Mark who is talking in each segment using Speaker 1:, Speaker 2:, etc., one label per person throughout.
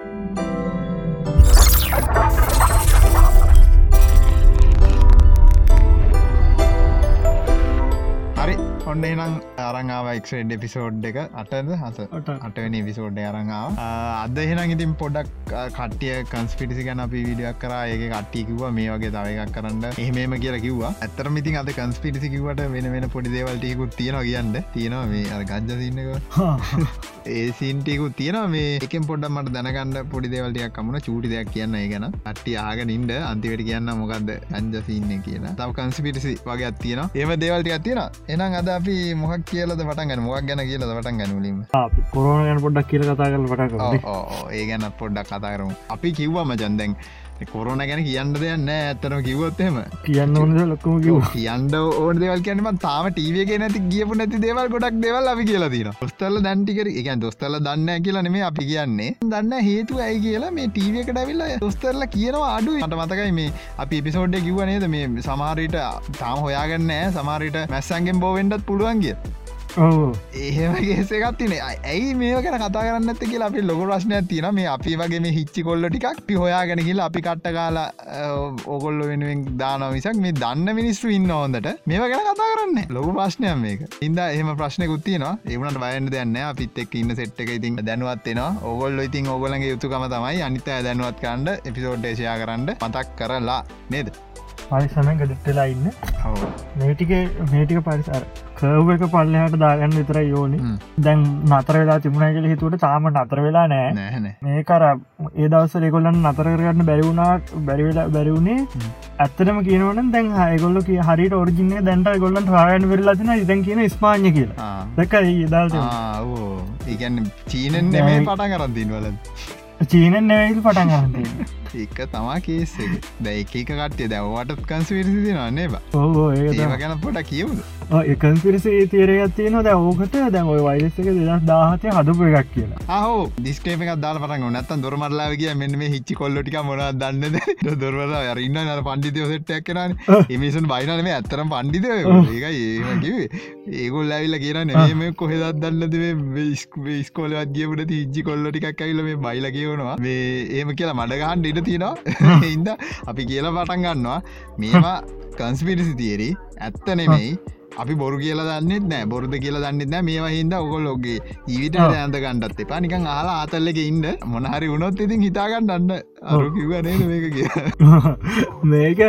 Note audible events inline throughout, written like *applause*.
Speaker 1: හරි. ඔන්න එනම් අරංාව එක්ෂඩ් එපිසෝඩ් එක. අටද? හස අටවනි විසෝඩ් අරංාව අද එහෙනම් ඉතින් පොඩක් කටිය කන්ස්පිටිසි ගැන අපි විඩියක් කර. ඒක කට්ටිකිව මේ වගේ එකක් කරන්න. එහෙමම කියලා කිව්වා. ඇතර මිතින් අද කන්ස්පිටිසි කිවට වෙන වෙන පොඩි දේවල්ටයකුත් තියෙනවා කියන්න. තියෙනවා මේ අර ගජ්ජසින්නක ඒ සින්ටිකු තියෙන මේ එකෙන් පොඩ්ඩ මට දැනගන්න පොඩි දේවල්ටයක් කමුණ චූටි දෙයක් කියන්න ගැන. අට්ටි ආගෙන ඉන්ඩ අන්තිවට කියන්න මොකක්ද අංජසින්න කියන තව කන්සිපිටිසි වගේ තියෙන ඒම දේවල්ටයක් තියෙන එනම් අද අපි මොහක් කියලද පටන් මොක් ගැන කියලද පටන් ගැනලීම
Speaker 2: කොරෝණ ගැන පොඩ්ඩක් කියල කතා කල පට
Speaker 1: ඒ ගැන පොඩ්ඩක් කතා කරමු. අපි කිව්වා මචන්දැන් කොරෝන ගැන කියන්න දෙයන්න ඇත්තනම කිවොත්තෙම
Speaker 2: කියන්න ඕනද ලොක්කම කිව
Speaker 1: කියන්න ඕන දෙවල් කියනම තාම ටීවගේ නැති ගියපු නැති දේවල් ගොඩක් දෙවල් අපි කියලා තින ොස්තල්ල දැන්ටිකර එක දොස්තල දන්න කියලා නෙමේ අපි කියන්නේ. දන්න හේතු ඇයි කියලා මේ ටීවකට ඇවිල්ල දොස්තරල කියනවා අඩු මට මතකයි මේ අපි පිසෝඩ්ඩ කිව නේද? මේ සමාරයට තාම හොයාගන්න සමාරයට මැස්සන්ගෙන් බෝවෙන්ඩත් පුළුවන් කිය ඒහමගේසේකත් තින ඇයි මේ ගැන කතා කරන්න ඇත කියලා අපි ලොක ප්‍රශ්නයක් තින මේ අපි වගේ මේ හිච්චි කොල්ල ටිකක් පි හොයාගෙන කියලා අපි කට්ට කාලා ඕගොල්ල වෙනුවෙන් දාන විසක් මේ දන්න මිනිස්ටු ඉන්න හොඳට. මේ ගැන කතා කරන්න ලොක ප්‍රශ්නයක් මේක. ඉද එහම ප්‍රශ්නකුත්තිනවා ඒවනට බයන්න දෙන්න අපිත් එක් ඉන්න සෙට් එක ඉතින් දැනුවත්වෙනවා ඔගොල්ල ඉතින් ඔගොලගේ යුතුකම තමයි අනිත දැනුවත් කන්ඩ එපිසෝඩ්ඩේශයා කරන්න මතක් කරලා නේද?
Speaker 2: පරිසමෙන් ගඩිට්ටලා ඉන්න. මේටික මේටික පරිසර කව් එක පල්ලහට දාගන්න විතර යෝනි දැන් නතර වෙලා තිබුණ කියල හිතුවට තාම නතර වෙලා නෑ. මේ කර ඒ දවස රෙකොල්ලන් නතර කරගන්න බැරිවුණට බැරිවෙලා බැරිවුණේ ඇත්තටම කියනවන දැන් හයගොල්ල කිය හරිට ඔරිජිනය දැන්ට ගොල්ලන් රායන් වෙරලාතින ඉදැන් කියන ස්පාඥ කියලා. දැක ඒදාල්
Speaker 1: ඒගැන්න චීනෙන් නෙමේ පටන් කරන්තින් වල
Speaker 2: චීනෙන් නැවයිල් පටන් ගන්න
Speaker 1: එක තමා කේස දැයි එක කටේ දැව්වාටත් කන්ස විරසි නන්නේ බා
Speaker 2: ඕ ඒ
Speaker 1: ඒව ගැන පොට කියවුද?
Speaker 2: එකන්පිරිසේ තේරයක් තියෙන දැ ඕකට දැන් ඔය වයිසක දෙදස් දාහතය හදපු එකක් කියලා.
Speaker 1: හෝ දිස්කේප දාල පට නත්තන් දොරමරලාව කිය මෙන්න මේ හිච්චි කොල්ලටික මොන දන්නද? *laughs* දොරවල ඉන්න අර පණ්ඩිතය සෙට්ටක් කරන එමිසන් බයිනන මේ ඇතරම් පණ්ඩිත ඒකයි ඒගොල් ඇවිල්ල කියන මේ කොහෙදත් දන්නද? ස්කෝලවත් ගියපුට හිච්චි කොල්ලටිකක් ඇවිල මේ බයිල කියවනවා. මේ ඒම කියලා මඩගහන් ඉට තියෙනවා? *laughs* ඉන්ද අපි කියලා පටන් ගන්නවා. මේවා කන්ස්පිරිසි තිේරී ඇත්ත නෙමෙයි. අපි බොරු කියල දන්නෙත් නෑ. බොරුද කියලා දන්නෙත් නෑ. මේවා හින්ද ඔකොල්ලොගේ ජීවිත ඇන්ත ගණ්ඩත් එපා. නිකං ආලා ආතල්ලක ඉන්න. මොනහරි උනොත් ඉතින් හිතාගන්න අන්න අරු කිවනේ මේක කිය *laughs*
Speaker 2: මේක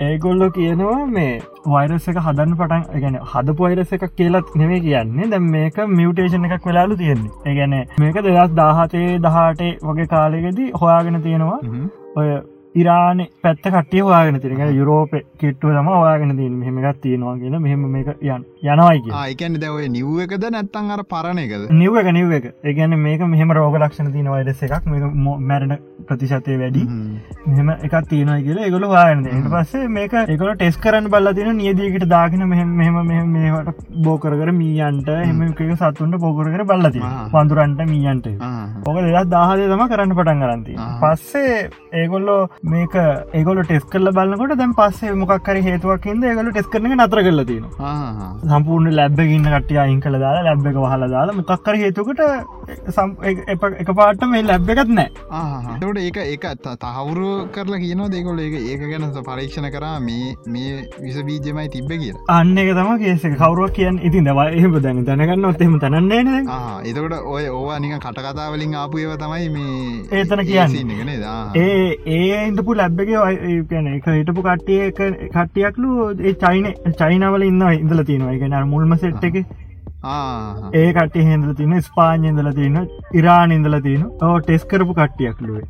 Speaker 2: ඒගොල්ලො කියනවා මේ වයිරස එක හදන්න පටන් ගැන හද පොයිරස එකක් කියලත් නෙවේ කියන්නේ. දැ මේක මියටේෂන් එකක් වෙලාලු තියෙන්නේ. ඒගැන මේක දෙදස් දාහතේ දහටේ වගේ කාලෙකෙදී හොයාගෙන තියෙනවා. ඔය ඉරාන පැත්ත කටිය වාගෙන තිරක යුරෝප කෙට්ටුව තම වාගෙන තින් මෙහමකත් තියෙනවා කියලා මෙහෙම මේක යන් යනවයි
Speaker 1: ආයකැන දැවය නිව් එකද නැත්තන් අර පරණ එකද?
Speaker 2: නිව් එක නිව් එක. ඒගැන මේක මෙහම රෝග ලක්ෂණ තින වයිරස එකක්. මැරණ ප්‍රතිශතය වැඩි. මෙහම එකක් තියෙනයි කියලා එකගොල වාගෙන ට පස්සේ මේක එකල ටෙස් කරන්න බල්ල තින නියදීකට දාගෙන මෙහම මෙහම මේට බෝකරකර මීයන්ට එම එක සත්තුන්ට පෝකරකර බල්ලති පඳුරන්ට මීයන්ට. ඕක දෙදස් දාහදය තම කරන්න පටන් කරන්ති පස්සේ ඒගොල්ලෝ මේක ඒගොල ටෙස් කල බලන්නකොට දැන් පස්සේ මොක්කර හේතුවක්කින්ද ඒගල ටෙස් කරන නතර කරල තියෙන සම්පූර්ණ ලැබ්බ ඉන්න කටිය අයින් කළ දාලා ලැබ් එක හල දාලා මොකක්කර හේතුකට එක පාට මේ ලැබ් එකත් නෑ
Speaker 1: තට ඒක ඒක තහවුරු කරලා කියනවා දෙකොල ඒක ඒක ගැන පරීක්ෂණ කරා මේ මේ විස බීජමයි තිබ්බ කිය
Speaker 2: අන්න එක තම කේස කවරුවක් කියන්න ඉතින් දවා එහම දැන දැනගන්න ඔත්තෙම තනන්නේ
Speaker 1: එතකට ඔය ඕවා නික කටකතාවලින් ආපු ඒව තමයි මේ
Speaker 2: ඒතන කියන්න. ඒ ඒ ඉටපු ලැබ්බගේ කියන එක හිටපු කට්ටිය කට්ටියක්ලු ඒ චයින චයිනවල ඉන්න ඉඳල තියෙනවා. එක මුල්ම සෙට් එක. ඒ කට හෙදල තින ස්පාඥ ඉදල තියන ඉරාන ඉදල තියන ඕ ටෙස් කරපු කට්ටියක් ලුවේ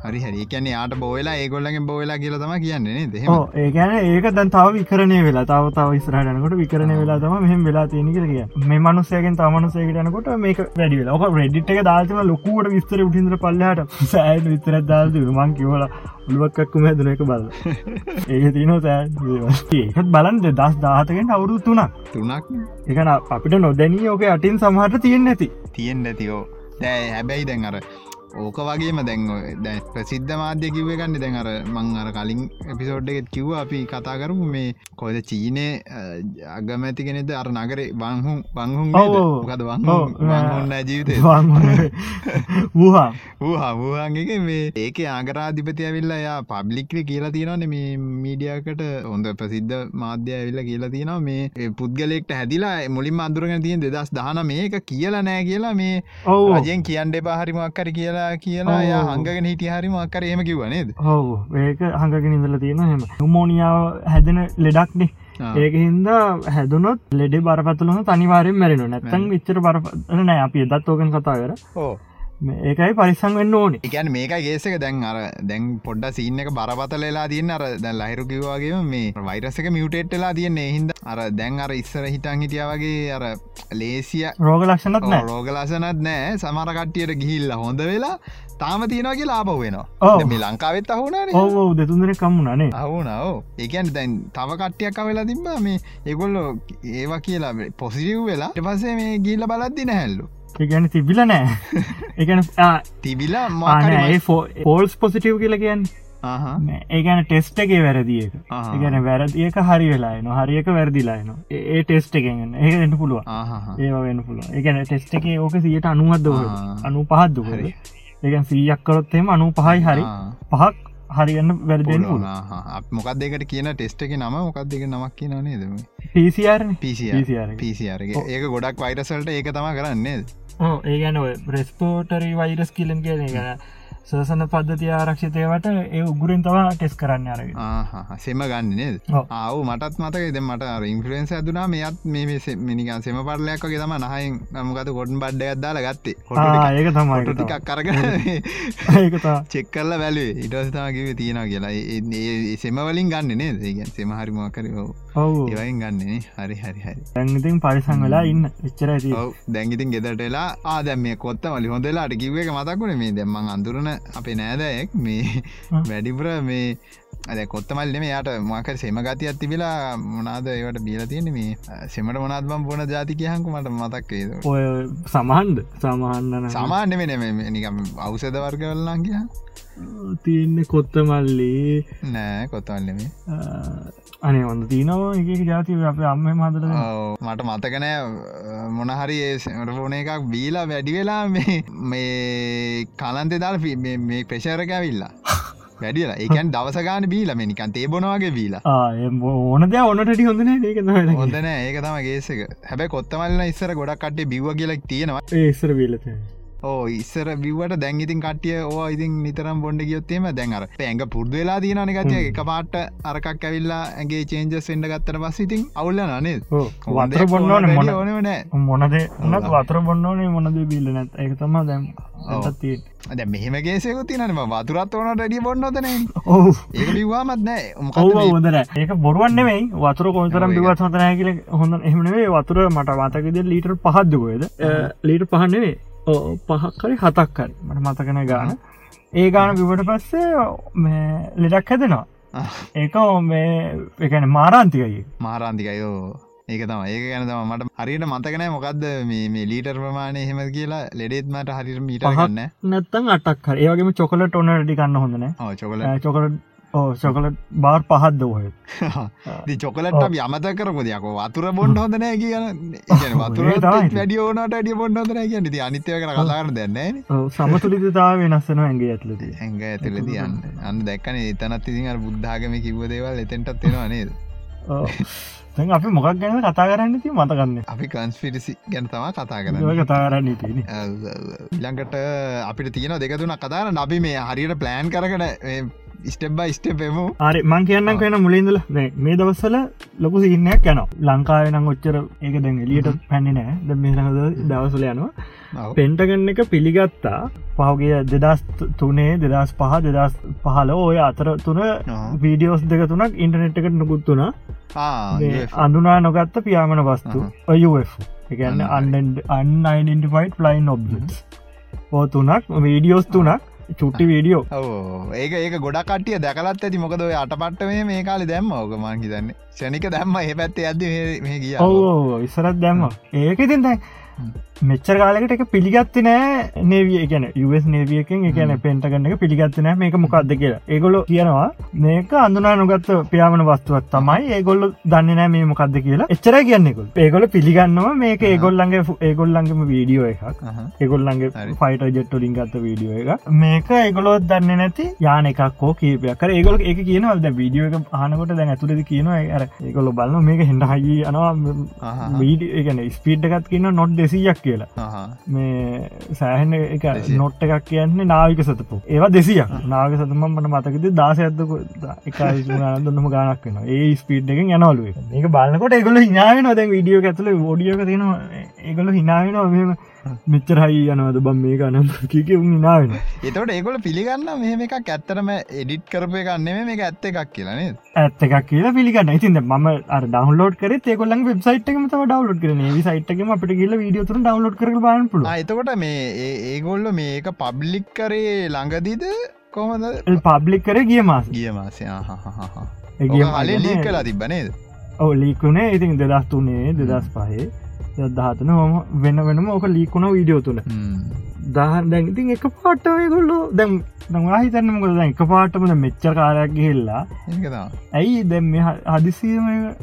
Speaker 1: හරි හරි. කියන්නේ යාට බෝවෙලා ඒගොල්ලගේ බෝවෙලා කියල තම කියන්නේ දෙ
Speaker 2: ඒකැන ඒක දැන් තාව විකරණය වෙලා තාව තාව ඉස්රහටනකොට විකරණය වෙලා තම මෙහම වෙලා තියෙන කිය මේ මනුසයගෙන් තමනුසයකටනකොට මේක වැඩි වෙලා. ඕක රෙඩිට් එක දාතම ලොකුවට විස්තර උටින්දර පල්ලහට. සෑන් විතර දාල් මං කිවල උළුවක්කක්කුම හැදන එක බල ඒක *laughs* තියන සෑ ඒකත් බලන්ද දස් දාහතකෙන් අවුරු තුනක්.
Speaker 1: තුනක්?
Speaker 2: එකන අපිට නොදැනී ඕක අටින් සමහට තියෙන් නැති
Speaker 1: තියෙන් නැතියෝ දැ හැබැයි දැන් අර ඕක වගේම දැන් දැන් ප්‍රසිද්ධ මාධ්‍ය කිව්ව ගන්න දැන් අර මං අර කලින් එපිසෝඩ් එකෙත් කිව්ව අපි කතා කරමු මේ කොද චීනය අගමැති කෙනෙද අර නගරේ
Speaker 2: ඔව්, ඔව්.
Speaker 1: ගද
Speaker 2: ඔව්,
Speaker 1: වංහුන්න ජීවිතය
Speaker 2: වූහා
Speaker 1: වූ හමුවන්ගේ මේ ඒක ආගරාධිපති ඇවිල්ලා යා පබ්ලික්ල කියලා තියෙනවන මේ මීඩියකට හොඳ ප්‍රසිද්ධ මාධ්‍ය ඇවිල්ල කියලා තියෙනවා. මේ පුද්ගලෙක්ට හැදිලා මුලින් අඳුරගෙන තියෙන දෙදස් දහන මේක කියලා නෑ කියලා මේ
Speaker 2: ඔව්.
Speaker 1: රජයෙන් කියන්න එපා හරිමක්කර කියලා කියලා ය
Speaker 2: ඔව්.
Speaker 1: හංගගෙන හිටිය හරිමක්කර ඒම කිවනේද
Speaker 2: ඔව්. ඒක හඟගෙන ඉඳල තියෙන හෙම හමෝනිියාව හැදෙන ලෙඩක්නේ ඒක හින්දා හැදුනොත් ලෙඩේ බරපතුලම තනිවාරෙන් මැරෙන නැත්තන් විච්චර බරපතල නෑ. අපි එදත් ඕකෙන් කතා කර.
Speaker 1: ඕ
Speaker 2: ඒකයි පරිසං වෙන්න ඕනේ.
Speaker 1: එකන් මේක ගේසක දැන් අර දැන් පොඩ්ඩ සිීන්න එක බරපතලලා තියන්න. අර දැන් ලහිරු කිවවාගේ මේ වෛරසක මියටේට්ලා තියන්නේ. හින්ද අර දැන් අර ඉස්සර හිටන් හිටිය වගේ අර ලේසිය
Speaker 2: රෝග ලක්ෂණත්
Speaker 1: රෝගලසනත් නෑ සමර කට්ටියට ගිහිල්ල හොඳ වෙලා තාම තියෙනගේ ලාබ වෙනවා. මේ ලංකාවෙත් අහුනාන
Speaker 2: ඔව ඔව. දෙතුන්දර කම්මුණනේ
Speaker 1: අහුනාව ඒකන් දැන් තව කට්ටියක් වෙලා තිබා මේ ඒගොල්ලො ඒවා කියලා පොසිිව් වෙලා පසේ මේ ගිල්ල බලද්දි නැහැල්ලු
Speaker 2: ඒගැන තිබිල නෑ. *laughs* ඒගැන
Speaker 1: තිබිලා
Speaker 2: ආනඒ ෆෝල්ස් පොසිටව් කියල කියන්න. ඒගැන ටෙස්ට එකේ වැරදිියක
Speaker 1: ආහා.
Speaker 2: ඒගැන වැරදිියක හරි වෙලායන හරියක වැරදිලායන ඒ ටෙස්ට එකෙන් ඒක එන්න පුළුව ඒ වෙන්න පුළුව ඒගැන ටෙස්ට එක ඕක සියට අනුවද
Speaker 1: ආ.
Speaker 2: අනු පහත්දු
Speaker 1: හරි.
Speaker 2: ඒගැන් සීයක් කරොත්තෙම අනු පහයි හරි. පහක් හරිගන්න වැරදෙන්
Speaker 1: මොකක් දෙකට කියන ටෙස්ට එක නම? මොකක් දෙක නමක් කියන නේදම පිසිR ඒක ගොඩක් වයිරසල්ට ඒක තම කරන්නේ
Speaker 2: ඒ ගැන රෙස්පෝටරි වෛරස් කියලන් කියන ගැන සසන පද්ධති ආරක්ෂතයවට ඒ උගුරෙන් තවා ටෙස් කරන්න අරගෙන.
Speaker 1: සෙම ගන්න නේද?
Speaker 2: ඔව්.
Speaker 1: ආව මටත් මතක ද මට ඉන්ෆලන්ස් ඇදුනා මෙයත් මේ මිනිකන් සෙම පරලයක්ගේ තම නහයින් නමකත කොටන් බඩ්ඩ අදාල ගත්තේ.
Speaker 2: ඒක තමයි ඒක තා
Speaker 1: චෙක් කරල බැලේ ඉටස්තාකිව තියෙන කියලා. ඒ- සෙමවලින් ගන්න නේ ඒගන් සෙම හරිමකර
Speaker 2: ඔවු
Speaker 1: ඒවයින් ගන්නනේ හරි හරි හරි.
Speaker 2: දැන්ඉතින් පරිසං වෙලා ඉන්න. එච්චර
Speaker 1: දැංගිතින් ගෙදටලා ආදැම මේ කොත්ත මලි හොඳලාට එක මතක්ුණ මේ දෙම්මන් අඳුරන අපේ නෑදයෙක් මේ. වැඩිපුර මේ අද කොත්තමල්ලම යාට මකර සෙම ගති ඇතිවෙලා මොනාද ඒවට බීල තියෙන මේ සෙමට මොනාත්ම පොන ජාතික හංකු මට මතක්කේද
Speaker 2: ඔය සමහන්ද? සමහන්න්න
Speaker 1: සාමාන්‍ය වෙන නිකම් අවසද වර්ගවල්ලන් කිය
Speaker 2: තියන්න කොත්තමල්ලි.
Speaker 1: නෑ කොත්තවල්ලම
Speaker 2: අනේ ඔොඳ තියනවා එක ජාතිව අප අම්ම මදර
Speaker 1: මට මතකනෑ මොනහරි ෆෝන එකක් බීලා වැඩි වෙලා මේ මේ කලන්තෙ දාල් මේ ප්‍රශරක ඇවිල්ලා. වැඩියලා ඒකන් දවසගාන බීලම නිකන් තේබොනවාගේ බීලා.
Speaker 2: ඕන දෙ ඔන්නට හොඳන ඒක
Speaker 1: හොඳන ඒක තම ගේසක හැබැ කොත්තමල්ල ඉස්සර ගොඩක් කටේ බිව්ව කියලක් තියෙනවා.
Speaker 2: ඒස්සර වීලත
Speaker 1: ඕ ඉස්සර බිවට දැන්ගඉතින් කටිය ඕ ඉතින් නිතරම් බොඩ ගියොත්තේම දැන්ර ඇඟ පුරදවෙලා තියනන ගතිය. එක පාට අරකක් ඇවිල්ලා ඇගේ චේන්ජ සෙන්ඩ ගත්තර පස් ඉතින් අවුල්ල නනේ
Speaker 2: වතර බොන්නවන මොන
Speaker 1: ඕනනෑ
Speaker 2: මොනද උනත් වතර බොන්නවනේ මොනද බිල්ල නැත්. ඒක තම දැම්
Speaker 1: දැ මෙහෙම ගේසයකු තිනම වතුරත් ඕන ඩඩිය බොන්නොතන බිවාමත් නෑ.
Speaker 2: ඔව. හොදර ඒක බොරුවන්නෙමයි වතුර කොතරම් හතනය කියල හොඳ එහමනේ වතුර මට වාතකද ලීටර් පහද්දකොයද ලීට පහන්නවේ පහක්කරි හතක්කරි මට මතකන ගාන. ඒ ගාන විවට පස්සේ ලෙඩක් හැදෙනවා. ඒක මේ එකන මාරාන්තිකයි
Speaker 1: මාරාන්තිකයෝ ඒක තම ඒක ගැන තම මට හරියට මතකනෑ මොකක්ද මේ ලීටර් ප්‍රමාණය හෙම කියලා. ලෙඩෙත් මට හරිර මීට ගන්න
Speaker 2: නැත්තන් අටක් හරි ඒවගේම චොකලට ඔන්න ඩි කන්න හොඳන
Speaker 1: චොකල
Speaker 2: චොකලට චොකලට බාර් පහත් දෝහය
Speaker 1: චොකලට යමත කරපොදයක වතුර බොන්ඩ හොඳනෑ කියන වතුර. වැඩිය ඕනට අඩිය බොන්ඩ හොඳන කියන ති අනිත්‍යය කර කලාර දෙන්න
Speaker 2: සමතුලිතතාව වෙනස්සන ඇගේ ඇතුලදී
Speaker 1: ඇඟ ඇතුල තියන්න. අන්න දැක්කන එතනත් අර බුද්ධාගම කිව්ව දේවල් එතෙන්ටත් වෙනවා නේද?
Speaker 2: තැන් අපි මොකක් ගැන කතා කරන්න ති මතකන්න?
Speaker 1: අපි කන්ස්පිරිසි ගැන තමා කතා කරන්න.
Speaker 2: ඔය කතා කරන්න තින
Speaker 1: ඉළඟට අපිට තියෙන දෙකතුන කතාර නබි මේ හරියට ප්ලෑන් කරකට ස්ටෙබ්බ ස්ටපෙමු
Speaker 2: ආරි මං කියන්න කෙන මුලින්දල මේ දවස්සල ලොකු සිහිනයක් යන ලංකාවනම් ඔච්චර ඒක දැන් එලියට පැන්නේ නෑ. ද මේහද දවසල යනවා. පෙන්ටගන්න එක පිළිගත්තා. පහුගේ දෙදස් තුනේ දෙදස් පහ දෙදස් පහල ඔය අතර තුන වීඩියෝස් දෙක තුනක් ඉන්ටනෙට් එකට නොකුත්තුන අඳුනා නොගත්ත පියාමන වස්තු. ඔයF එකන්න අන්යිඩෙන්ටිෆයිට් ෆලයින් ඔබ් ඕ තුනක් වීඩියෝස් තුනක් චුට්ටි වීඩියෝ.
Speaker 1: ඒක ඒක ගොඩක් කටිය දැකලත් ඇති. මොකද අටපට්ට මේ මේ කාලි දැම්ම ඕක මං හිතන්නේ. ෂණික දැම්ම ඒ පැත්තේ ඇද මේ ගිය.
Speaker 2: ඉස්සරත් දැම්ම. ඒක ඉතින් දැන් මෙච්චර කාලකට එක පිළිගත්ති නෑ නේවිය ගැන. US නේවියකෙන් එකන පෙන්ටගන්න එක පිළිගත්ති නෑ මේක මොකක්ද කියලා. ඒගොලො කියනවා මේක අඳුනා නොගත්ත පියාමන වස්තුවත් තමයි. ඒගොල්ල දන්න නෑ මේ මොකක්ද කියලා. එච්චර කියන්නෙකුල් ඒගොල පිළිගන්නවා මේක ඒගොල්ලන්ගේ ඒගොල්ලන්ගම වීඩියෝ එකක්. ඒගොල්ලන්ගේ. ෆයිට ජෙට්ටලින් ගත්ත වීඩියෝ එක මේක ඒගොලොත් දන්න නැති යාන එකක් හෝ කීපයක්. ඒගොල එක කියනවද වීඩියෝ එක ආනකොට දැන් ඇතුලද කියනවා අර ඒගොල්ල බලන්න මේක හෙන්ඩ හයි අනවා වීඩ එකන ස්පීඩ් එකත් කියන්න නොට් දෙසියක් කියලා. මේ සෑහන එක
Speaker 1: දෙසිය.
Speaker 2: නොට් එකක් කියන්නේ නාවික සතපු ඒවා දෙසියක්. නාග සතම මට මතකද දාස ඇත්දක එක දුන්නම ගානක් වෙන ඒ ස්පීඩ් එකෙන් යනවලුව ඒක. බලන්නකොට ඒගොල හිනාව නොද විඩියෝ ඇතුල ෝඩියෝක තියෙනවා. ඒගොල හිනාවෙනවා මෙම මෙච්චරහයි යනවද? බම් මේ ගනම් *laughs* කික හිනාවෙන
Speaker 1: එතවට ඒගොල පිළිගන්න මෙහම එකක්. ඇත්තරම එඩිට් කරපය ගන්නෙම මේ ඇත්ත එකක් කියලනේ
Speaker 2: ඇත්ත එකක් කියලා පිළිගන්න ඉතින්ද ම ඩවලෝඩ කර ඒකොල්ල වෙබ්සයිට් එකම ඩවලෝඩ් කරන විසයිට්කම අපට කියල වීඩියෝ තුර ඩවලෝඩ් කර බාන පුල
Speaker 1: එතකොට මේ ඒගොල්ල මේක පබ්ලික් කරේ ළඟදිද? කොමද
Speaker 2: පබ්ලික් කර ගිය මාස.
Speaker 1: ගිය මාසය
Speaker 2: ගිය
Speaker 1: හලේ ලී කලා තිබනේද
Speaker 2: ඔව ලීකුණේ ඉතින් දෙදස් තුනේ දෙදස් පහේ දහතන හොම වෙන වෙනම ඕක ලීකුණ වීඩියෝ තුළ දහන් දැන් ඉතින් එක පාට්ටය ගොල්ලු දැම් දවාහිතන්නම කොද එක පාටමද මෙච්චර කාරයක්
Speaker 1: ඒකතම
Speaker 2: ඇයි දැම් හදිසිීම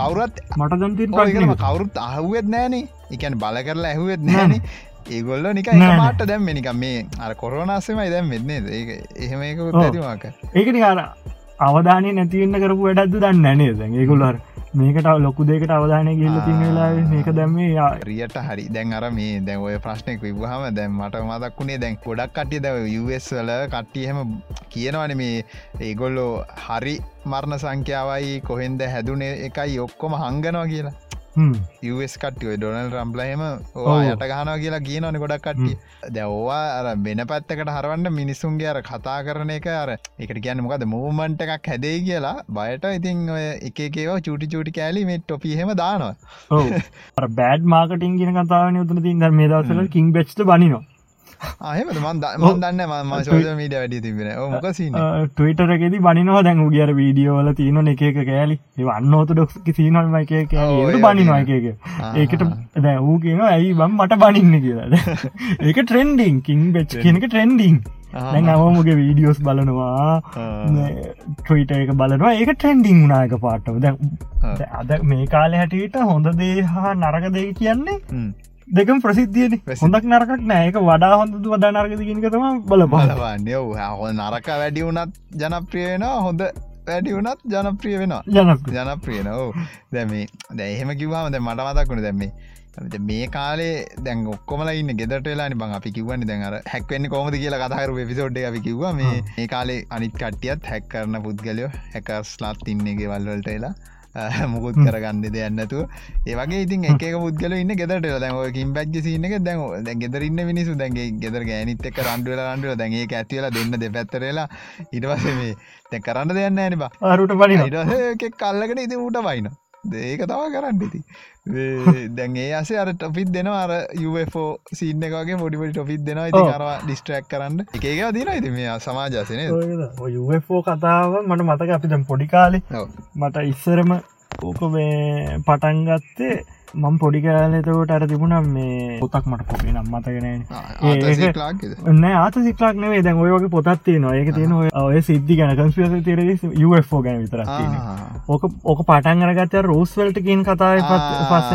Speaker 1: කවුරත්
Speaker 2: මට දන්තින්
Speaker 1: කවුරුත් අහුවත් නෑනේ එකන් බල කරලා ඇහුවත් නෑන ඒගොල්ල නික. මාට දැම් නික මේ අර කොරනාසමයි දැම් වෙන්නේ ඒ එහෙම ඒක උත්තිවාක
Speaker 2: ඒකනි අර අවධානය නැතිවන්න කරපු වැඩක්ද දන්න නේ දැන් ඒකුල්ලර මේකට ලොකු දෙකට අවධානය ගිල්ල තින් වෙලා මේක දැම්මේ
Speaker 1: රියට හරි. දැන් අර මේ දැන් ඔය ප්‍රශ්නයක් විබහම දැන් මට මදක් වුණේ දැන් ගොඩක් කටිය දැව යස් වල කට්ටියහෙම කියනවන මේ ඒගොල්ලෝ හරි මරණ සංඛ්‍යාවයි කොහෙන්ද හැදුනේ එකයි ඔක්කොම හංගනවා කියලා US කට්ටිය ඩොනල් රම්පලහෙම. යට ගහනවා කියලා කියනවන ගොඩක් කට්ටිය. දැ ඕවා අර වෙන පැත්තකට හරවන්න මිනිසුන්ගේ අර කතා කරන එක අර එකට කියන්න මොකද මූමන්ට එකක් හැදේ කියලා බයට ඉතින් එකේවා චුටි චුටි කෑලි මේ ටොපිහෙම දානවා.
Speaker 2: බෑඩ් මාකටින් ගෙන කතාවන යුතුන තින් දර මේ දවසල කින් බෙච්ට බනිනවා *laughs*
Speaker 1: ආහෙමද මන් මන් දන්න ම සෝද මීඩ වැඩි තිබෙන මොකසින්න
Speaker 2: ටවිටරකෙති බනිනවා. දැන් උගියර වීඩියෝල තියන එක එක කෑලි. අන්නෝතු ඩොක්කි සීනල්ම එක බනිනවා
Speaker 1: වගේ.
Speaker 2: එක එක. ඒකට දැ වූ *laughs* කියන ඇයි බම් මට බනින්න කියලා. ඒක ට්‍රෙන්ඩිං කින් බෙච් කියනක ට්‍රෙන්ඩිං දැන් අවමුගේ වීඩියෝස් බලනවා ට්‍රීට එක බලනවා. ඒක ට්‍රෙන්ඩිං වුනායක පාටව දැ අද මේ කාලෙ හැටියට හොඳ දේ හා නරක දෙක කියන්නේ දෙකම් ප්‍රසිද්ධියන.
Speaker 1: ප්‍රසිද්ධ.
Speaker 2: හොඳක් නරකක් නෑක වඩා හොඳ වඩා නරක කියනකතම බල බල
Speaker 1: බලවන්නේ හො නරක වැඩි වුනත් ජනප්‍රියනවා හොඳ වැඩි වුනත් ජනප්‍රිය වෙනවා.
Speaker 2: ජනක
Speaker 1: ජනප්‍රියන ඕ දැම දැ එහෙම කිවවාම දැ මට මතක් වුණ දැම්මේ මේ කාලේ දැන් ඔක්කොමල ඉන්න ගෙදට වෙලානි බං අපි කිවන්නේ දැන් අර හැක්වෙන්න කොමද කියලා කතහරු පිසෝඩ් අපි කිව්ව. මේ මේ කාලේ අනිත් කට්ටියත් හැක් කරන පුද්ගලයෝ හැකස්ලාත් ඉන්නගේ වල්වලට එලා *laughs* මුකුත් කරගන්න දෙයන්නතු ඒවගේ ඉතින් එක පුද්ගල ඉන්න ගෙදට දැන් කින් බැජ්ජ සින්න එක දැන් ගෙදරන්න මිනිසු දැන්ගේ ගෙදර ගෑනිත් එක් රන්ඩුවල රන්ඩුව දැන්ඒ ඇතිවල දෙන්න දෙපැත්තරලා ඉටවස මේ තැ කරන්න දෙයන්න ඇන බා.
Speaker 2: අරුට පලින
Speaker 1: ඉට කල්ලගෙන ඉති ඌට බයින ඒක තවා කරන්න ඉති දැන් ඒ අසේ අර ටොපිත් දෙන අර UFෝ සින්න එකගේ පොඩිපටි ටොපිත් දෙෙනවා. ඉති. කරවා ඩිස්ට්‍රක් කරන්න. එකක දින ඉති මේ සමාජසනය
Speaker 2: යෝ කතාව මට මතක අපි දැම් පොඩි කාලෙ මට ඉස්සරම ඕක මේ පටන් ගත්තේ මං පොඩි කාලෙතවට අර තිබුණම් මේ පොතක් මට පොපි නම් මතගෙන එන්න ආත සික්ලක් නේ දැන් ඔයගේ පොතත්තිය නො ඒක තියෙන ඔය- සිද්ධි ගැන කන්ස්පියස තේර ගැන තියෙන ඕක ඕක පටන් අරගත රෝස්වල්ට කියෙන් කතාව පත් පස්ස?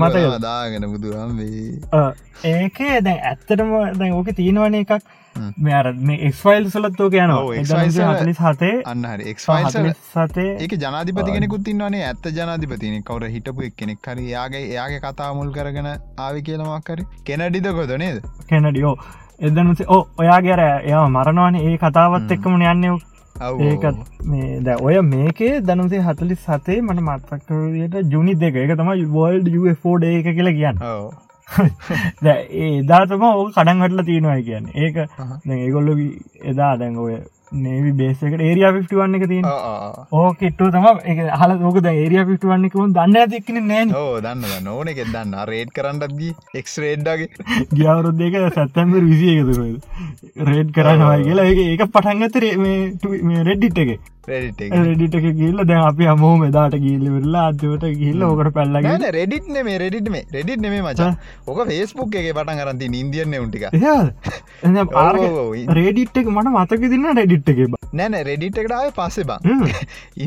Speaker 1: බැල දාගෙන බුදුරම්ේ
Speaker 2: ඒකේ දැන් ඇත්තටම දැන් ඕක තියෙනවන එකක්
Speaker 1: හ්ම්.
Speaker 2: මෙර මේ එක්ෆයිල් සලත්තුව යන හතලි සතේ
Speaker 1: අන්න හරි. එක්ෆයිල්
Speaker 2: සතේ
Speaker 1: ඒක ජනාධිපති කෙනෙකුත් ඉන්නවනේ ඇත්ත ජනාධිපතින කවර හිටපු එක් කෙනෙක් හරි යාගේ එයාගේ කතා මුල් කරගෙන ආවි කියලමක්කරි කෙනඩිද කොද නේද?
Speaker 2: කැනඩියෝ එදනුසේ ඕ ඔයා ගැර එයා මරණවාන ඒ කතාවත් එක්කමන යන්න ඒකත් මේ ද ඔය මේකේ දනුසේ හතලි සතේ මට මත්තක්කයට ජුනි දෙක. එක තමයි වල්ඩ ෆෝඩ එක කියලා කියන්න *laughs* එදාතම ඕක කඩන් හටල තියෙනවා කියන්න. ඒක ඒගොල්ල එදා දැන් ඔය නේවි බේසකට ඒරයා පිටුවන්න එක තියෙන
Speaker 1: ඕ.
Speaker 2: ඕකෙට්ටු තම හල ඕකද ඒරයා පිටුවන්නෙකුන් දන්න ඇතික්කන නෑන.
Speaker 1: ඕ දන්න ඕන එකෙ දන්න. රේඩ් කරන්නත්දී එක්ස්රේඩ්ඩගේ
Speaker 2: ගියවරුත් දෙක සැත්තැම්බර් විසිය එකතුර රේඩ් කරනවා කියලා. ඒ ඒක පටන්ගතර මේ රෙඩ්ඩිට් එක
Speaker 1: රෙඩිට
Speaker 2: එක. ගිල්ල දැන් අපි අමෝ මෙදාට ගිල්ල වෙරලා අදවට ගිල්ල ඕකට පැල්ලග
Speaker 1: රෙඩිට් මේ රෙඩිට මේ. රෙඩිට නෙමේ මචා. ඕක ෆේස්බුක් එක පටන් කරන්ති ඉන්දියන්න උන්ටික
Speaker 2: රේඩිට් එක මට මතක දින්න රෙඩිට් එක
Speaker 1: නෑන රෙඩිට එකට ආය පස්සේ බං.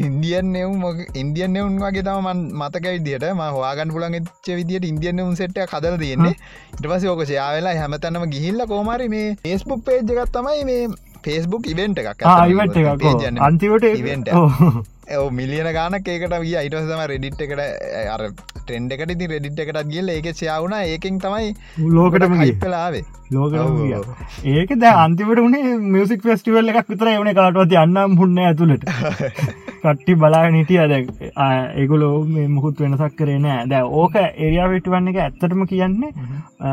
Speaker 1: ඉන්දියන් එවුම් ඉන්දියන් එවුන් වගේ තමන් මතක විදිට ම හවාගන් පුලන් එච්ච විදිට ඉන්දියන් එවුන් සෙට්ට කදර තියෙන්නේ. ඉට පස ඕක යාවෙලා හැමතැනම ගිහිල්ල කෝමරි මේ ඒස්බුක් පේජ්ජගත් තමයි මේ ෆේස්බුක් ඉවෙන්ට එකක්
Speaker 2: අන්තිවට
Speaker 1: ඉවෙන්ට ඔව මිලියන ගානක් ඒකට විය අයිටසම රෙඩිට් එකට අර ට්‍රෙන්ඩ් එකට ති රෙඩිට් එකටත් ගිල්ල ඒක සයාවුණ ඒකින් තමයි
Speaker 2: ලෝකටම
Speaker 1: හිපලාවේ
Speaker 2: ලෝක ඒක ද අන්තිවට උනේ මියසික් ෆෙස්ටිවල් එකක් විතර එවන කාටවත් යන්නම් හුන්න ඇතුළට. *laughs* කට්ටි බලා නිටිය දැ ඒගොලෝ මුකුත් වෙනසක් කරේ නෑ දැ ඕක එරයා විටවන්න එක ඇත්තටම කියන්නේ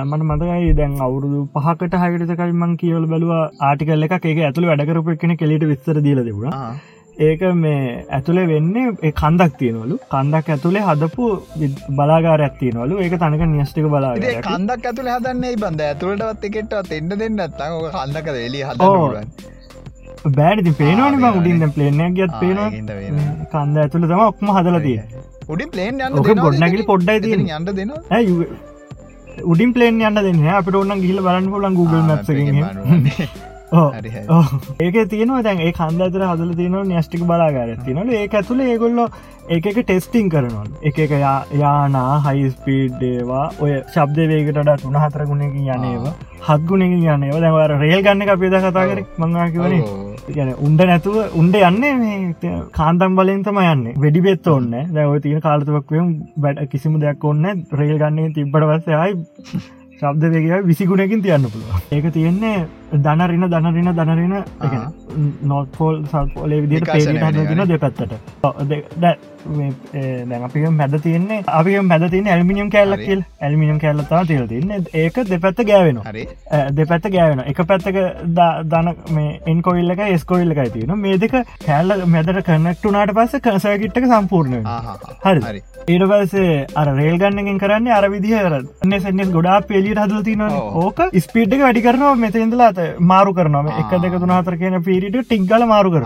Speaker 2: මට මතකයි දැන් අවුරුදු පහකට හකට කල්මන් කියවල බැලවා ආටිකල් එක ඒක ඇතුළ වැඩකරපු එකන කෙලිට විස්තර දීල දෙවුණ ඒක මේ ඇතුළේ වෙන්නේ කන්දක් තියෙනවලු. කන්දක් ඇතුළේ හදපු බලාගාර ඇත්තිනවලු ඒක තනක නිස්ටික බලාගාර
Speaker 1: කන්දක් ඇතුළ හදන්නේ බන්ද? ඇතුළටවත් එකෙටත් එන්න දෙන්න ඇත්තං ඕක කන්දක එලි. හද
Speaker 2: බෑඩි පේනවනි උඩින්ද ප්ලේනයක් ගත් පේනවා. කන්ද ඇතුළ තම ඔක්ම හදලතිය
Speaker 1: උඩින් ප්ලේන් යන්න
Speaker 2: ගොඩනැගිලි පොඩ්ඩයි තියෙන
Speaker 1: යන්න දෙන
Speaker 2: උඩින් ප්ලේන් යන්න දෙන්න අපට ඔන්න ගිල බලන්න පුලන් Google මැප් ඒක තියනවා දැන් ඒ කන්දතර හදල තියන න්‍යෂ්ටික බලාගාර තිනල ඒ ඇතුළ ඒගොල්ලො එක ටෙස්ටිං කරනවා. එක එක යානා හයිස්පීඩ්ඩේවා ඔය ශබ්ද වේකටට තුන හතර ගුණකින් යනේවා හත් ගුණකින් යනේවා දැවර රේල් ගන්න අපේද කතා කර. මංවා කිවනේ ගැන උන්ඩ නැතුව උන්ඩ යන්නේ මේ කාන්තම් බලෙන් තම යන්න. වෙඩි බෙත්ත ඔන්න දැව තියෙන කාලතුවක්වම් වැඩ කිසිම දෙයක් ඔන්න රේල් ගන්නේ තිබ්බට වස්සයයි ශබ්ද වේග විසිගුණකින් තියන්න පුළුව ඒක තියෙන්නේ දනරින දනරින දනරින නොත්පෝල් සල්පෝලේ විදිට
Speaker 1: විකාශනය
Speaker 2: පේට
Speaker 1: වෙන
Speaker 2: හදගෙන දෙපැත්තට. දැන් අපි මැද තියන්නේ අපි මැද තින ඇල්මිනියම් කෑල්ල
Speaker 1: හරි.
Speaker 2: කියල්. ඇල්මිනියම් කෑල්ලතා තියල තින්න ඒක දෙපැත්ත ගෑවෙන දෙපැත්ත ගෑවෙන එක පැත්තක දන මේ එන්කොවිල්ල එක ස්කොවිල්ල එකයි තියෙන මේ දෙක කෑල්ල මැදට කනෙක්ටුනාට පස්ස කසයකිට්ක සම්පූර්ණය හරි. ඊට පස්සේ අර රේල් ගන්නගෙන් කරන්න අර විදිහ එන්නෙ ගොඩා පෙලියට හදල තින. ඕක ස්පීඩ් එක වැඩි කරනවා මෙතඉදලාත මාරු කරනම එක. දෙක තුනාතර කියන පිරිට ටික්ගල මාරු කර.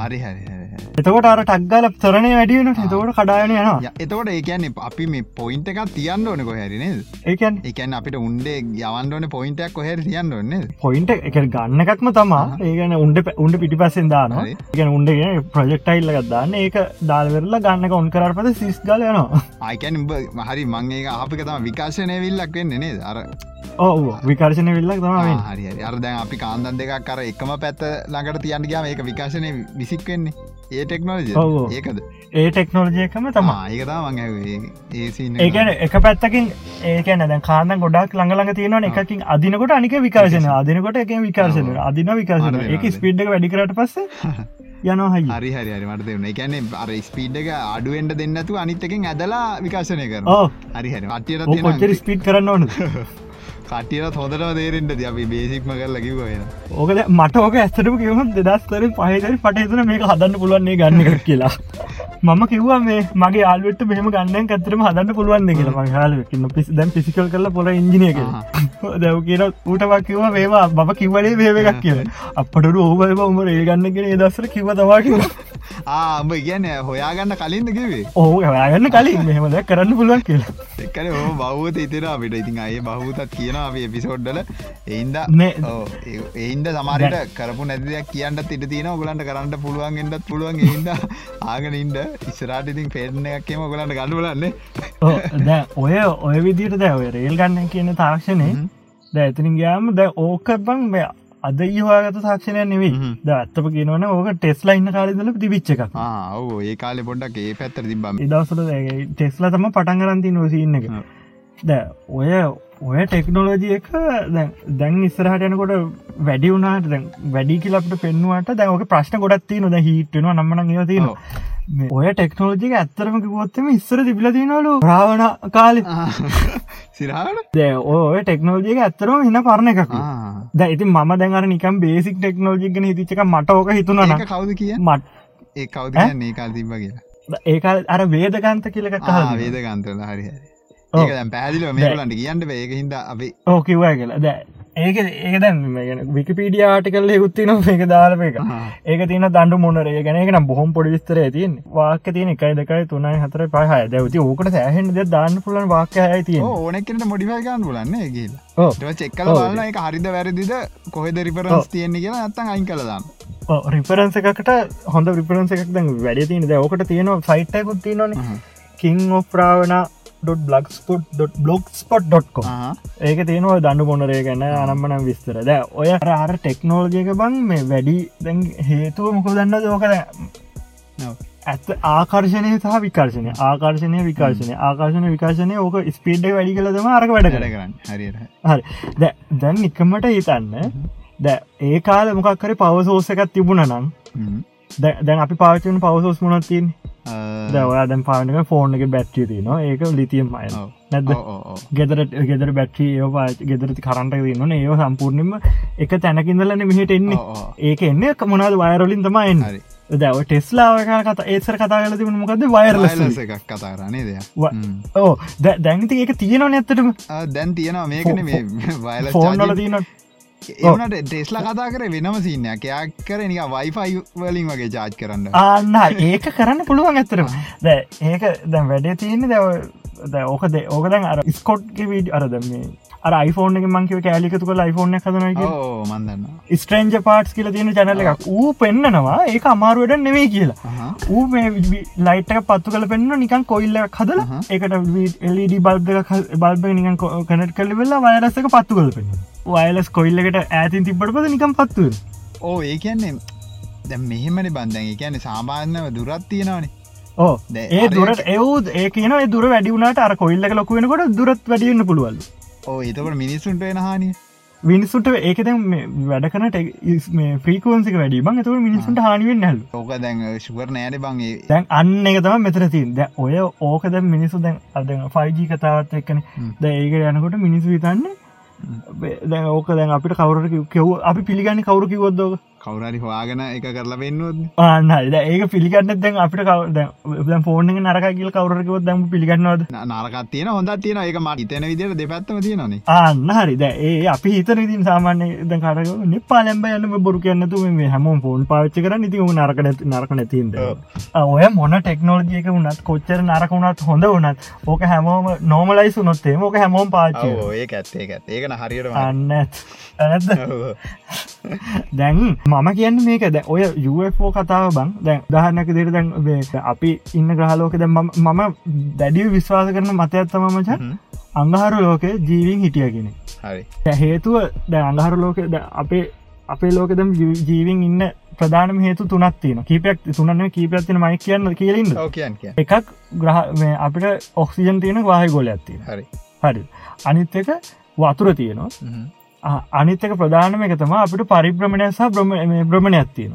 Speaker 2: එතකොට අර ටක්ගල තරණය වැඩියන එතකොට කඩායන යනවා.
Speaker 1: එතකොට ඒකන්නේ අපි මේ පොයින්ට එකක් තියන්න ඕන කොහැරිනේද
Speaker 2: ඒකන්
Speaker 1: එකන් අපිට උන්ඩේ යවන්ඩෝන පොයින්ටක් කොහැර තියන්න ඕන්නේ
Speaker 2: පොයින්ට එක ගන්න එකක්ම තමා. ඒගන උන්ඩ උන්ඩ පිටි පස්සෙන්
Speaker 1: හරි.
Speaker 2: ගැන උන්ඩගෙන ප්‍රජෙක්ටයිල්ල ගත්දාන්න ඒක දාල්වෙරලා ගන්නක ඔන් කරට පස සිස් ගල යනවා.
Speaker 1: අයිකැන් හරි මංඒක අපික තම විකාශනය විල්ලක් වෙන්න නේද? අර
Speaker 2: ඕ විකර්ශනය විල්ලක් තමවෙන්
Speaker 1: හරි හරි. අර දැන් අපි කාන්දන් දෙකක් කර එකම පැත්ත ළඟට තියන්න ගම ඒක විකාශනය විසික් වෙන්නේ ඒ ටෙක්නෝජ
Speaker 2: ඔව් ඔව්.
Speaker 1: ඒකද?
Speaker 2: ඒ ටෙක්නෝජයකම තමා
Speaker 1: ඒකතා මං
Speaker 2: ඒකන එක. පැත්තකින් ඒකන දැ කාන්න ගොඩක් ළඟළඟ තියෙන එකකින් අදිනකොට අනික විකාශන අදිනකොට එක විකාශන අදින විකාශන එක වැඩිකරට පස්ස *laughs* යනවා හයි
Speaker 1: හරි හරි හරි. මට දෙන්න එකැන්නේ අර ස්පීඩ් එක අඩුවෙන්ට දෙන්නතු අනිත්තකින් ඇදලා විකාශනය කර හරි හරි. අටියට
Speaker 2: කොච්චර ස්පීඩ් කරන්න ඕන *laughs*
Speaker 1: කටියට හොඳට තේරෙන්ට ද. අපි බේසික්ම කරලා කිව වෙන
Speaker 2: ඕකද මට ඕක ඇස්තරම කිවහම් දෙදස්තර පහතරි පටේතන මේක හදන්න පුළුවන්න්නේ ගන්න කියලා. මම කිව්වා මේ මගේ ආල්වට මෙහම ගන්නන් ඇතරම හදන්න පුළුවන්ද කියලා. මහලකින්න පිසි දැන් පිසිකල් කරලා පොල ඉංජිනිය *laughs* කියලා දැව කියන ඌටවක් කිව මේවා බම කිවලේ වේව එකක් කියල. අපට ඕබම උම ඒ ගන්න කියෙන දස්සර කිව තවා කිව *laughs*
Speaker 1: ආඹ කියන්න හොයාගන්න කලින්ද කිවේ
Speaker 2: ඕ ගන්න කලින් මෙහමද කරන්න පුළුවන් කියලා.
Speaker 1: එකන බෞත ඉතර අපිට. ඉතින් අය බහුතත් කියන අප එපිසෝඩ්ඩල එයින්ද එයින්ද සමාරට කරපු නැතියක් කියන්න තිට තින ඔගලන්ට කරන්න පුළුවන් එන්නත් පුළුවන්. එහින්ද ආගෙන ඉන්ඩ ඉස්රාට ඉතින් පේටන එකක්කම ඔගලන්ට ගඩුලන්න
Speaker 2: ඕ, ඔය ඔය විදිට දැව රේල් ගන්න කියන තාක්ෂණය ද ඇතිනින් ගයාම ද ඕක බං මෙ අද ඒවාගත තාක්ෂණය නෙවෙයි.
Speaker 1: හ්ම්.
Speaker 2: ද ඇත්තප කියනවන ඕක ටෙස්ලා ඉන්න කාලදල තිබිච්ච එකක්.
Speaker 1: ඔව ඒ කාලෙ පොඩ්ඩක් ඒ පැත්තර තිබම්
Speaker 2: ඉදවසල ටෙස්ලා තම පටන්ගරන්ති නොසින්න එක. ද ඔය ඔය ටෙක්නෝලෝජිය එක දැන්- ඉස්සරහට යනකොට වැඩි වුණට දැන් වැඩි කියලට පෙන්වාට දැක ප්‍රශ්න ගොඩත් තියන ද හිටනවා නම්මන මේ ඔය ටෙක්නෝජික ඇත්තරම කිවොත්තම ඉස්සර තිබිල තිනලු රාවණ කාලෙ.
Speaker 1: සිරාට
Speaker 2: දෑ ඔය ටෙක්නෝජික ඇත්තරම හින්න පරණ එකක්. ද ඉති ම දැර නිකම් බේසික් ටෙක්නෝජිකන හිතිචක මට ඕක හිතුන
Speaker 1: කවුද කිය?
Speaker 2: මට.
Speaker 1: ඒ කවුද කියන්නේ? කාල් තිබ කියලා.
Speaker 2: ඒකල් අර වේදගන්ත කියලක
Speaker 1: ආ, වේද ඒක පැදිලිව මේලන්ට කියන්න ඒක හිද අපි
Speaker 2: ඕ කිව්වා කියලා. දැ ඒක ඒක දැන් විකිපීඩිය ආටිකල්ල යුත්තින මේක දාලප එක ඒක තින දඩ මොනරේ. ගැනගෙන බොහොම පොඩි විස්තර තින් වාක තියන එකයි දෙකයි තුනයි හතර පහ දැවති ඕකට සෑහෙන් ද දාන්න පුලන් වාක්‍ය ඇති
Speaker 1: ඕනෙකට මොඩිෆයිකාන් පුලන්න
Speaker 2: ඕ
Speaker 1: චෙක්කල බලන්න එක හරිද වැරදිද කොහෙද රිපරස් තියෙන්නේ කියලා අත්තන් අයින් කළදාන්න
Speaker 2: රිපරන්ස එකකට හොඳ රිපරන්ස එකක් දැන් වැඩ තියන ද ඕකට තියෙනවා සයිට්ටයකුත් තියනන කිං ඔප්‍රාවන blogspot.com ඒක තියෙනවා දඩු මොනරේ ගැන අනම්මනම් විස්තර. ද ඔය අර ටෙක්නෝලජයක බං මේ වැඩි හේතුව මොක දන්න දෝකද ඇත්ත ආකර්ශනය සහ විකර්ශනය ආකර්ශනය විකර්ශනය ආකර්ශන විකාශනය ඕක ස්පීඩ් වැඩි කලදම අරක වැඩ
Speaker 1: කරන්න. හරි
Speaker 2: හරි. දැන් නිකමට හිතන්න. ද ඒ කාල මොකක්කර පවසෝස එකත් තිබුණ නම් දැන් අපි පාචන පවසෝස් මුණත්තින් දැන් පානක ෆෝර්න එක බැට්ටිය තිනවා ඒක ලිතියම් අය නැද ගෙදරට ගෙදර බැට්‍රී ඒ පා ගෙදරති කරන්ට තින්නන ඒ සම්පූර්ණයම එක තැනකින්දලන්න මෙහට එන්නේ. ඒක එන්න මොනාද වයරොලින් තමයින්න දැව ටෙස්ලාව කත ඒසර කතා කල තිබන මොකද වයරලස
Speaker 1: එකක් කතා කරන්නේ දෙයක්
Speaker 2: ඕ දැන්ති ඒක තියෙනවා නැත්තටම
Speaker 1: දැන් තියෙනවා. මේකන
Speaker 2: ෆෝන්ල තියනට
Speaker 1: ඒනට ටෙස්ලා කතා කර වෙනම සින්නයක් එයක් කර නික වයිෆයි වලින් වගේ ජාජ් කරන්න.
Speaker 2: අන්න ඒක කරන්න පුළුවන් ඇතරම ද ඒක දැම් වැඩේ තියන්නේ දැව ඕකද ඕකදැන් අර ස්කොට්ගේ වීඩ අරද මේ අර iPhone එක මංකිව කෑලිකතු කල iPhone හදන
Speaker 1: මන්දන්න
Speaker 2: ස්ට්‍රේන්ජ පාට්ස් කියල තියෙන චැනල එකක්. ඌ පෙන්න්නනවා ඒක අමාරුවට නෙවේ කියලා. ඌ මේ ලයිට්ක පත්තු කල පෙන්න්න නිකන් කොයිල්ල හදල එකට එලඩ බල්බ බල්බ නිකන් කනට කල වෙල්ලා වයරස්සක පත්තු කල පෙන්න්න වයලස් කොයිල්ලකට ඇතින් තිබට පද නිකම් පත්තුව
Speaker 1: ඕ ඒ කියන්නේ දැ මෙහෙමනි බන්ධන් කියන්නේ සාමාන්‍යව දුරත් තියෙනවානේ.
Speaker 2: ඕ ඒ දුරට එවූ ඒ කියන දුර වැඩිවුණට අර කොල්ලක ලොකුවෙනකොට දුරත් වැඩියන්න පුළුවල්
Speaker 1: ඕ එතකට මිනිස්සුන්ට එන හානිය.
Speaker 2: මිනිස්සුට ඒක වැඩ කනට ්‍රීකෝන්සික වැඩි බං. තුර මිනිසුන්ට හනිුවෙන් නැල්
Speaker 1: ඕක දැන් ශුවර නෑන බංගේ
Speaker 2: දැන් අන්න එක තම මෙතරතින් ද ඔය ඕක දැ මිනිසු දැන් අද 5ජී කතාවත් එක්කන. ද ඒක යනකොට මිනිසු විතන්නේ දැන් ඕක දැන් අපිට කවරක කෙව් අපි පිළිගන්න කවරු කිවොද්දෝක
Speaker 1: කවුරරි හවාගෙන එක කරලා වෙන්නොත්
Speaker 2: ආන්න ඒක පිළිගන්න දැන් අපිට කව ෆෝන නරකගල් කවරකව දැම පිළිගන්නවද?
Speaker 1: නරකත් තියෙන හොඳ තියෙන එක මට ඉතන විදිර දෙපැත්ම තියෙනනේ
Speaker 2: ආන්න හරිද ඒ අපි හිතන ඉතින් සාමාන්‍ය ද කරක නිපා ලැම්බ යන්න බොරු කියන්නතු මේ හැම ෆෝන් පාච්ච කර ඉති නරකට නරක නැතින්ද ඔය මොන ටෙක්නෝජයක වුණත් කොච්චර නරකුණත් හොඳ වනත් ඕක හැමෝම නෝමලයිසු නොත්තේ ඕක හැමෝම් පාච
Speaker 1: ඒ ඇත්තේ ඇත් ඒකන හරියට
Speaker 2: අන්න ඇත්ද දැන් මම කියන්න මේක. දැ ඔය UFෝ කතාව බං. දැන් දහන්නක දෙර දැන් අපි ඉන්න ග්‍රහලෝක දැ මම දැඩිය විශ්වාස කරන මතඇත්තමමච අංගහරු ලෝකේ ජීවින් හිටියගෙන හේතුව දැ අංගහරු ලෝක අපේ අපේ ලෝකදම් ජීවින් ඉන්න ප්‍රධානම හේතු තුනක් තියෙන කීපයක් තුනන්න කීපයක් තින මයි කියන්න කියලින්ද එකක් ග්‍රහ අපිට ඔක්සිජන් තියෙන වාහය ගොල ඇත්ති හරි. හරි. අනිත් එක වතුර තියෙනවා අනිත්තක ප්‍රධානම එක තම අපිට පරිබ්‍රමණය සහ බ්‍රම බ්‍රමණයක් තියෙන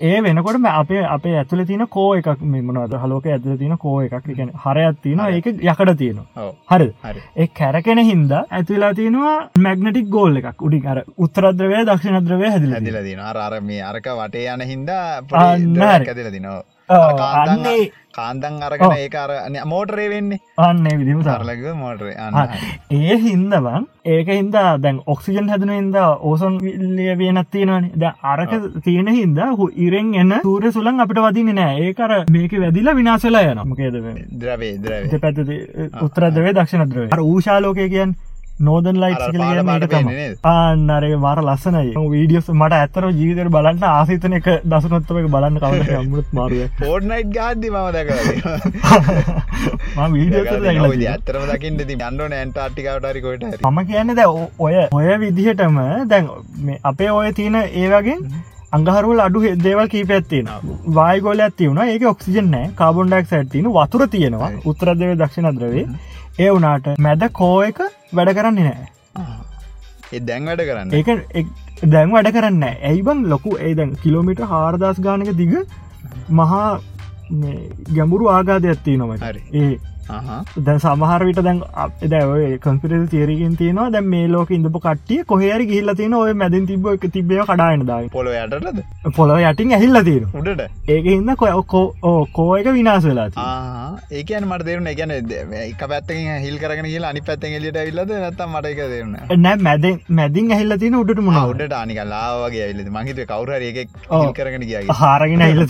Speaker 2: ඒ වෙනකොට අපේ අපේ ඇතුල තින කෝ එකක් මෙමනවද හලෝක ඇතුල තින කෝ එකක් ගැන හරයක් තියෙන ඒක යකට තියෙනවා. හරි. ඒ කැරකෙන හින්ද ඇතුලා තියෙනවා මැග්නටික් ගෝල් එකක්. උඩි අර උත්තරද්‍රවය දක්ෂණද්‍රවය හැදිල
Speaker 1: දිල දින අර මේ අරක වටේ යන හින්ද ඇදිල දිනවා
Speaker 2: අන්නේ
Speaker 1: කාන්දන් අරගෙන ඒ අර මෝටරේ වෙන්නේ.
Speaker 2: අන්න විදිම
Speaker 1: සරලක මෝටරේ
Speaker 2: ඒ හින්දවන් ඒක හින්දා දැන් ඔක්සිජන් හැදන හිද ඕසොන් විල්ලිය වෙනත් තියෙනවන. ද අරක තියෙන හින්ද හු ඉරෙන් එන්න සූර සුලන් අපිට වදින නෑ. ඒකර මේක වැදිලා විනාසලා යන මකේද
Speaker 1: ද්‍රවේ ද්‍රව
Speaker 2: පැත් උත්තරද්‍රවේ දක්ෂණද්‍රව අර ඌශාලෝකය කියන් නෝදන් ලයිට් ආන්නරේ මාර ලස්සනයි. වීඩියස් මට ඇත්තර ජීවිතර බලන්න ආසිතන එක දසනොත්තමක බලන්න කවට මුත් මාරුව.
Speaker 1: පෝර්නයිට් ගාද්දි ම දක
Speaker 2: වීඩිය
Speaker 1: ඇතරම දකින්න ති අන්ඩන ඇන්ටාටිකාවටරිකොට
Speaker 2: මම කියන්න ද ඔය ඔය විදිහටම දැන් අපේ ඔය තියෙන ඒවගේ අංගහරුවල අඩු දේවල් කීපැත්තින වායගෝල ඇතිවුණ ඒක ඔක්සිජන් කාබොන්ඩක් ඇත්තින වතුර තියෙනවා. උත්තරදව දක්ෂණද්‍රවේ ඒ වනාට මැද කෝ එක වැඩ කරන්නේ නෑ.
Speaker 1: දැන් වැඩ කරන්න?
Speaker 2: ඒක දැන් වැඩ කරන්න ඇයිබන් ලොකු ඒදැන් කිලෝමිට හාරදස් ගානක දිග මහා ගැඹුරු ආගාධයක් තියෙනවට
Speaker 1: හරි.
Speaker 2: ඒ දැන් සමහරවිට දැන් දැ කන්පිරල් තේරකින් තියෙනවා. දැන් මේ ලෝක ඉඳපු කට්ටිය කොහරි ගිල්ල තියෙන ඔය මැදින් තිබ එක තිබේ කඩායන දා
Speaker 1: පොලො යටටද?
Speaker 2: පොළොව යටින් ඇහිල්ල තියෙන
Speaker 1: උඩට?
Speaker 2: ඒක හින්න කොයකෝ ඕ කෝ එක විනාස වෙලා
Speaker 1: ඒකන් මට දෙරුණ ගැන එක පැත්තකින් හිල් කරගෙන කියලා අනි පැත්තෙන් එලියට විල්ලද නැත්තම් මට එක දෙරන්න
Speaker 2: නෑ මැද මැදින් ඇහිල්ල තියෙන උඩට මුණ
Speaker 1: උඩට ආනිකල්ලාවගේ ඇවිල්ල මහිත කවුර එක
Speaker 2: ඔව්.
Speaker 1: කරගෙන කිය
Speaker 2: හාරගෙන ඇල්ල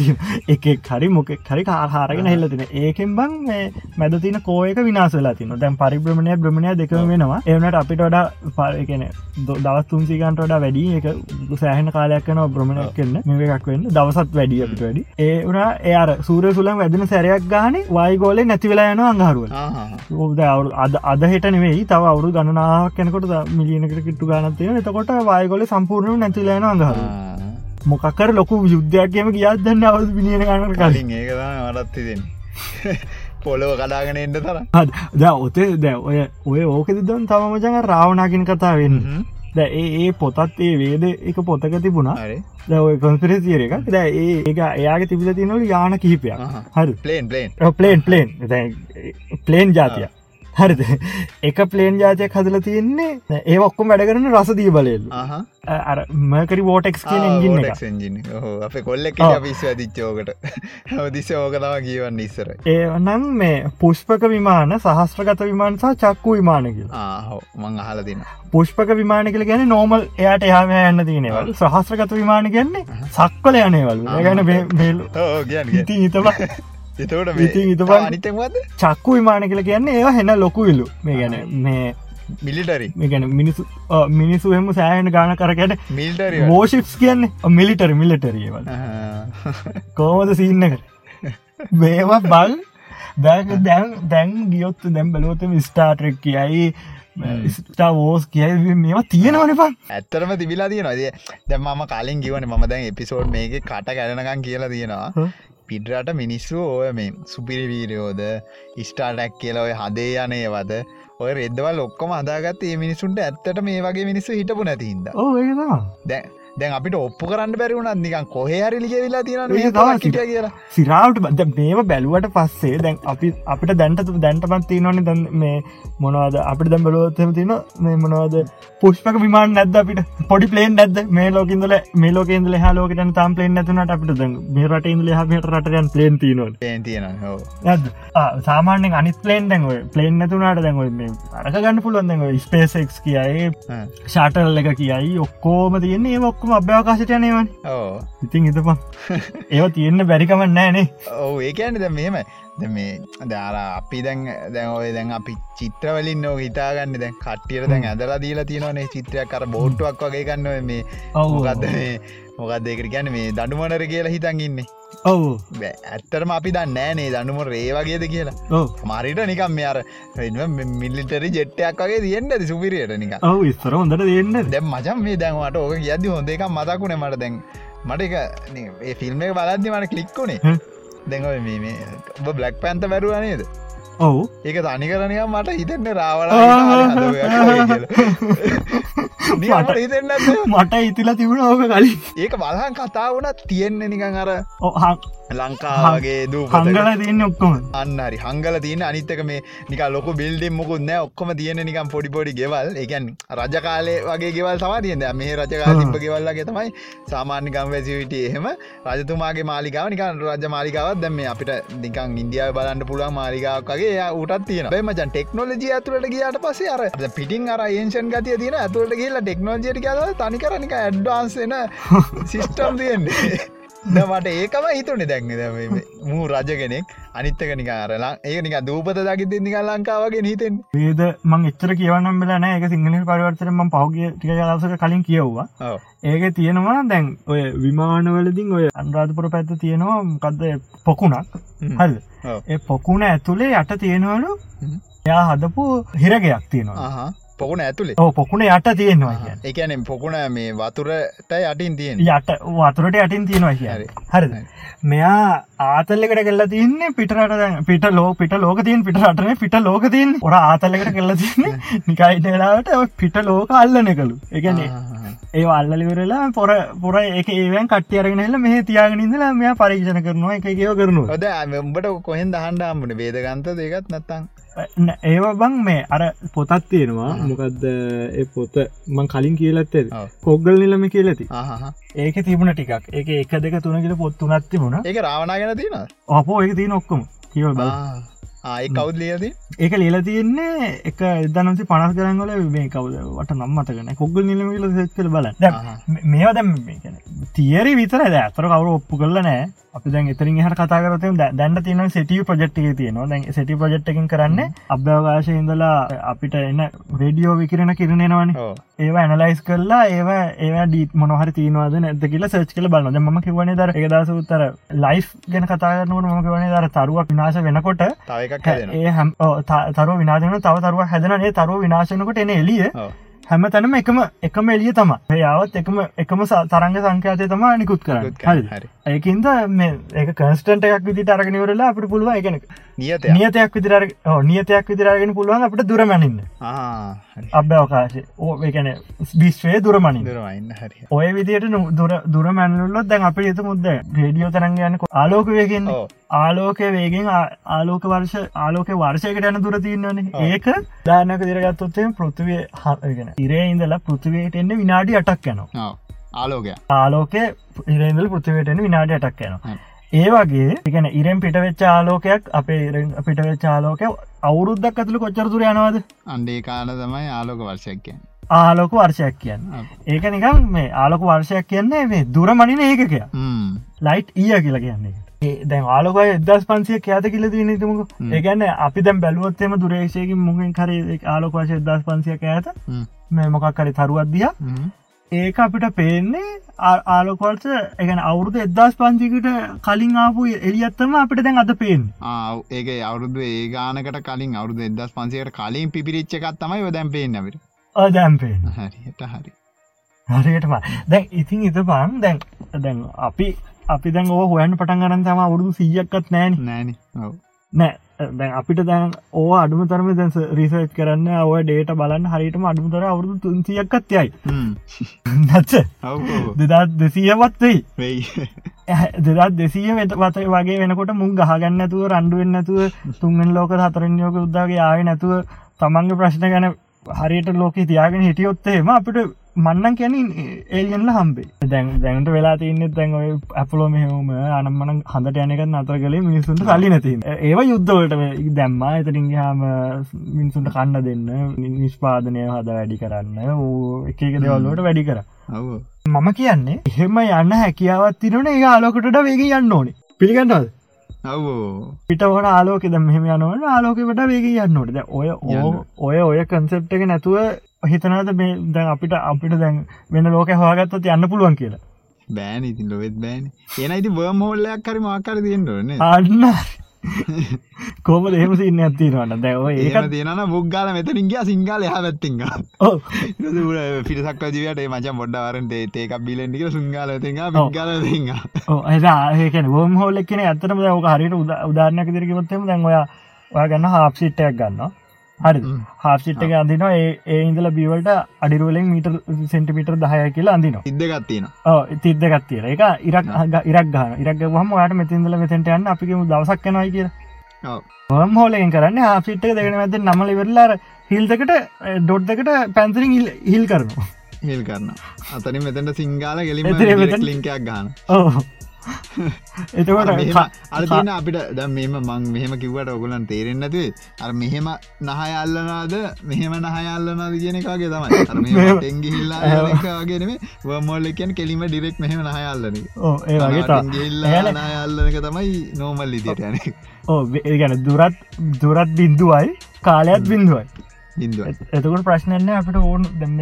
Speaker 2: එකෙක් හරි මොකෙක් හරි කාහාරගෙන හෙල්ල තින ඒකෙන් බං මැද තින කෝයක විනාස වෙලා තින දැන් පරිබ්‍රමණය බ්‍රමණය දෙකම වෙනවා. එවනට අපිට වඩා පරකන දවස් තුන්සිකන්ට වඩා වැඩි එක සෑහන කාලයක් කන බ්‍රමණයක් කන්න මේ එකක් වෙන්න. දවසත් වැඩිය අපිට වැඩි. ඒ වනා එයාර සූරය සුලම් වැදෙන සැරයක් ගාන වයිගෝල නැතිවෙලා යන අංහරුව ඕද අවු අද අද හෙට නෙවෙයි තව අවුරු ගණනාවක් කෙනකොට මිලියනකට කිට්ටු ගනත්තිය එතකොට වයිගොල සම්පූර්ණ නැතිලයන අංහරු මොකක්කර ලොකු යුද්ධයක්කම කියත් දන්න අවුදු පිිනියන ගන්න කලින්
Speaker 1: කලින්. ඒක පොලොව කඩාගෙන එන්න තර
Speaker 2: ද ඔතේ දැ ඔය ඔය ඕකෙද දන් තමමචඟ රාවනාකින් කතා වෙන්න. ද ඒ පොතත් ඒ වේද එක පොතක තිබුණා. ද ඔය කොන්පිරසිියර එකක්. ද ඒ ඒක එයාගේ තිබිල තිනවල යාන කිහිපයක්. හරි.
Speaker 1: Plane plane
Speaker 2: plane plane plane ජාතිය හරිද? එක පලේන් ජාතියක් හදල තියෙන්නේ. ඒ ඔක්කොම වැඩ කරන රසදී බලෙල්ලු අර මකරි වෝටෙක්ස්
Speaker 1: එන්ජින අප. පිස් ඇදිච්චෝකට හදිස්ස ඕකතාව කියවන්න ඉස්සර
Speaker 2: ඒනම් මේ පුෂ්පක විමාන සහස්ත්‍රගත විමාන සහ චක්කු විමානකිල්
Speaker 1: ආහෝ මං අහල දින
Speaker 2: පුෂ්පක විමාන කියල ගැන නෝමල් එයාට එහම යන්න තියනවල් සහස්ත්‍රගත විමාන කියන්නේ සක්වල යනේවලු ගැන බේල් හිතම
Speaker 1: එතවට
Speaker 2: ඉතින් හිතපන්.
Speaker 1: අනිතමද
Speaker 2: චක්කු විමාන කියල කියන්නේ ඒවා හෙන ලොකු විල්ලු මේ ගැන මේ
Speaker 1: මිලිටරි.
Speaker 2: ගැන මිනිසු ඔව්, මිනිස්සු එම සෑහන ගාන කරකට
Speaker 1: මිල්ටරි
Speaker 2: වෝෂිප්ස් කියන්නේ? මිලිටරි මිලිටරියවල් කෝමද සින්නකට මේවා බල් දැක දැන් දැන් ගියොත් දැම් බලෝතම ස්ටාටරෙක් කියයි ස්ටා වෝස් කියයි මේවා තියෙනවන පන්
Speaker 1: ඇත්තරම තිබිලා තියෙනවාද දැ මම කලින් කිවන ම දැන් එපිසෝඩ් මේක කට කැරනකම් කියලා තියෙනවා
Speaker 2: හ්ම්.
Speaker 1: පිඩරට මිනිස්සු ඔය මේ සුපිරි වීරයෝද ස්ටාටැක් කියල ඔය හදේ යනයවද ඔය රෙද්දවල් ඔක්කොම අදාගත් ඒ මිනිසුන්ට ඇත්තට මේ වගේ මිනිස්සු හිටපු නැතිහිද
Speaker 2: ඕ
Speaker 1: දැ දැන් අපිට ඔප්පු කරන්න බැරිවුණත් නිකන් කොහේ හරිලික වෙලා තියෙන කිය කියලා.
Speaker 2: සිරාවට බද මේම බැලුවට පස්සේ දැන් අපි අපිට දැන්ට දැන්ටමත් තියනවන දැන් මේ මොනවද අපිට දැම් බලෝත්තම තින මේ මොනවද පුෂ්පක විමාන නැද අපිට? පොඩි පලේන් නැද මේ ලෝකඉදල මේ ලෝකෙන්දල හලෝකට තාම් පලේන් නැතුනට අපිට දැන් මේ රට ඉදල හමට රටයන් පලේන් තියනොට
Speaker 1: පේන් තියෙන හෝ
Speaker 2: නැද සාමානෙන් අනිත් පලේන් දැන්ව පලේන් නැතුනාට දැන්ව අරක ගන්න පුළුවන් දැන්ව ස්පේසෙක්ස් කියයි ෂාටල් එක කියයි ඔක්කෝම තියන්නේ ඒ ඔක්කොම අභ්‍යාකාශට යනවන්
Speaker 1: ඕ
Speaker 2: ඉතින් හිතපන්. ඒව තියෙන්න බැරිකමන්න නෑනේ
Speaker 1: ඔව ඒකන්න ද මෙහෙම ද මේ දාර අපි දැන් දැන් ඔය දැන් අපි චිත්‍රවලින් නෝ හිතාගන්න. දැන් කට්ටියට දැන් ඇදලා දීලා තියෙනවනේ චිත්‍රයක්. කර බෝට්ටුවක් වගේ ගන්නව මේ. මොකක්ද මේ? මොකක්දේකට ගැන මේ දඩුමනර කියලා හිතන් ඉන්නේ
Speaker 2: ඔවු.
Speaker 1: ඇත්තරම අපි දන්න ෑනේ දනුම රේ වගේද කියලා. මරිට නිකම් මෙ අර මිල්ලිටරි ජෙට්ටයක් වගේ තියෙන්ට ඇති සුපිරියට නික
Speaker 2: ඔව ඉස්සර හොඳට දෙන්න
Speaker 1: දැම් මචන් මේ දැන්වට ඕක කියද්දි හොඳ එක මතකුණේ මට දැන්. මට එක ෆිල්ම් එක බලද්දි මට කලික්කුණේ. දැඟ මේ ඔබ බ්ලක් පැන්ත බැරුවනේද
Speaker 2: ඔවු.
Speaker 1: ඒක තනිකරනක මට හිතෙන්න රාවල *laughs*
Speaker 2: මට-
Speaker 1: හිතෙන්න
Speaker 2: මට ඉතිලා තිබුණ ඕක කලින්.
Speaker 1: ඒක බලහන් කතා වුණත් තියෙන්නේ නිකන් අර
Speaker 2: හංගල
Speaker 1: ලංකාවගේ දූ
Speaker 2: තියන්න ඔක්කොම.
Speaker 1: අන්නරි හංගල තියන අනිත්තක මේ නික ලොක බිල්ඩිම් මුකුත් නෑ ඔක්කොම තියෙන නිකම් පොඩිපොඩි ගෙවල්. එකන් රජකාලේ වගේ ගෙවල් තම තියද මේ රජකා
Speaker 2: ආ.
Speaker 1: තිබ ගෙවල්ලගේ තමයි සාමාන්‍ය ගම්වැසිවිට එහෙම රජතුමාගේ මාලිකාව නිකන් රජ මාලිකාවත් දැම අපිට නිකන් ඉන්දියාව බලන්න පුළුවන් මාලිකාවක්ගේ ය උටත් තියෙන මචන් ටෙක්නෝලජිය ඇතුලට ගියාට පසේ අර අර පිටින් අර ඒන්ෂන් ගතිය තියෙන ඇතුලට කියලා ටෙක්නෝජයට කියල තනිකරනික ඇඩ්වාන්සන සිිස්ටම් තියෙන්නේ මට ඒකම හිතුනේ දැක්න මූ රජ කෙනෙක් අනිත්තක නිකාරලා ඒ නික දූපත දකිත නික ලංකාවගේ හිතෙන්
Speaker 2: වේද මං එච්චර කියවනම් වෙලා නෑ එක සිංහල පරිවර්තරම පහුගිය ටික දවසක කලින් කියව්වා. ඒක තියෙනවා දැන් ඔය විමානවලදිින් ඔය අන්රාධපුර පැත්ත තියෙනවා මොකක්ද පොකුණක්. හල්. ඒ පොකුණ ඇතුළේ යට තියෙනවලු. එයා හදපු හිරගයක් තියෙනවා.
Speaker 1: පොකුණ ඇතුළේ
Speaker 2: ඕ පොකුණ යට තියෙනවා
Speaker 1: එකනම් පොකුණ මේ වතුරට යටින් තියෙන්
Speaker 2: යට වතුරට යටින් තියෙනවා කිය
Speaker 1: හරි.
Speaker 2: මෙයා ආතල්ලකට කෙල්ලා තියන්නේ පිටරට පිට ලෝ පිට ලෝක තියන් පිට රටන පිට ලෝක තියන් ඔර ආතල්ලකට කෙල්ලා තියන්නේ *laughs* නිකයිට වෙලාවට පිට ලෝක අල්ලන කළු එකන ඒ අල්ලිවරලා පොර පොර එක ඒවන් කට්ටියරගෙනල මේ තියාගෙනදලා මෙයා පරීක්ෂණ කරනවා එක කියව කරනවා.
Speaker 1: ඔද උඹට කොහෙන් දහන්ඩ අම්බන බේදගන්ත දෙකත් නැත්තං
Speaker 2: ඒව බං මේ අර පොතත් තියෙනවා. මොකක්ද ඒ පොත? මං කලින් කියලත්. කොග්ගල් නිලම කියලති ඒක තිබුණ ටිකක්. ඒක එක දෙක තුන කියල පොත්තු නත්ති මුණ
Speaker 1: ඒක රාවනා ගැන තින
Speaker 2: අපෝ ඒක තිය නොක්කොම කියව බ
Speaker 1: ආය කවුද ලියද
Speaker 2: ඒක ලියල තියෙන්නේ එක එදනසි පනස් කරංගල මේ කවද? වට නම්මතගෙන කොග්ගල් නිලම කියල සෙත් කළ බල මේවා දැම් තියරි විතර ඇතර කවරු ඔප්පු කරල නෑ අපි දැන් එතරින් හට කතා කරතම දැන්ට තියන සෙටිය ප්‍රජෙක්්ක තියෙනවා. දැන් සෙටි ප්‍රජෙක්්කින් කරන්න අභ්‍යවකාශය ඉඳලා අපිට එන්න රේඩියෝ විකිරෙන කිරණෙනවන ඒවා ඇනලයිස් කරලා ඒවා ඒවා ඩීට මොනහර තියනවාද නැද කියලා සච් කල බලන්න ම කිවන දර එකදස උත්තර ලයි් ගැන කතාරනට ම කිවන දර තරුවක් විනාශ වෙනකොට. ඒ හැම් තරුව විනාශන තව තරුව හැදනේ තරුව විනාශනකොට එන එලිය. හැම තැනම එකම එකම එලිය තම යාවත් එකම එකම තරංග සංඛ්‍යාතය තම නිකුත් කරන්න. හරි. ඒකින්ද මේ ඒක කන්ස්ටන්ට එකක් විදිට අරගෙනවරලා අපට පුළුව එකන
Speaker 1: නියතය
Speaker 2: නියතයක්. විදිර නියතයක් විදිරගෙන පුළුවන් අපට දුරමැනින්න.
Speaker 1: හරි.
Speaker 2: අභ්‍යවකාශය. ඕ එකන විශ්වය දුරමනින්
Speaker 1: දරවන්න හරි.
Speaker 2: ඔය විදියට දුර දුරමැනලොත් දැන් අප යුතු මුද්ද රේඩියෝ තරංග යනක ආලෝක වේගෙන්
Speaker 1: ඕ
Speaker 2: ආලෝකය වේගෙන් ආලෝක වර්ෂ ආලෝක වර්ෂයකට යන දුර තියන්නවන
Speaker 1: ඔව්.
Speaker 2: ඒක දානක දිරගත්තොත්තේ පෘතිවය හගෙන ඉරේ ඉඳලා පෘතිවයට එන්න විනාඩි අටක් යනවා
Speaker 1: ආලෝකය.
Speaker 2: ආලෝකය ඉරේන්දල පෘතිවයටෙන විනාඩි අටක් යනවා.
Speaker 1: හරි.
Speaker 2: ඒ වගේ එකන ඉරෙන් පිටවෙච්ච ආලෝකයක් අපේ පිටවෙච්ච ආලෝක අවුරුද්දක් ඇතුළ කොච්චරතුර යනවාද?
Speaker 1: අන්ඩේ කාල තමයි ආලෝක වර්ෂයක් කියන්න.
Speaker 2: ආලෝක වර්ෂයක් කියන්න. ඒක නිකම් මේ ආලෝක වර්ෂයක් කියන්නේ මේ දුර මනින ඒකකය ලයිට් ඊය කියලා කියන්නේ දැන් ආලෝකය එදස් පන්සිය කෑත කියල දී නතුමක. ඒගැන්න අපි දැම් බැලුවොත්තෙම දුරේශයකින් මුගෙන් කර ආලෝක වර්ෂ එදස් පන්සිය ඇත මේ මොකක් කරි තරුවත්දිය ඒක අපිට පේන්නේ ආ- ආලෝකවර්ෂ එකන අවුරුදු එදස් පංචිකට කලින් ආපු එලියත්තම අපිට දැන් අද පේෙන්
Speaker 1: ඒක අවුරුදු ඒ ගානකට කලින් අවුරුදු එදස් පන්සේට කලින් පිරිච්ච එකත් තමයි යොදැම් පේනවිට
Speaker 2: අදැම්පේෙන්
Speaker 1: හරිට හරි.
Speaker 2: හරියටම. දැන් ඉතින් ඉත බං දැන් දැන් අපි අපි දැන් ඕ හොයන් පටන් ගරන් තම අවුරුදු සියක්කත් නෑන
Speaker 1: නෑන
Speaker 2: නෑ දැන් අපිට දැන් ඕ අඩුම තරම දැන් රිසර්ච් කරන්න ඔය ඩේට බලන්න හරිටම අඩුම තර අවුරුදු තුන්සියක්කත් යයි. *laughs* නැච්ච
Speaker 1: ඔව
Speaker 2: දෙදත් දෙසීයවත් වෙයි. දෙදත් දෙසිය වෙත වත වගේ වෙනකොට මුන් ගහගන්නතුව රණ්ඩුවෙන් නැතුව තුන්ෙන් ලෝක හතරෙන්යෝක උද්දාගේ ආය නැතුව තමන්ගේ ප්‍රශ්න ගැන හරියට ලෝක තියාගෙන හිටියොත්තේම අපිට මන්නන් කැන ඒගල්ල හම්බේ දැන් දැන්ට වෙලා තින්න දැන් ඔය ඇපලෝ මෙහම අනම්මන හඳට යනක අතර කලේ මිනිසුන්ට සල්ලි නැති ඒව යුද්ධවලට දැම්මා. එතරින් හාම මිනිසුන්ට කන්න දෙන්න නිස්පාදනය හද වැඩි කරන්න. ඕ එක එක දෙවල්ලට වැඩි කර. මම කියන්නේ එහෙම යන්න හැකියාවත් තිරන ඒ ආලෝකටට වේග යන්න ඕනේ. පිළිගන්නවද? පිටවට ආලෝක ද මෙහම යනවට ආලෝකට වේග යන්නට ඔය. ඔය ඔය කන්සෙප්ට එක නැතුව හිතනද මේ දැන් අපිට අපිට දැන් වෙන ලෝක හවාගත්තත් යන්න පුළුවන් කියලා?
Speaker 1: බෑන ඉතින් ලොවෙත් බෑන. එන ඉති බර්ම හෝල්ලයක් කරි මාකර තියෙන්ටන
Speaker 2: අන්න. කෝම දෙහෙම සින්න ඇතිරවන්න දැව
Speaker 1: ඒකත් තියෙන බුග්ගාල මෙතරින්ගේ සිංහල එහ පැත්තිංග. පිරිසක් ජීවට මච මොඩ්ඩවරට ඒක බිලෙන්ටික සුංගාල තිංහ පුද්ගල තිංහ
Speaker 2: ඕ ඒකන වෝම් හෝල්ල එකන ඇතරම දක හරිට උදාරණක දිරිකවත්තම දැන් ඔයා ගන්න හාප්සිට්ටයක් ගන්න හරි. හාප්සිට් එක අඳන ඒ ඉඳල බිවලට අඩිරුවලෙන් මීට සෙන්ටිමිටර් දහය කියලා අඳනවා.
Speaker 1: ඉදගත්තින
Speaker 2: ඕ තිද්දගත් තිර එක ඉරක් ඉරක් ගන ඉරක් හම යාට මෙතින්දල මෙතෙන්ට යන්න අපිම දවසක් කනයි කිය හොම් හෝලෙන් කරන්න හාපිට් එක දෙගෙන ඇත නමල වෙරලාර හිල්දකට ඩොඩ්දකට පැන්තරින් හිල් කරනවා.
Speaker 1: හිල් කරන්න අතරින් මෙතැට සිංගාල ගෙලිම ලිංකයක් ගන්න
Speaker 2: ඕ එතකොට
Speaker 1: අර තියන අපිට ද මෙම මං මෙහම කිවට ඔගුලන් තේරෙන් නැතිවේ අර මෙහෙම නහය අල්ලනාද මෙහෙම නහයල්ලනාද කියන එකගේ තමයි.
Speaker 2: මෙහෙම-
Speaker 1: ටෙංගි හිල්ලාගෙනම වමෝල්ල කියන් කෙලිම ඩිරෙක් මෙහෙම නහයල්ලන
Speaker 2: ඕ ඒ වගේ තා
Speaker 1: ගෙල්ලා නයල්ලනක තමයි නෝමල් ඉදිට යන
Speaker 2: ඕ ගැන දුරත් දුරත් බින්දුවයි කාලයක් බින්දුවයි
Speaker 1: බින්දුව
Speaker 2: එතකට ප්‍රශ්නයන්න අපට ඕන දෙම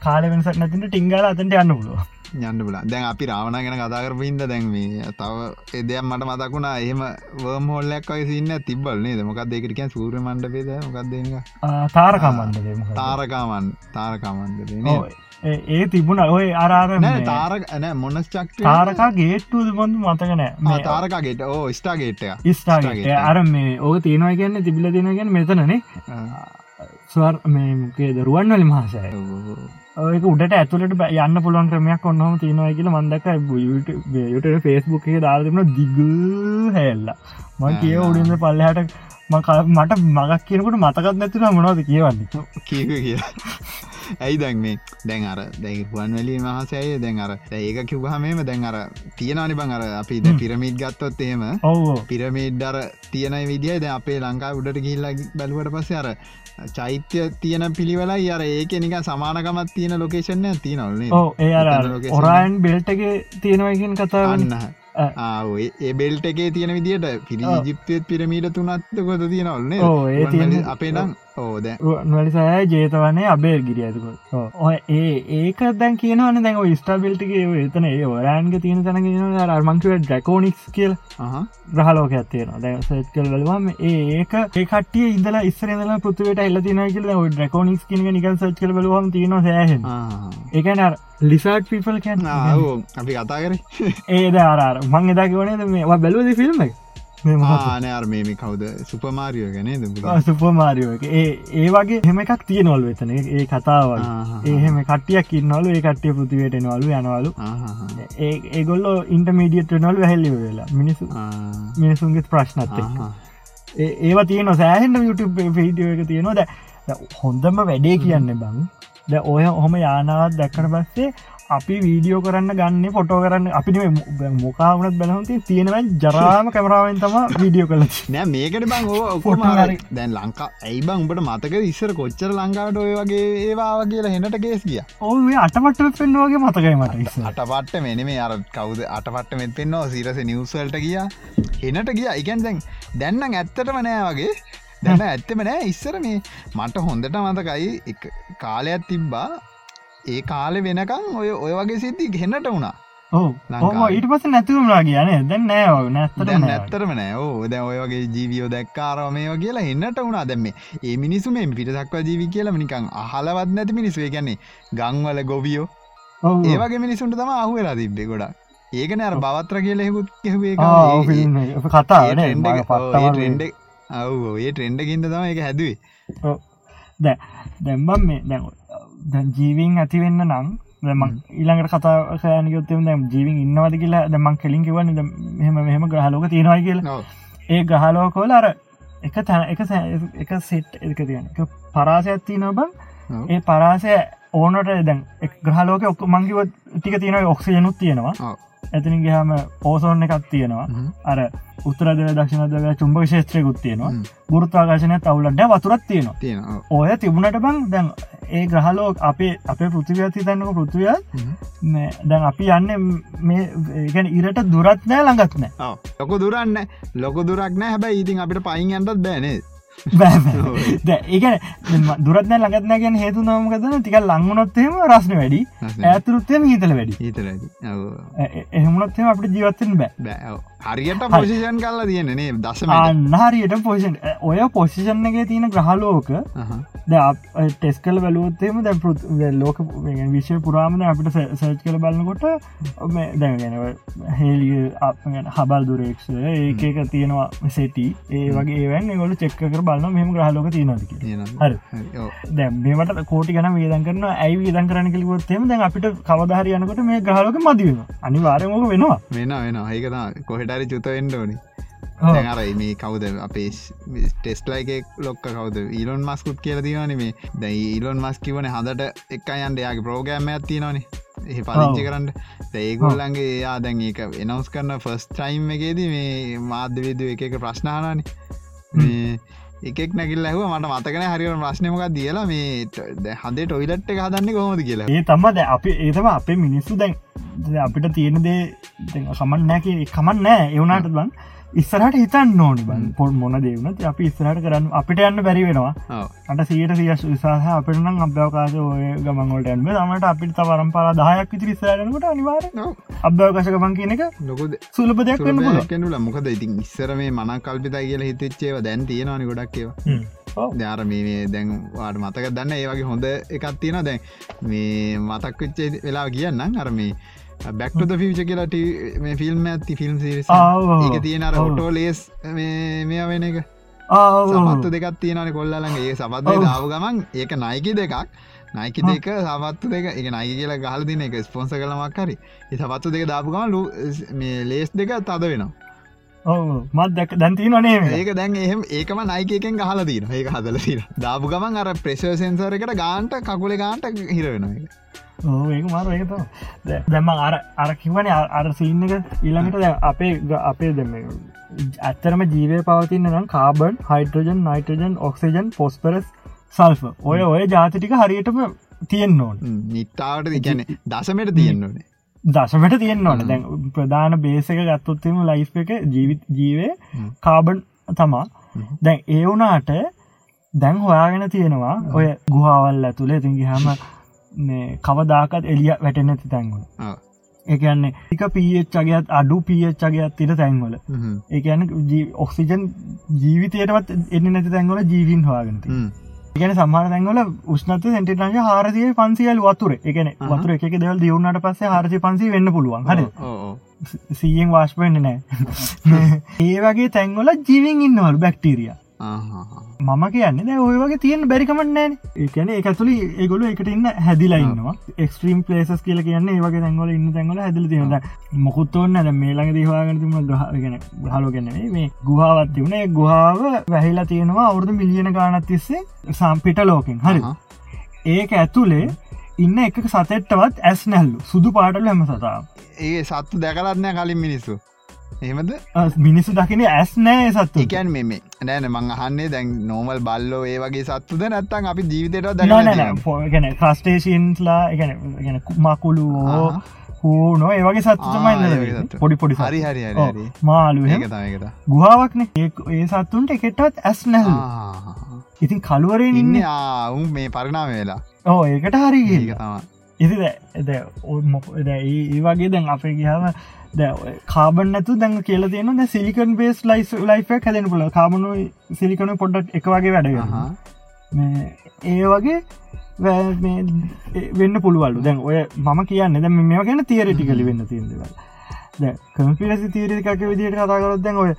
Speaker 2: කාල වෙනසක් නැතිට ටිංගල අතට යන්න පුළුව
Speaker 1: යන්න පුල දැන් අපි රාවණ ගැන කතාකරපින්ද දැන් මේ තව එදයක් මට මතකුණා එහෙම වර්ම හොල්ලක් වගේ සින්න තිබල් නේ මොකක් දෙකරකන් සූර මණ්ඩපේද මොකක්දක
Speaker 2: තාරකමන්දම
Speaker 1: තාරකාමන් තාරකාමන්ද
Speaker 2: ඒ තිබුණ. ඔය අරාර
Speaker 1: නෑ තාරක ඇන මොනස් චක්ට
Speaker 2: තාරකා ගේට්ටුද බඳු මතකනෑ
Speaker 1: තාරකාගේට ඕ ස්ටාගේට්ය
Speaker 2: ස්ටාගට අර මේ ඕක තියෙනවා කියන්න තිබිල දෙෙන ගැන මෙතනනේ ස්වර් මේ මුකේ දරුවන් වලි මහසය. ඒක උඩට ඇතුලට යන්න පුළුවන් ක්‍රමයක් ඔන්නහම තියෙනවා කියල මන්දක යට ෆෙස්බුක් එක දාරතින දිග හැල්ලා. මං කිය උඩින්ද පල්ලහට මට මගක් කියනකට මතකත් නැතින මොනවද කියවන්නේ.
Speaker 1: කියක කිය ඇයි දැන් මේ දැන් අර දැයි පුුවන් වැලි මහසෑය දැන් අර ඒක කිව්හමේම දැන් අර තියෙනනි බං අර අපි ද පිරමිට් ගත්තොත් එහෙම.
Speaker 2: ඔව්
Speaker 1: පිරමිඩ් අර තියෙන විදිිය ද අපේ ලංකා උඩට ගිල්ල බැලුවට පස්සේ අර චෛත්‍ය තියෙන පිළිවෙලයි අර ඒක නික සමානකමත් තියෙන ලොකේෂන්න තියනවන්නේ
Speaker 2: ඕ ඒ ඔරයින් බෙල්ටගේ තියෙනවකින් කතාවන්න
Speaker 1: ආවේ ඒ බෙල්ට එකේ තියෙන විදිට පිරි ජිප්තයත් පිරමීට තුනත්ත කොත තියෙනවල්න්නේ
Speaker 2: ඕ ඒ තියෙන
Speaker 1: අපේ නම් ඕද
Speaker 2: නොලිසය ජේතවන්නේ අබේර් ගිරිය ඇතුක ඔය ඒ ඒක දැන් කියනවන දැන් ස්ටාබිල්ටිගේ එතන ඒ ඔරෑන්ග තියෙන තැන කියන අර්මංකුව ඩැකෝනික්ස් කියල්. ග්‍රහලෝක ඇත්තියෙන දැ සච් කල් බලවාම ඒක ඒ කටිය ඉදල ඉස්සරදල පෘතුවට එල්ල තින කියල ඩැකෝනික්ස් කියන නිකල් සච් කල බලවාම තියෙන සෑහ ඒකන ලිසාට් පිපල් කැන්
Speaker 1: අපි කතා කර.
Speaker 2: ඒද අරර මං එදා කිවනේ මේ බැලුවද ෆිල්ම් එක
Speaker 1: ආනයාර මේම කවුද? සුපමාරියෝ ගැන
Speaker 2: සුපමාරියෝ ඒ ඒ වගේ හෙම එකක් තියනොල් වෙතන ඒ කතාවල්. ඒහෙම කටියක් ඉන්නවලු. ඒ කට්ටිය පෘතිවයට නවලු යනවලු. ඒගොල්ල ඉන්ටමීඩියට නොල් හැල්ලි වෙලා. මිනිසු මිනිසුන්ගේ ප්‍රශ්නත්ත ඒවා තියන සෑහෙන්ට YouTube පිඩිය එක තියෙනවා. ද හොඳම වැඩේ කියන්න බං. ද ඔය හොම යානාවත් දැක්කට පස්සේ අපි වීඩියෝ කරන්න ගන්න ෆොටෝ කරන්න. අපිට මොකාවනත් බැලහුති තියෙනව ජරාම කැමරාවෙන් තම වීඩියෝ කල
Speaker 1: නෑ මේකට බං ඔකොම දැන් ලංකා ඇයි බං උඹට මතක ඉස්සර කොච්චර ලංකාට ඔය වගේ ඒවා කියලා හෙනට ගේස් කිය
Speaker 2: ඔය අටමට පෙන්වාගේ මතකයි මට
Speaker 1: අටපට්ට මෙන මේ අර කවුද? අටපට්ට මෙත් පෙන්නවා සිරස නිවසල්ට කිය හෙනට ගිය. එකන් දැන් දැන්නම් ඇත්තටම නෑ වගේ. දැන ඇත්තම නෑ. ඉස්සර මේ මට හොඳට මතකයි. කාලයක් තිබ්බා ඒ කාලෙ වෙනකං ඔය ඔය වගේ සිද්ධි ගෙනට වුණා.
Speaker 2: ඊට පස නැතිවුණා කියන දැන් නෑ නැත්තට
Speaker 1: නැත්තරම නෑ. ඕ දැ ඔය වගේ ජීවියෝ දැක්කාරව මේ කියලා එන්නට වුණා. දැම්ම ඒ මිනිසු මේ පිට දක්වා ජීවි කියලා නිකං අහලවත් නැති මිනිස්වේ ගැන්නේ ගංවල ගොවියෝ. ඒවගේ මිනිසුන්ට තම අහුවෙලා තිබ්බේ ගොඩා ඒකන අර බවත්‍ර කියලෙකුත් කෙහේ
Speaker 2: කතා
Speaker 1: ටෙන්ඩ ඔව ඒ ට්‍රෙන්ඩකින්ද තම එක. හැදුවේ.
Speaker 2: දැ දැම්බම් මේ දැ දැන් ජීවින් ඇතිවෙන්න නම් දෙම ඊළඟට කතායනයොත්තම දැම් ජීවින් ඉන්නවද කියලා දමන් කෙලින් කිවන්න මෙහම මෙහම ග්‍රහලෝක තියෙනවා කියලා. ඒ ග්‍රහලෝකෝල අර එක තැන එක එක සෙට් එක තියන පරාසයක් තියනව බං. ඒ පරාසය ඕනට දැන් ග්‍රහලෝක ඔක් මංගිව ටික තියෙනව ඔක්සිජනුත් තියෙනවා ඇතිනින් ගහම පෝසෝන්න එකක් තියෙනවා. අර උත්තරද දක්ෂණදව චුම්භ ශේත්‍රයකුත් තියෙනවා. ගුරුත්වාකාශනය තවුලට වතුරත් තියෙනවා.
Speaker 1: තියෙන
Speaker 2: ඔය තිබුණට බං දැන් ඒ ග්‍රහලෝ අපේ අපේ පෘතිවති තන්නක පෘතිවය දැන් අපි යන්න මේ ගැන ඉරට දුරත් නෑ ළඟත් නෑ
Speaker 1: ලොක දුරන්න ලොක දුරක් නෑ හැබැයි ඉතින් අපිට පයින් ඇන්ටත් බෑනේ *laughs*
Speaker 2: ඒක දුරත්න ළඟත්න ගැන හේතු නමකදන තික ලංගුණොත්තේම රස්න වැඩි. ඇතුරුත්තේම හිතල වැඩි.
Speaker 1: හිතල
Speaker 2: එහෙමුණොත්තේ අපට ජීවත්තෙන් බෑ
Speaker 1: හරියට පොසිෂන් කල්ලා තියන්නේ දස
Speaker 2: අන්නහරියට පෝෂන් ඔය පොසිෂන්ගේ තියෙන ග්‍රහලෝක ටෙස් කල වැලුවත්තේම දැ ලෝක විශ්ව පුරාමණ අපිට සර්ච් කල බලන්නකොට දැගෙන හෙලිය හබල් දුරෙක්ෂ ඒකක තියෙනවා සෙටි ඒ වගේ ඒවැන් ගොල චෙක්කර බලන්න මෙම ග්‍රහලෝක තියනොද හරි. දැ මේමට කෝටි ගන වේදන් කරන ඇයි වේදන් කරන කලිකොත්තේම දැන් අපිට කවදහර යනකොට මේ ග්‍රහලෝක මදවීම අනිවාරයමක වෙනවා.
Speaker 1: වෙන වෙන ඒකත කොහෙටරි චුතවෙන්ඩ ඕනි. අර මේ කවද අපේ ටෙස්ටලයික ලොක්ක කවද? ඊලොන් මස්කුට් කියල තිවන මේ. දැයි ඊලොන් මස් කිවන හදට එක් අයන්ට යාගේ ප්‍රෝගෑම් ඇත්ති නොන එහ පලිංචි කරන්න. ඒගොල්ලන්ගේ එයා දැන් ඒක එනවස් කරන්න ෆස් ටයිම් එකේද මේ මාධ්‍යවිද එක ප්‍රශ්නානන මේ එකෙක් නැකිල් ඇහව මට මතකන හරිර ප්‍රශ්නමක දියලා මේ හදේ ටොයිලට් එක හදන්න කොහොමද කියලා.
Speaker 2: ඒ තම්ම ද අප ඒතම අපේ මිනිස්සු දැන්. අපිට තියෙනදේ කමන් නෑක කමන් නෑ එවුනාට බන් ඉස්සරට හිතන්න ඕනි බන් පොල් මොන දෙවන අපි ඉස්සරට කරන්න අපිට යන්න බැරි වෙනවා. අට සියට සිය විසාහ අපිටනම් අභ්‍යවකාශ ඔය ගමන්ගොලට ඇන්ම තමට අපිට වරම් පලා දහයක් විතර ඉස්සරටනට අනිවාර අභ්‍යවකාශ ගමන් කියන එක
Speaker 1: ලොකද?
Speaker 2: සුලප දෙයක්
Speaker 1: කෙනුල මොකද ඉතින් ඉස්සර මේ මන කල්පිතා කියලා හිතච්චේව දැන් තියෙනවානි ගොඩක් ඒවා. දාර මේ දැන් වාට මතක දන්න? ඒවගේ හොඳ එකක් තියෙන දැන් මේ මතක් වෙච්චේ වෙලා කියන්න අර මේ බැක්ට ෆිච කියලට මේ ෆිල්ම් ඇති ෆිල්ම් ඒක තියෙන අර හොටෝ ලේස් මේ වෙන එක. සමත්තු දෙකක් තියෙනන කොල්ලලගේ. ඒ සබත්ය දාව ගමන් ඒක නයිකි දෙකක්. නයික දෙක සවත්තු දෙක. එක නයි කියලා ගහල දින එක. ස්පොන්ස කළමක් හරි. ඒ සවත්තු දෙක දාපුගම ලු මේ ලේස් දෙක තද වෙනවා
Speaker 2: මත් දැක දැන්තිී නොනේ
Speaker 1: ඒක දැන් එහෙම ඒකම නයිකෙන් ගහල දීන ඒක හදල තින දාපු ගමන් අර ප්‍රෙශව සෙන්සර එකට ගාන්ට කකුල ගාන්ට හිර වෙන එක
Speaker 2: ඕ ඒක මාර ඒක දැම අර අර කිවන අර සින්න එක ඊළඟට දැන් අපේ අපේ දෙම ඇත්තරම ජීවය පවතින්න නම් carbon hydrogen nitrogen oxygen phosphorus sulphur ඔය ඔය ජාතිටික හරියටම තියෙන් ඕන්.
Speaker 1: නිට්ටාවට දිකැන දසමට තියෙන්න්නනේ
Speaker 2: දශමට තියෙන් ඕන දැන් ප්‍රධාන බේසක ගත්තොත්තම ලයිස් එක ජීවිත
Speaker 1: හ්ම්.
Speaker 2: කාබන් තමා. දැන් ඒ වුනාට දැන් හොයාගෙන තියෙනවා ඔය ගුහාවල් ඇතුළේ තිගේ හම කවදාකත් එලිය වැටෙන ඇති තැන්වල. ඒකන්නේ එක පීච්චගේත් අඩු පීච්චගේත් තිට තැන්වල. ඒකන ඔක්සිජන් ජීවිතයටවත් එන්න නැති තැන්වල ජීවින් හවාගෙනති එකන සම්මාන තැන්වල උෂ්නත සැටිටංශ හාරසිය පන්සියල් වතුර. එකන. වතුර එක දෙවල් දියවුණට පස්සේ හාරසි පන්සි වෙන්න පුළුවන්. හරි සීයෙන් වාශ්පෙන්න්න නෑ ඒ වගේ තැන්වල ජීවින් ඉන්නවල් බැක්ටීරිය මම කියන්න දැ ඔය වගේ තියෙන් බැරිකමන්නෑ ඒකන එක ඇතුලි ඒගොලු එකට ඉන්න හැදිලා ඉන්නවා. එක්ස්ට්‍රීම් පලේසස් කියල කියන්න ඒවගේ තැන්වල ඉන්න තැන්වල හැදිල තියෙන මොකුත්තවන්න ඇද මේ ළඟ දවාගනතුම ගහගෙන හලෝගැනේ මේ ගුහාවත් තිබුණේ. ගුහාව වැහිලා තියෙනවා අවුරදු මිලියන ගානත් තිස්සේ සම්පිට ලෝකෙන්. හරි. ඒක ඇතුලේ ඉන්න එක සතෙට්ටවත් ඇස් නැල්ලු. සුදු පාටල හැම සතා
Speaker 1: ඒ සත්තු දැකලත්නය කලින් මිනිස්සු එහෙමද?
Speaker 2: මිනිස්සු දකින ඇස් නෑ සත්තු.
Speaker 1: එකන් මෙම නෑන මං අහන්නේ දැන් නෝමල් බල්ලෝ ඒ වගේ සත්තුද නැත්තන් අපි ජීවිතයට
Speaker 2: ගැන ක්‍රස්ටේෂන්ස්ලා ගැන මකුළුවෝ හෝ නො ඒවගේ
Speaker 1: ආ, ඒ වගේ
Speaker 2: සත්තුමයි
Speaker 1: සත්තු.
Speaker 2: පොඩි පොඩි
Speaker 1: හරි හරි
Speaker 2: මාලු
Speaker 1: ඒක තමයකට
Speaker 2: ගුහාාවක්න. ඒ සත්තුන්ට එකෙටත් ඇස් නැහල් ඉතින් කළුවරෙන්
Speaker 1: ඉන්න. උන් මේ පරිනාම වෙලා.
Speaker 2: ඕ ඒකට හරි ඉති ඒ වගේ දැන් අපේ ගහම කාබන් නැතු දැන් කියල තියෙන ද සිලිකන් බේස් ලයිස් ලයිෆ හැදෙන පුල කාබනු සිලිකන පොඩ්ඩක් එක වගේ වැඩ ඒ වගේ වෙන්න පුළුවල්ලු. දැන් ඔය මම කියන්න දැ මෙම ගැන තියරටිකලි වෙන්න තියදවල් කම්පිලසි තීරකක විදිට කතාකරොත් දැන් ඔය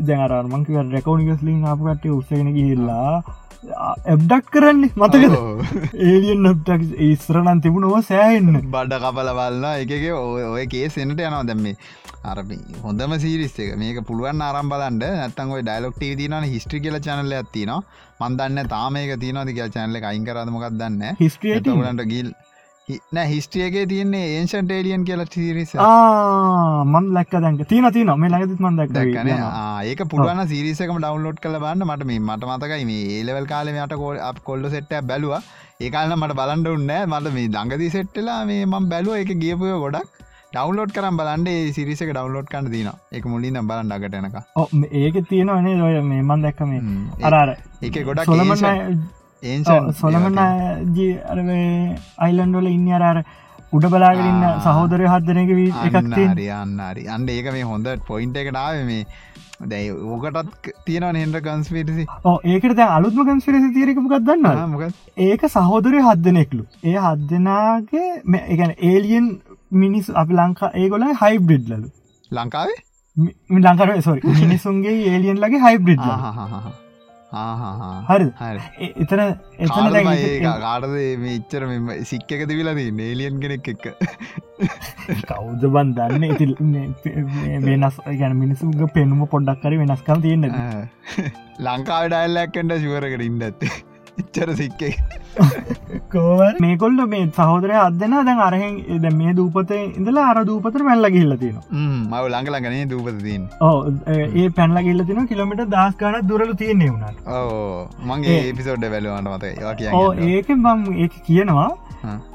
Speaker 2: දැනරමංක රැකවනිකස්ලින් අපකට උත්සගෙන ගිල්ලා එබ්ඩක් කරන්නේ? මතකද? ඒලියන් නබ්ටක් ඉස්රනන් තිබුණව සෑහෙන්න.
Speaker 1: බඩ කපල බලන්න එකක ඔය ඔය කේ සෙනට යනවා. දැම්මේ අරපි හොඳම සිරිස් එක. මේක පුළුවන් ආරම් බලන්ට නැත්තන් ඔය ඩයිලොක්ට තින හිස්ට්‍රි කියල චනල ඇතින මන්දන්න තාමයක තියනද කියල් චනල අයින් කරදමකක් දන්න
Speaker 2: හිස්ට්‍රියට
Speaker 1: ලට ගිල් නෑ හිස්ට්‍රියගේ තියන්නේ ඒන්ෂන් ටේලියන් කියලා සිරිස
Speaker 2: මන් ලැක්ක දැක තින තින මේ ලඟතිත් මන් දැක්
Speaker 1: දැක්කන ඒක පුළුවන් සිරිසකම ඩවන්ලෝඩ් කළ බන්න මට මේ මට මතකයි මේ ඒලවල් කාලමට කෝල් අප කොල්ඩ සෙට්ට බැලවා. ඒකාලන්න මට බලන්ඩ උන්නෑ මට මේ දඟදි සෙට්ටලා මේ මම් බැලුව. එක ගියපුය ගොඩක්. ඩවන්ලෝඩ් කරම් බලන්ඩේ සිරිසක ඩවන්ලෝඩ් කන්න තින එක මුලින් බලන්න අගටනක
Speaker 2: ඒක තියෙනවනේ ඔය මේ මන් දැක්ක මේ. අරාර
Speaker 1: එක ගොඩක්
Speaker 2: සොලමන සොලමන අයිලන්ඩොල ඉන්න අරාර උඩ බලාගරන්න. සහෝදරය හදනක එකක් තියෙන
Speaker 1: අන්නරි අන්න ඒක මේ හොඳ පොයින්ට එකටාව මේ දැයි ඕකටත් තියෙන හෙන්ඩ කන්ස්පිටසි
Speaker 2: ඕ ඒකට අලුත්ම කන්ස්පිරසි තීරකපු ගත්දන්න
Speaker 1: මොක
Speaker 2: ඒක සහෝදරය හදනෙක්ලු ඒ හදනාගේ එකන ඒලියන් මිනිස් අපි ලංකා ඒගොල හයිබ්‍රිඩ්ලලු
Speaker 1: ලංකාවේ?
Speaker 2: ලංකර සොරි මිනිසුන්ගේ ඒලියන් ලගේ හයිබ්‍රිඩ් හරි
Speaker 1: හරි
Speaker 2: එතන එතන
Speaker 1: කාටද මේ ඉච්චර මෙම සික්ක එක තිබිලදී නේලියන් කෙනෙක් එක්ක
Speaker 2: කෞද බන් දන්න ඉති වෙනස් ගැන මිනිසුන්ගේ පෙනුම පොඩ්ඩක් කර වෙනස්කම් තියෙන
Speaker 1: ලංකාව ඩයිල්ලක්කට ශුවරකට ඉන්න ඇත්තේ ඉච්චර සික්ක.
Speaker 2: මේකොල්ල මේ සහෝදරය අදන්න දැන් අරහෙන් එද මේ දූපතේ ඉඳලා අර දූපතර පැල්ල ගිල්ල තියෙන
Speaker 1: මව ළඟලගනේ දූපතින්
Speaker 2: ඕ ඒ පැල්ල ගිල්ල තින කිලමිට දස් ගන දුරල තියන්නේ වුණට
Speaker 1: ඕ මගේ පිසෝඩ් වැලුවන්ට මත ඒවා කිය
Speaker 2: ඒක බම් ඒ කියනවා.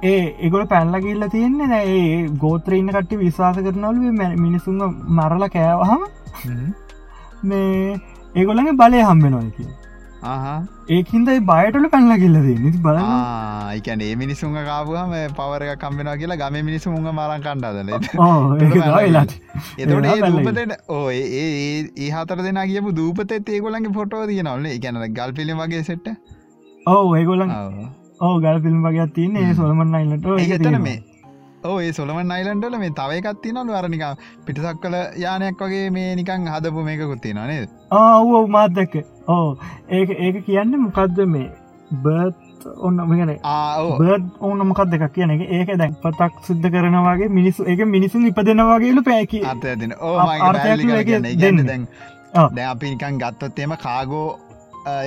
Speaker 2: ඒ ඒගොල පැල්ල ගිල්ල තියෙන්නේ නෑ ඒ ගෝත්‍රඉන්න කට විශවාස කරනවල මිනිසුන් මරල කෑවහම. මේ ඒගොල්ලගේ බලය හම්බෙනවා කිය ඒකින්ද බයටල පැල්ල ගිල්ලද නිති බලන්න.
Speaker 1: ඒකන ඒ මිනිසුන් කාපුහම පවරක කම්බෙනවා කියලා ගම මිනිසු මුංග මරන්
Speaker 2: වෙලාට
Speaker 1: එතට ඒ දූපතට ඕ ඒ ඒ හතර දෙෙන කියපු දූපතත් ඒගොලන්ගේ ෆොටෝ තියනවල එකැන ගල් පිලි වගේ සෙට්ට
Speaker 2: ඕ ඒගොලන් ඕ ගල් ෆිල්ම් වගේ තියන්නේ. ඒ සොල්මන් අයිලට
Speaker 1: ඒතන මේ ඒ සොලමන් අයිලන්ඩල මේ තවයිකත් තිනලු අරනික පිටසක් කල යානයක් වගේ මේ නිකං හදපු මේකුත්ති නනේ
Speaker 2: ආවෝ මාත්දැක ඕ ඒක ඒක කියන්න මොකක්ද මේ? බර්ත් ඔන්න ගැන
Speaker 1: ආ
Speaker 2: බර්ඩ් ඕන මොකක් දෙකක් කියන එක ඒක දැන් පතක් සිද්ධ කරනවාගේ මිනිස්සු එක මිනිසුන් ඉපදෙනවාගේලු පැකි
Speaker 1: අත දෙන ඕ. දැන්. දැ අපි නිකන් ගත්තොත්තේම කාගෝ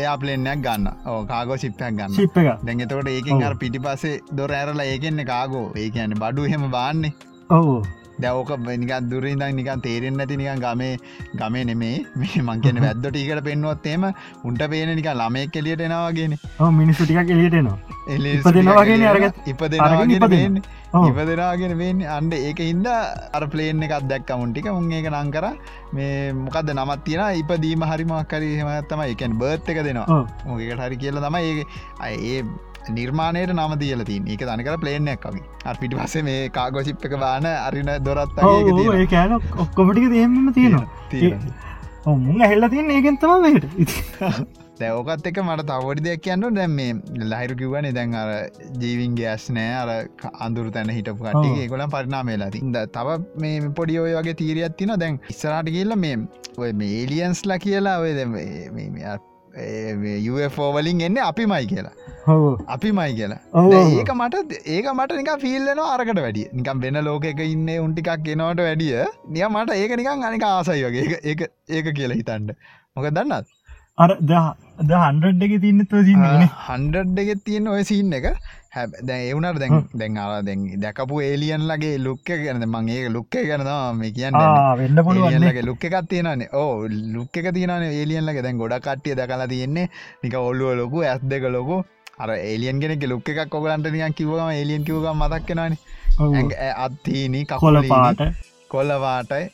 Speaker 1: යා පලෙන්න්නයක් ගන්න. කාගෝ ශිප්පයක් ගන්න.
Speaker 2: ශිප් එක
Speaker 1: දැන් එතකොට ඒකින්. අර පිටි පසේ දොර ඇරලා ඒකෙන්නේ කාගෝ ඒ කියන්නේ බඩු හෙම බාන්නේ.
Speaker 2: ඔවු.
Speaker 1: දැවක නිකන් දුරින්දක් නිකන් තේරෙන් නැති නිකන් ගමේ ගමේ නෙමේ. මේ මංකෙන වැද්දොට ඊකට පෙන්වොත්තේම උන්ට පේන නික ළමෙක් කෙලියට එනවාගෙන
Speaker 2: මිනිස්සු ටිකක් එලියටනවා
Speaker 1: එලි
Speaker 2: ඉපදෙනවාගෙන අරගත්-
Speaker 1: ඉපදෙනවාගෙන
Speaker 2: ඉපදෙනවා.
Speaker 1: ඉපදෙනවාගෙන වෙන්න අන්ඩ ඒක හින්ද අර පලේන් එකක් දැක්ක මුන්ටික මුන් ඒක නංකර මේ මොකද නමත් තියෙන ඉපදීම හරිමක්කරි හෙමත්තම එකන් බර්ත් එක දෙනවා. මොකට හරි කියල තම ඒ අය ඒ නිර්මාණයට නම දියල තින් ඒක තනකර පලේනයක් වගේ. අ පිටි පසේ මේ කාගොසිප් එක බාන අරින දොරත්
Speaker 2: ඒ කෑන ඔක්කොමටික දෙහෙම තියෙනවා. මුං ඇහෙල්ල තියන්න ඒකෙන් තම වට *laughs*
Speaker 1: දැවකත් එක මට තවඩි දෙයක් කියන්න දැම් මේ ලහිරු කිව්වන දැන් අර ජීවින්ගේ ඇස් නෑ. අර අඳුරු තැන හිටපු කට්ටිය
Speaker 2: ඔව්.
Speaker 1: ඒකොලම් පරිනාමේලාති ද තව මේ පොඩි ඔය වගේ තීරියත් තින දැන් ඉස්සරට කියල්ල මේ ඔය මේ ඒලියන්ස්ලා කියලා ඔය ෝවලින් එන්න අපි මයි කියලා. අපි මයි කියලා. ඒක මට ඒක මට නික ෆිල්ලනවා අරකට වැඩිය. නිකම් වෙන ලෝකෙක ඉන්න උන්ටිකක් ගෙනවට වැඩිය. නිය මට ඒක නිකං අනික ආසයි වගේ. ඒක- ඒක කියලා හිතන්ඩ මොක දන්නත්
Speaker 2: අර ද හන්ඩ එක සින්නේ
Speaker 1: හන්ඩ එක තියෙන ඔය සින්න එක. හැ දැන් එවුනට දැන් දැන් අර දැන් දැකපු ඒලියන්ලගේ ලුක්ක ගැන මං ඒක ලුක්ක ගැනවා මේ කියන්න.
Speaker 2: වෙන්න
Speaker 1: ඒලියන්ලගේ ලුක්ක එකක් තියෙනනේ ඕ ලුක්ක තියෙන ඒලියන්ලගේ දැන් ගොඩ කට්ටිය දැකලා තියෙන්නේ. නික ඔල්ලුව ලොකු ඇස් දෙක ලොකු. අර ඒලියන් කෙනෙක් ලුක්ක එකක් ඔගලන්ට නිකන් කිව්වම ඒලියන් කිව්වම මතක් වෙනවානේ. අත්තිීනි
Speaker 2: කොල
Speaker 1: කකොල
Speaker 2: පාට
Speaker 1: කොල්ලවාටයි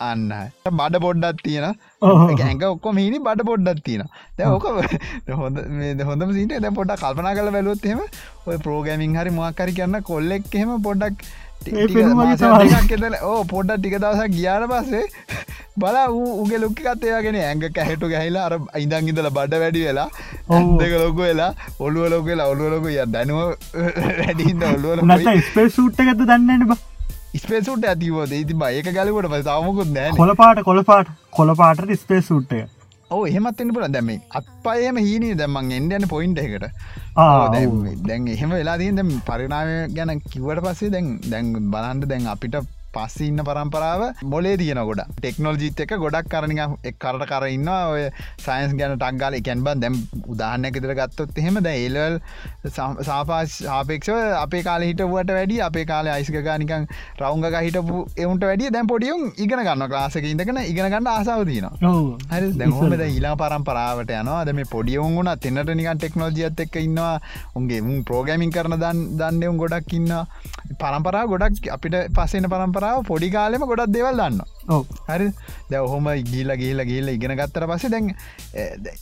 Speaker 1: අන්න. බඩ පොඩ්ඩත් තියෙන
Speaker 2: ඔව්.
Speaker 1: ඇඟ ඔක්කොම හිනි බඩ පොඩ්ඩත් තියෙන දැ ඕක *laughs* හොඳ හොඳම සිට දැ පොඩ කල්පනා කල බැලුවොත්හෙම ඔය ප්‍රෝගෑමින් හරි මොක්කරි කරන්න කොල්ලෙක් එහෙම පොඩ්ඩක් ඕ පොඩ්ඩ ටික දවසක් ගියාට පස්සේ බල උගේ ලොක්කත්තේයාගෙන ඇඟ කැහටු ගැහිලා අර ඉඳං ඉඳල බඩ වැඩි වෙලා
Speaker 2: ඔව්.
Speaker 1: දෙක ලොක වෙලා ඔළුව ලොක වෙලා ඔළුව ලොක ය දැනුව වැඩින්ද ඔල්ලුවල
Speaker 2: නැත ස්පේ සුට්ට ගත දන්නන්න බ
Speaker 1: ස්පේසුට ඇතිවෝද ඉති ඒක ගැලවට ප සාමකුත් නෑන
Speaker 2: කොලපාට කොළපාට කොළපාට ස්පේ සුට්ටය
Speaker 1: ඕ එහෙමත්වෙන්න පුල දැම අත්පයම හීනී දැමන් එන්ඩයන පොයින්ට එකට දැන් එහෙම වෙලා තින් දැම් පරිනාව ගැන කිවට පස්සේ දැන් දැන් බලන්ට දැන් අපිට පස්ස ඉන්න පරම්පරාව මොලේ තියන ගොඩ ටෙක්නෝල් ජීත එක ගොඩක් කරන එක් කරට කරන්න ඔය සයින්ස් ගැන ටක්ගල එකැන්බන් දැම් උදාහන්නක ඉදිර ගත්තොත් එහෙම ද ඒලල් සාපාස් සාපේක්ෂව අපේ කාල හිටවට වැඩි අපේ කාල අයිස්කගනිකන් රවුංග හිටපු එවුන්ට වැඩිය දැන් පොඩියුම් ඉගෙන ගන්න ලාසක ඉඳකන ඉගෙන ගන්න ආසාාව තියනවා.
Speaker 2: ඔව්.
Speaker 1: හරි දැහොම ඊලා පරම්පරාවට යනවා. දැම පොඩියවුන් වුණ තින්නට නිකන් ටෙක්නෝජියත් එක්ක ඉන්නවා. උන්ගේ මුන් ප්‍රෝගමින් කරන දන් දන්නයවුන් ගොඩක් ඉන්න පරම්පරා ගොඩක් අපිට පස්සෙන පරම්පරාව පොඩි කාලෙම ගොඩක් දෙවල් දන්න. හරි? දැ ඔහොම ගීල ගීල ගීල ඉගෙන ගත්තර පස දැන්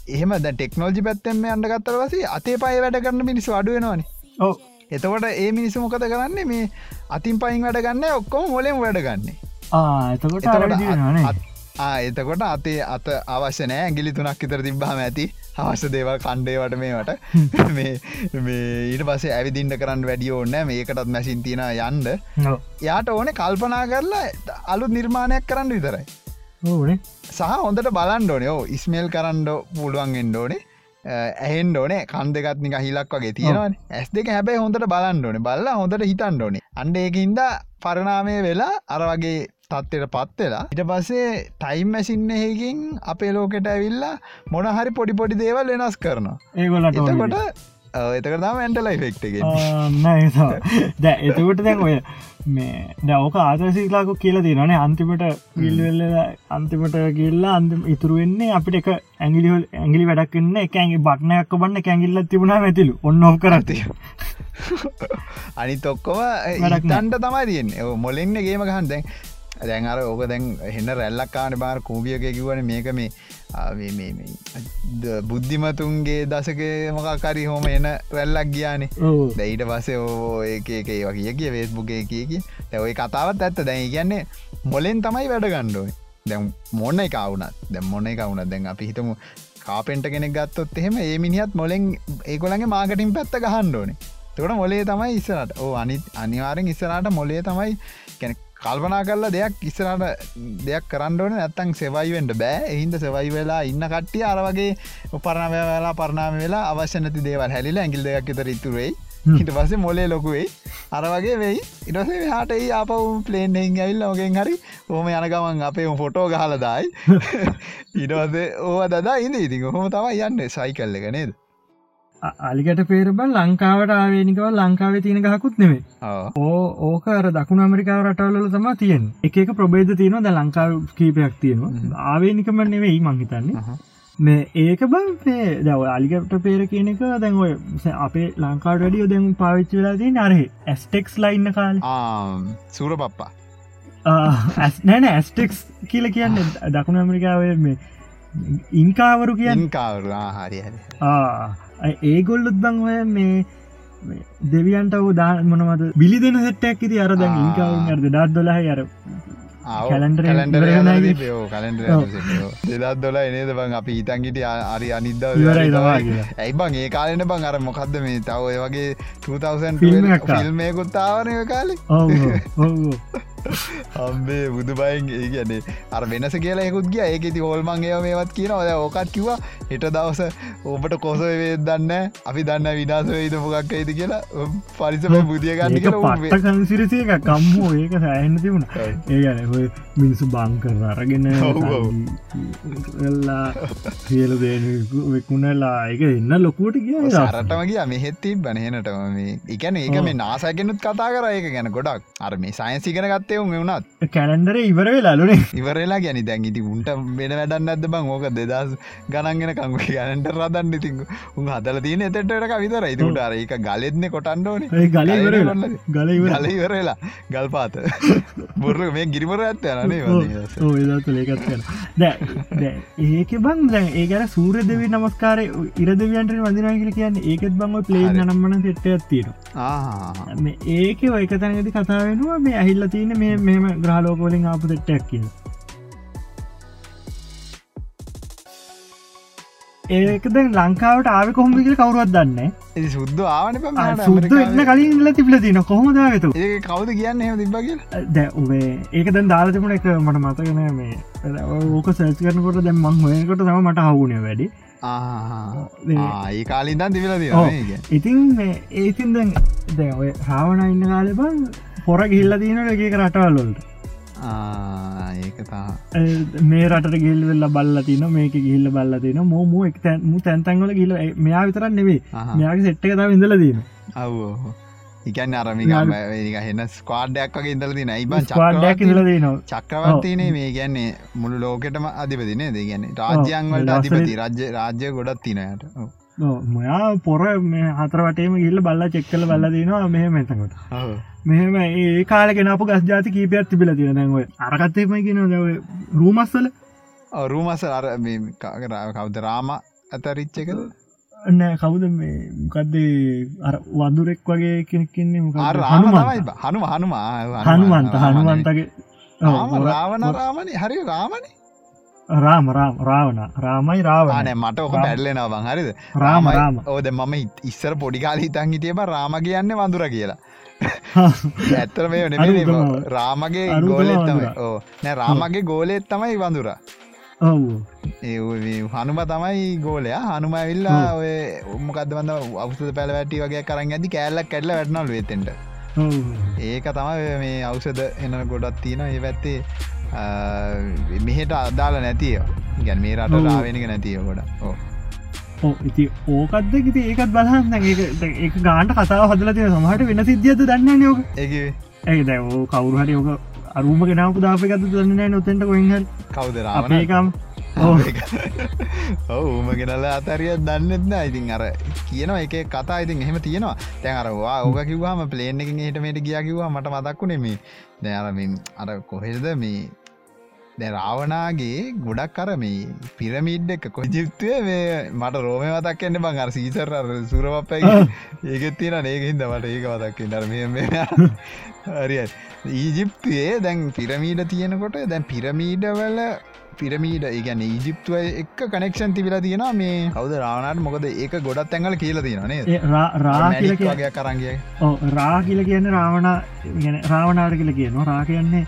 Speaker 1: එහෙම ද ටෙක්නෝජි පැත්තෙම අන්ඩ ගත්තර පස අතේ පය වැඩ කරන්න මිනිස් අඩුවෙනවානි
Speaker 2: ඔව්.
Speaker 1: එතකොට ඒ මිනිස්සු මොකද කරන්නේ? මේ අතින් පයින් වැඩ ගන්න ඔක්කොම මොලෙම වැඩගන්නේ
Speaker 2: එතකොට
Speaker 1: එතකොට අත්- අතේ අත අවශ්‍ය නෑ. ඇගිලි තුනක් ඉතර තිබ්බාම ඇති අවශ්‍ය දේවල් කණ්ඩේවට මේවට. මේ ඊට පසේ ඇවිදින්ට කරන්න වැඩිය ඕන්න මේකටත් මැසින් තින යන්ඩ යාට ඕන කල්පනා කරලා අලු නිර්මාණයක් කරන්න විතරයි.
Speaker 2: ඕනේ.
Speaker 1: සහ හොඳට බලන්ඩ ඕනේ. ඕ ඉස්මේල් කරන්න පුළුවන් එන්ඩෝනේ ඇහෙන් ඕනේ. කන් දෙකත් නික හිලක් වගේ තියෙනවන. ඇස් දෙක හැබැයි හොඳට බලන්න ඕනේ. බල්ල හොඳට හිතන්න ඕනේ. අන්ඩ ඒකින්ද පරණාමය වෙලා අර වගේ තත්වයට පත්වෙලා ඉට පස්සේ ටයිම් මැසින්න හකින් අපේ ලෝකෙට ඇවිල්ලා මොන හරි පොඩි පොඩි දේවල් වෙනස් කරනවා.
Speaker 2: ඒගොලට
Speaker 1: එතකොට එතකටම ඇන්ටලයි ෆෙක්ටගේ
Speaker 2: දැ එතකොට දැන් ඔය මේ දවක ආදසිලාකු කියලා තිරනේ අන්තිමට විල්වෙල්ල අන්තිමට කියල්ලා අන්තිම ඉතුරු වෙන්නේ අපිට එක ඇගිලි ඇගිලි වැඩක්න්න එක ඇගේ බක්නයක් බන්න කැගිල්ල තිබුණා ඇතිලු. ඔන්න කරති *laughs*
Speaker 1: අනිත් ඔක්කොම
Speaker 2: වැඩක් නෑ.
Speaker 1: ඉතන්ට තමයි තියෙන් මොලෙන්න ගේම ගහන් දැන් අර ඕක දැන් එන්න රැල්ලක්කාන බාර කූබියක කිවන මේක මේ බුද්ධිමතුන්ගේ දසක මොකකරි හෝම එන රැල්ලක් ගියානේ. දැයිට පසේ ඕ ඒක ඒවා කිය වේස්බුගේ කිය කිය. දැවයි කතාවත් ඇත්ත. දැයි කියන්නේ මොලෙන් තමයි වැඩ ගණ්ඩුවයි දැම් මොන්න එක වුනත් දැම් මොන්න එක වුනත් දැන් අපි හිතමු කාපෙන්ට කෙනෙක් ගත්තොත් එහෙම ඒ මිනිහත් මොලෙන් ඒකොළගේ මාගටින් පැත්ත ගහන්ඩෝනේ තොට මොලේ තමයි ඉස්සරට ඕ අනි අනිවාරෙන් ඉස්සරට මොලේ තමයි කැන කල්පනා කරලා දෙයක් ඉස්සරට දෙයක් කරන්නඩන නැත්තං සෙවයිවෙන්ට බෑ. එහින්ද සෙවයි වෙලා ඉන්න කට්ටිය අර වගේ උපරණමය වෙලා පරණාම වෙලා අවශ්‍ය නැති දේවල් හැලිල ඇගිල් දෙයක් තර ඉතුරෙයි හිට පස්සේ මොලේ ලොකුවෙයි අර වගේ වෙයි. ඉටසේ හට අප පලේන්ෙන් ඇවිල්ල ෝගෙන් හරි ඕම යන ගමන් අපේ ෆොටෝ ගහලදායි ඉටවස ඕ දදා ඉඳ. ඉතින් හොම තමයි යන්න සයි කල්ල එක නේද
Speaker 2: අලිකට පේරබල් ලංකාවට ආවේනිකව ලංකාවේ තියෙන ගහකුත් නෙවේ ඕ ඕක අර දකුණ අමරිකාව රටවල්ල තම තියෙන් එක ප්‍රබේද තියෙනවා. ද ලංකාව කීපයක් තියෙනවා. ආවේනිකම නෙවෙයි මංහිතන්නේ මේ ඒක බං දව අලිකට පේර කියනක දැන් ඔය අපේ ලංකාට වැඩියෝ දැන් පාවිච්චි වෙලා තිය නරහ ඇස්ටෙක්ස් ලයින්න කාල.
Speaker 1: සූර පප්පා
Speaker 2: ඇස් නෑන ඇස්ටෙක්ස් කියල කියන්න දකුණ ඇමරිකාව මේ ඉංකාවරු කියන්න.
Speaker 1: කාවරු හරි
Speaker 2: ඒගොල්ලුත් බං ඔය මේ දෙවියන්ට දා මොනමද බිලි දෙන සටක් ඉති අර දැන් ඉංකාවන් අර්ද ඩත් දොලහ අර
Speaker 1: දෙදත් දොල එනේද බං? අපි හිතන්ගිට අරි අනිද්ද ඇයි බං? ඒ කාලෙන බං? අර මොකක්ද මේ තව වගේ 2000 ෆිල්මයකුත්තාවනය කාලේ *laughs* අම්බේ බුදු බයින් ඒ ගැනේ අර වෙනස කියලා එකුත් ගිය. ඒක ති හොල්මන් ඒව මේවත් කියන ඔද ඕකත් කිවා හිට දවස ඔබට කොස වේ දන්න අපි දන්න විනාස වේද මොකක් ඇයිද කියලා. පරිසම බුදිය ගන්න
Speaker 2: එක කම්මෝ ඒක සෑහන්න තිබුණ. ඒ ගැන හොය මිනිසු බං කර අරගෙන ලා සියල දේවෙකුණලා එක එන්න ලොකුවට කිය
Speaker 1: සරටම කිය මෙහෙත්ති බනහෙනටම එකන ඒක මේ නාසැගෙනුත් කතා කර. ඒක ගැන ගොඩක්. අර මේ සයින්සිගෙන ගත්තේ එවුන් වුණත්
Speaker 2: කැලන්ඩර ඉවර වෙලාලුනේ
Speaker 1: ඉවරලා ගැනි දැන් ඉති උන්ට වෙන වැඩන්න ඇද බං? ඕක දෙදස් ගනන්ගෙන කංග ගැනට රදන්න. ඉතින් උන් හදල තියන එතටක විතර ඉතුට අර එක ගලෙත්න කොටන්ඩෝන
Speaker 2: ගල ගල
Speaker 1: ගල ඉවරලා ගල්පාත බොර මේ ගිරිමර ඇත්ත
Speaker 2: යනේ ඒකත් ඒක බං දැ ඒකර සූර දෙවි නමස්කාර ඉරදවියන්ට වදිනා කියල කියන්න. ඒකත් බංව පලේ නම්මන සෙට්ට ඇත්තිීර ඒක ඔයක තැනති කතා වෙනවා මේ ඇහිල්ල තියන මේ මෙම ග්‍රහලෝකෝලින් ආපු දෙට්ටක් කිය ඒකද ලංකාවට ආව කොහොමිකල් කවරුවත් දන්න
Speaker 1: සුද්ද ආවන
Speaker 2: සුද්ද එන්න කලින් ඉල තිබල තින කොහොමදාගතු
Speaker 1: ඒ කවද කියන්න එම තිබගේ
Speaker 2: දැ උබේ ඒක දැන් දාලතිමුණ එක මට මතගෙන මේ. ඕක සැස් කරනකොට දැම් මං හොයකට තම මට හවුනය වැඩි.
Speaker 1: ඒ කාලින්දන් තිබල
Speaker 2: ඉතින් ඒතින් දැන් දැ ඔය රාවණ ඉන්න කාලෙ බන් පොර ගිල්ල තියනට එක රටවල්ලොල්ට
Speaker 1: ඒකතා
Speaker 2: මේ රට ගෙල් වෙල්ල බල්ල තින මේක ගිල්ල බල්ල තින මෝම එක් තැන්මු තැන්තන්ගල ගිල මෙයා විතරන්න නෙවේ මෙයාගේ සෙට්ට කතා ඉඳල දීම
Speaker 1: අවෝ ඉකන් අරමික හෙන ස්කවාඩ්ඩයක් වගේ ඉදල තින ඉබන්
Speaker 2: චක්ඩයක් ඉදල දනවා
Speaker 1: චක්‍රවර්තිනේ මේ ගැන්නේ මුළු ලෝකෙටම අධිපතිනේ දෙ ගැන්නේ රාජ්‍යයන්වලට අධිපති රජ්‍ය රාජ්‍ය ගොඩත් තිනයට
Speaker 2: මොයා පොර මේ හතරවටේම ගිල්ල බල්ල චෙක්කල බල්ල දනවා මෙහ මෙතකොට මෙහෙම ඒ කාලගෙනපු ගස් ජාති කීපයක් තිබිල තියෙන දැන්ව අරකත්තේම ගෙන දව රූමස්සල
Speaker 1: රූමස අර කවද රාම ඇතරිච්ච එකද
Speaker 2: නෑ කවුද මේ මොකක්දේ අර වඳුරෙක් වගේ කෙනෙක්කින්නේ මොක
Speaker 1: හනුමයි හනු හනුමා
Speaker 2: හනුවන්ත හනුවන්තගේ
Speaker 1: රාවන රාමණ හරි රාමණේ
Speaker 2: රාම රාම රාවන රාමයි රාවන
Speaker 1: මට ඔක පැල්ලෙනවා බං. හරිද?
Speaker 2: රාම රාම.
Speaker 1: ඕද මම ඉස්සර පොඩිකාල හිතන් හිටියබ රාම කියන්න වඳුර කියලා. ඇත්තර මේ නෙ රාමගේ ගෝලෙත් තමයි. ඕ නෑ රාමගේ ගෝලෙත් තමයි වඳුර. ඒ හනුම තමයි ගෝලයා. හනුම ඇවිල්ලා ඔය උම්මකද වඳ අවසද පැළ වැටි වගේ කරන්න ඇති කෑල්ලක් කැඩල වැටනල් වෙතෙන්ට ඒක තමයි මේ අවසද එන ගොඩත් තියෙන ඒ පැත්තේ මෙහෙට අදාල නැතිය ගැන් මේ රට රාවෙනක නැතිය ගොඩ ඕ
Speaker 2: ඉති ඕකක්ද ගති ඒකත් බලන්න. ඒ ගාන්ට කතාව හදල තිය සමහට වෙන සිද්ධියද දන්න යෝක
Speaker 1: ඒ
Speaker 2: දැ කවුරුහට යෝක අරුම ගෙනාපු දාපකත් දන්න නොතෙන්ට කොයිහ
Speaker 1: කවද
Speaker 2: ඒකම්
Speaker 1: ඔවුම ගෙනල අතරිය දන්නෙත්න ඉතින් අර කියනවා එක කතා. ඉතින් එහෙම තියෙනවා. තැන් අරවා ඕක කිවවාම පලේන් එකින් හටමට ගිය කිවා මට මතක්කුණෙමේ දැරමින් අර කොහෙද මේ රාවනාගේ ගොඩක් කර මේ පිරමිඩ් එක කොජිප්තුවේ මේ මට රෝම වතක් එන්න බං. අර සීසර සුරවපයි ඒගෙත් තියෙන ඒකහින්ද මට ඒක වතක් නර්ම හරි ඊජිප්තුයේ දැන් පිරමීඩ තියෙනකොට දැන් පිරමීඩවල පිරමීඩ ඉගැන ඊජිප්තුව එක් කනෙක්ෂන් තිබිල තියෙන මේ කවද රාණට මොකද ඒක ගොඩත් ඇඟල කියල තියෙනනේ
Speaker 2: ඒ රා- රා කියල කිය
Speaker 1: වගේ කරන්ගේ
Speaker 2: ඔව්, රා කියල කියන්න රාවණ ගැන රාවනාර කියල කියනවා. රා කියන්නේ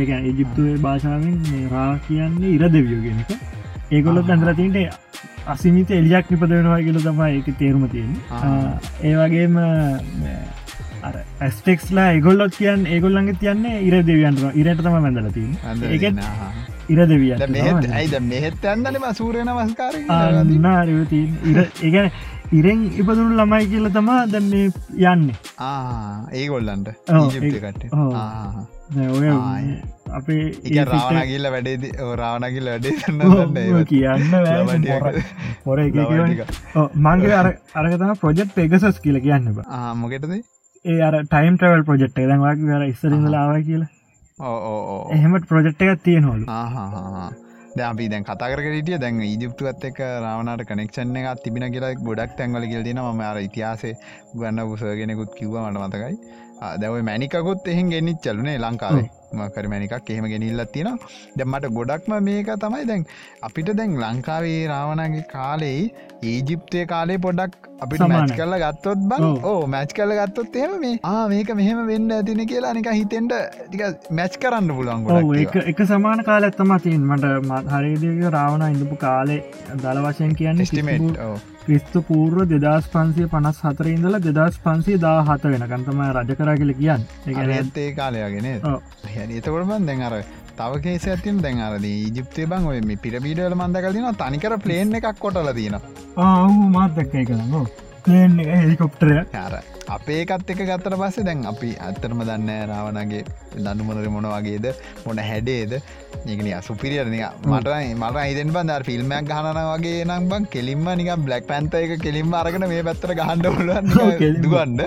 Speaker 2: ඒකැන ඉජිප්තුවේ භාෂාවෙන් රා කියන්නේ ඉර දෙවියෝ ගෙනක ඒගොලොත් ඇඳලතින්ට අසිමිත එලියක් නිපද වෙනවා කියල තමයි ඒක තේරුම තියෙන
Speaker 1: ආ.
Speaker 2: ඒ වගේම ඇස්ටෙක්ස්ලා ඒගොල්ලොත් කියන්න ඒගොල්ලන්ගේ තියන්නේ. ඉර දෙවියන්ට ඉරට තම මැඳලතින් ඒකෙත් ඉර දෙවිය
Speaker 1: ඇයිද? මෙහෙත් ඇන්නලම සූරයන මස්කාර
Speaker 2: අන්නාරතින් ඉර ඒගැන ඉරෙන් ඉපදුණු ළමයි කියල තමා දැන් මේ යන්නේ.
Speaker 1: ඒ ගොල්ලන්ට
Speaker 2: ඔව්, අපේ ඒ
Speaker 1: රාවනගිල්ල වැඩේ රාවනගිල් වැඩේ
Speaker 2: කියන්න. පොර- මංගේ අර අරගතම ප්‍රජෙක්් පෙගසස් කියල කියන්න
Speaker 1: මොකෙටද?
Speaker 2: ඒ අර ටයිම් ට්‍රවල් ප්‍රජෙක්් එක. දැන්වාගේ අර ඉස්සරිඳලාව කියලා. එහෙමට ප්‍රජෙක්් එකක් තියෙනවලු.
Speaker 1: දැපි දැන් කතාකරටිය දැන් ඉජිප්තුවත් එක රාවනට කනෙක්ෂන් එකක් තිබින කියලා ගොඩක් තැන්වල කියල්දින ම අර ඉතිහාසේ ගන්න පුසගෙනෙකුත් කිව්ව මට මතකයි දැව මැනිකකුත් එහෙන් ගෙන්නිත් චලුනේ ලංකාවේ මකර මැනිකක් එහෙම ගෙනිල්ලත් තියෙන දැම්මට ගොඩක්ම මේක තමයි දැන් අපිට දැන් ලංකාවේ රාවනගේ කාලෙයි ඊජිප්තය කාලේ පොඩක් අපිට මැච්. කල්ල ගත්තොත් බං. ඕ මැච් කල ගත්තොත් එහෙම මේ ආ මේක මෙහෙම වෙන්න ඇතින කියලා නික හිතෙන්ට ටික මැච් කරන්න පුලන්
Speaker 2: ඔව්
Speaker 1: ගොඩක්
Speaker 2: එක සමාන කාල ඇත්තම තින් මට මත් හරිදික රාවණ ඉඳපු කාලේ දල වශයෙන් කියන්නේ
Speaker 1: ස්ටිමේට්
Speaker 2: ක්‍රිස්තු පූර්ව දෙදස් පන්සිය පනස් හතර ඉඳල දෙදස් පන්සේ දා හත වෙන කන්තම රජ කරා කියල කියන්න.
Speaker 1: ඇත්තේ කාලයගෙන එතකොටම දැන් අර තව කේස ඇතින් දැන් අරද ජිප්තේ බං ඔය මේ පිරබීඩවල මන්ද කලදින තනිකර පලේන් එකක් කොටල තියෙන
Speaker 2: ආහු මාත්දක්ක කරන්න පලේන් එක හෙලිකොප්ටරය
Speaker 1: අර අපේ එකත් එක ගත්තර පස්සේ දැන් අපි ඇත්තරම දන්න රාවනගේ දනුමනර මොන වගේද මොන හැඩේද. ඒකන සුපිරියර නික මට මට අයිදෙන් බන්දර ෆිල්ම්මයක් ගහන වගේ නම් බං කෙලින්ම නික බ්ලක් පැන්ත එක කෙලින්ම අරගෙන මේ පැත්තර ගහන්ඩ පුළුවන්. දුවන්ඩ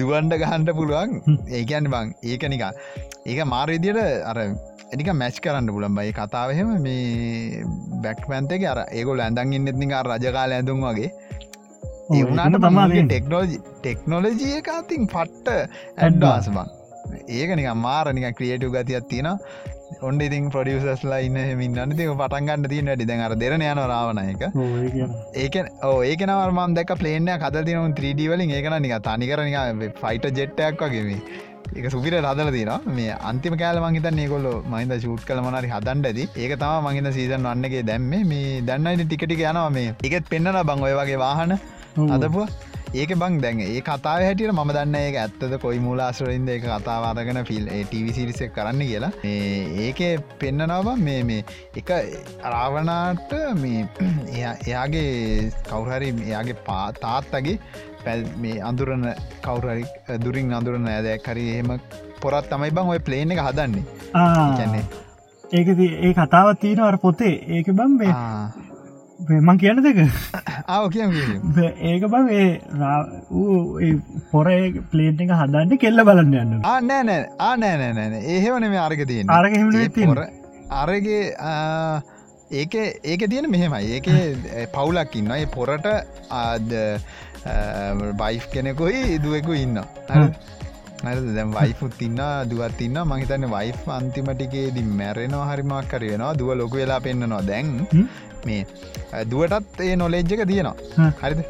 Speaker 1: දුවන්ඩ ගහන්ඩ පුළුවන්. ඒකන්න බං ඒක නික ඒක මාරවිදියට අර එනික මැච් කරන්න පුළන් බයි කතාවහෙම මේ බැක් පැන්තක අර ඒගොල ඇඳන් ඉන්නෙත්නික රජකාල ඇඳුම් වගේ ඒවුණට තමා ටෙක්නෝජි ටෙක්නෝලජිය එක අතින් පට්ට ඇඩ්වාස බං ඒක නික මාරනික ක්‍රියටව ගතියක් තියෙන ඔන්ඩ ඉතින් පොඩියසස්ලා ඉන්න මින්නන්න තික පටන්ගන්න තියන වැඩි. දැන් අර දෙරන යන රාවන එක. ඒක ඕ ඒක නවර්මන් දැක පලේන කද තින 3D වලින් ඒකන නික තනිකරනික ෆයිට ජෙට්ටයක් වගේම ඒක සුපිර රදල තින මේ අන්තිම කෑල මහිත ඒකොල්ල මහිද ශූට් කල මනරි හදන්ඩ ඇති. ඒක තම මහිත සීසන් වන්නගේ දැම්ම. මේ දන්නයිට ටිකටි යනවා මේ. එකත් පෙන්න්නන බං ඔය වගේ වාහන අදපුවා ඒක බං දැන් ඒ කතා හැටියට ම දන්න ඒ ඇත්තද කොයි මූලාස්රයින්ද එක කතාවාදගෙන ෆිල් ටවිසිරිසක් කරන්න කියලා. ඒ- ඒකේ පෙන්නනවා මේ මේ එක රාවනාට මේ *clears throat* එයා- එයාගේ කවුහරි එයාගේ පා තාත්තගේ පැල් මේ අඳුරන කවුරරි දුරින් අඳුරන ඇදැක් හරි එහෙම පොරත් තමයි බං ඔය පලේන එක හදන්නේ. කැන්නේ
Speaker 2: ඒක ඒ කතාවත් තියෙන අර පොතේ. ඒක බම් මේ මං කියන දෙක?
Speaker 1: ආව කියම්
Speaker 2: ඒක බං ඒ පොර පලේට් එක හදන්ට කෙල්ල බලන්න යන්න.
Speaker 1: ආනෑ නෑ ආනෑ නෑනෑ ඒහෙවන මේ අරග තියෙන
Speaker 2: අරග තියෙන්නේ.
Speaker 1: අරගේ ඒක ඒක තියෙන මෙහෙමයි. ඒක පවුලක් ඉන්න ඒ පොරට ආද බයිෆ් කෙනෙකුයි දුවෙකු ඉන්න. දැම් වයිෆුත් ඉන්න දුවත් ඉන්න මහිතන්න වයිෆ් අන්තිමටිකේදී මැරෙනවා හරිමක් කර වෙනවා. දුව ලොක වෙලා පෙන්න්නනවා දැන්. මේ දුවටත් ඒ නොලෙජ්ජක තියෙනවා. හරිද?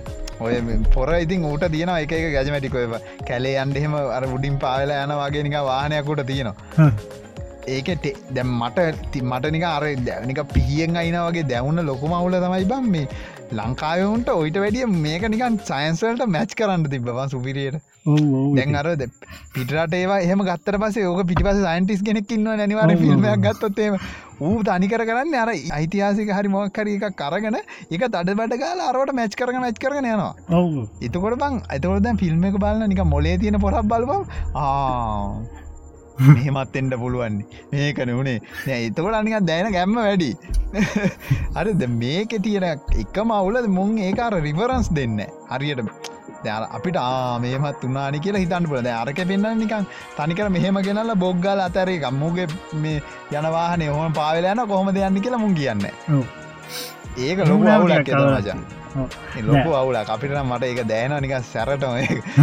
Speaker 1: ඔය පොර ඉතින් ඌට තියෙන එක එක ගැජමටිකොව කැලේ අන්ඩෙහෙම අර උඩින් පාවෙලා යන වගේ නික වාහනයකුට තියෙනවා. ඒක දැම් මට ති- මට නික අර දැනික පිහියෙන් අයින වගේ දැවුන්න ලොකුම අවුල තමයි බම් මේ ලංකාවුන්ට ඔයිට වැඩිය මේක නිකන් සයින්ස්වලට මැච් කරන්න තිබවා සුපිරියට. දැන් අර පිටට ඒවා එහම ගත්තර පස ඕක පිටිපස සයින්ටිස් කෙනෙක් ඉන්න නිවාර
Speaker 2: ඔව්, ඔව්,
Speaker 1: ෆිල්ම්යක්
Speaker 2: ඔව්.
Speaker 1: ගත්තොත්තේම ඌ තනිකර කරන්න අර යිතිහාසික හරි මොක්කර එක කරගෙන එක තඩ බට කාල අරවට මැච් කරන මැච් කරන යනවා. එතකොට බං ඇතකොට දැන් ෆිල්ම් එක බලන්න නික මොලේ තියෙන පොරක් බලබම් මෙහෙමත් එන්ට පුළුවන්නේ මේකන වුණේ නෑ එතකොට අනික දැන ගැම්ම වැඩි. අර ද මේක තියෙන එකම අවුලද මුන් ඒකාර රිවරන්ස් දෙන්න හරියට දැ අපිට ආ මේමත් උනානි කියලා හිතන්න පුල අරක පෙන්න්න නිකන් තනිකර මෙහෙම ගෙනල්ල බොග්ගල් අතරේ ගම්මුගේ මේ යනවාහන හොම පාවෙලයන කොහොම දෙයන්න කියලා මුන් කියන්න. ඒක ලොක අවුලක් මචන් ලොකු අවුල අපිට මට එක දෑන නික සැරටම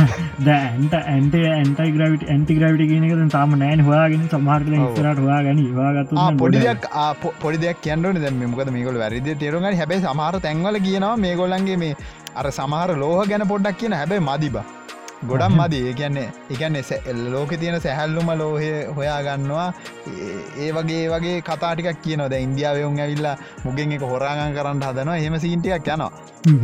Speaker 1: *laughs*
Speaker 2: දැන්ට ඇන්ට ඇන්ටයි ග්‍රවිට ඇන්ටි ග්‍රවිට කියනක තාම නෑන් හවාගෙන සමහරල ඉස්රට හවා ගැන වාගත්තු
Speaker 1: පොඩි දෙයක් ආ, පො- පොඩි දෙයක් කියන්නට දැ මොකද මේකොල වැරදි තේරුග හැබයි සමහර තැන්වල කියනවා මේගොල්ලන්ගේ මේ අර සමහර ලෝහ ගැන පොඩ්ඩක් කියන හැබැයි මදිබ ගොඩම් මදි. ඒ කියන්නේ එකන්නේ ලෝක තියෙන සැහැල්ලුම ලෝහය හොයා ගන්නවා ඒ- වගේ වගේ කතාටිකක් කියනොද ඉන්දියාවයුන් ඇවිල්ලා මුගෙන් එක හොරාගන් කරන්න හදනවා. හෙම සීන්ටියක් යනවා.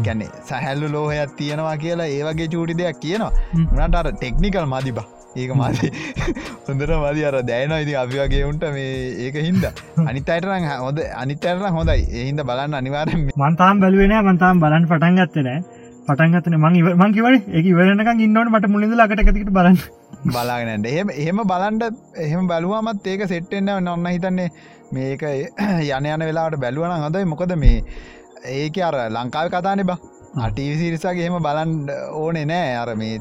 Speaker 1: ගැන්නේ සැහැල්ලු ලෝහයක් තියෙනවා කියලා ඒ වගේ චූටි දෙයක් කියනවා. උනට අර ටෙක්නිකල් මදිබ ඒක මදි. *laughs* හොඳට මදි. අර දැයන ඉති අපි වගේ උන්ට මේ ඒක හින්ද. අනිත් අයටරං හොඳ අනිත්තරන හොඳයි. එහින්ද බලන්න අනිවාරෙන්
Speaker 2: මන්තාම් බැලුවෙන මන්තාම් බලන් පටන් ගත්තන. පටන්ගත්තන මං මංකිවට එක ඉවරනක ඉන්නවට මට මුලින්ද ලකට ඇතිට බලන්න.
Speaker 1: බලාගෙනට එහෙම එහෙම බලන්ට එහෙම බැලුවමත් ඒක සෙට්ටෙන්න්න නොන්න හිතන්නේ මේක යන යන වෙලාට බැලුවන හොඳයි. මොකද මේ ඒක අර ලංකාව කතානෙ බා. අටිවිසිරිසගේ එහෙම බලන්ඩ ඕනේ නෑ. අර මේ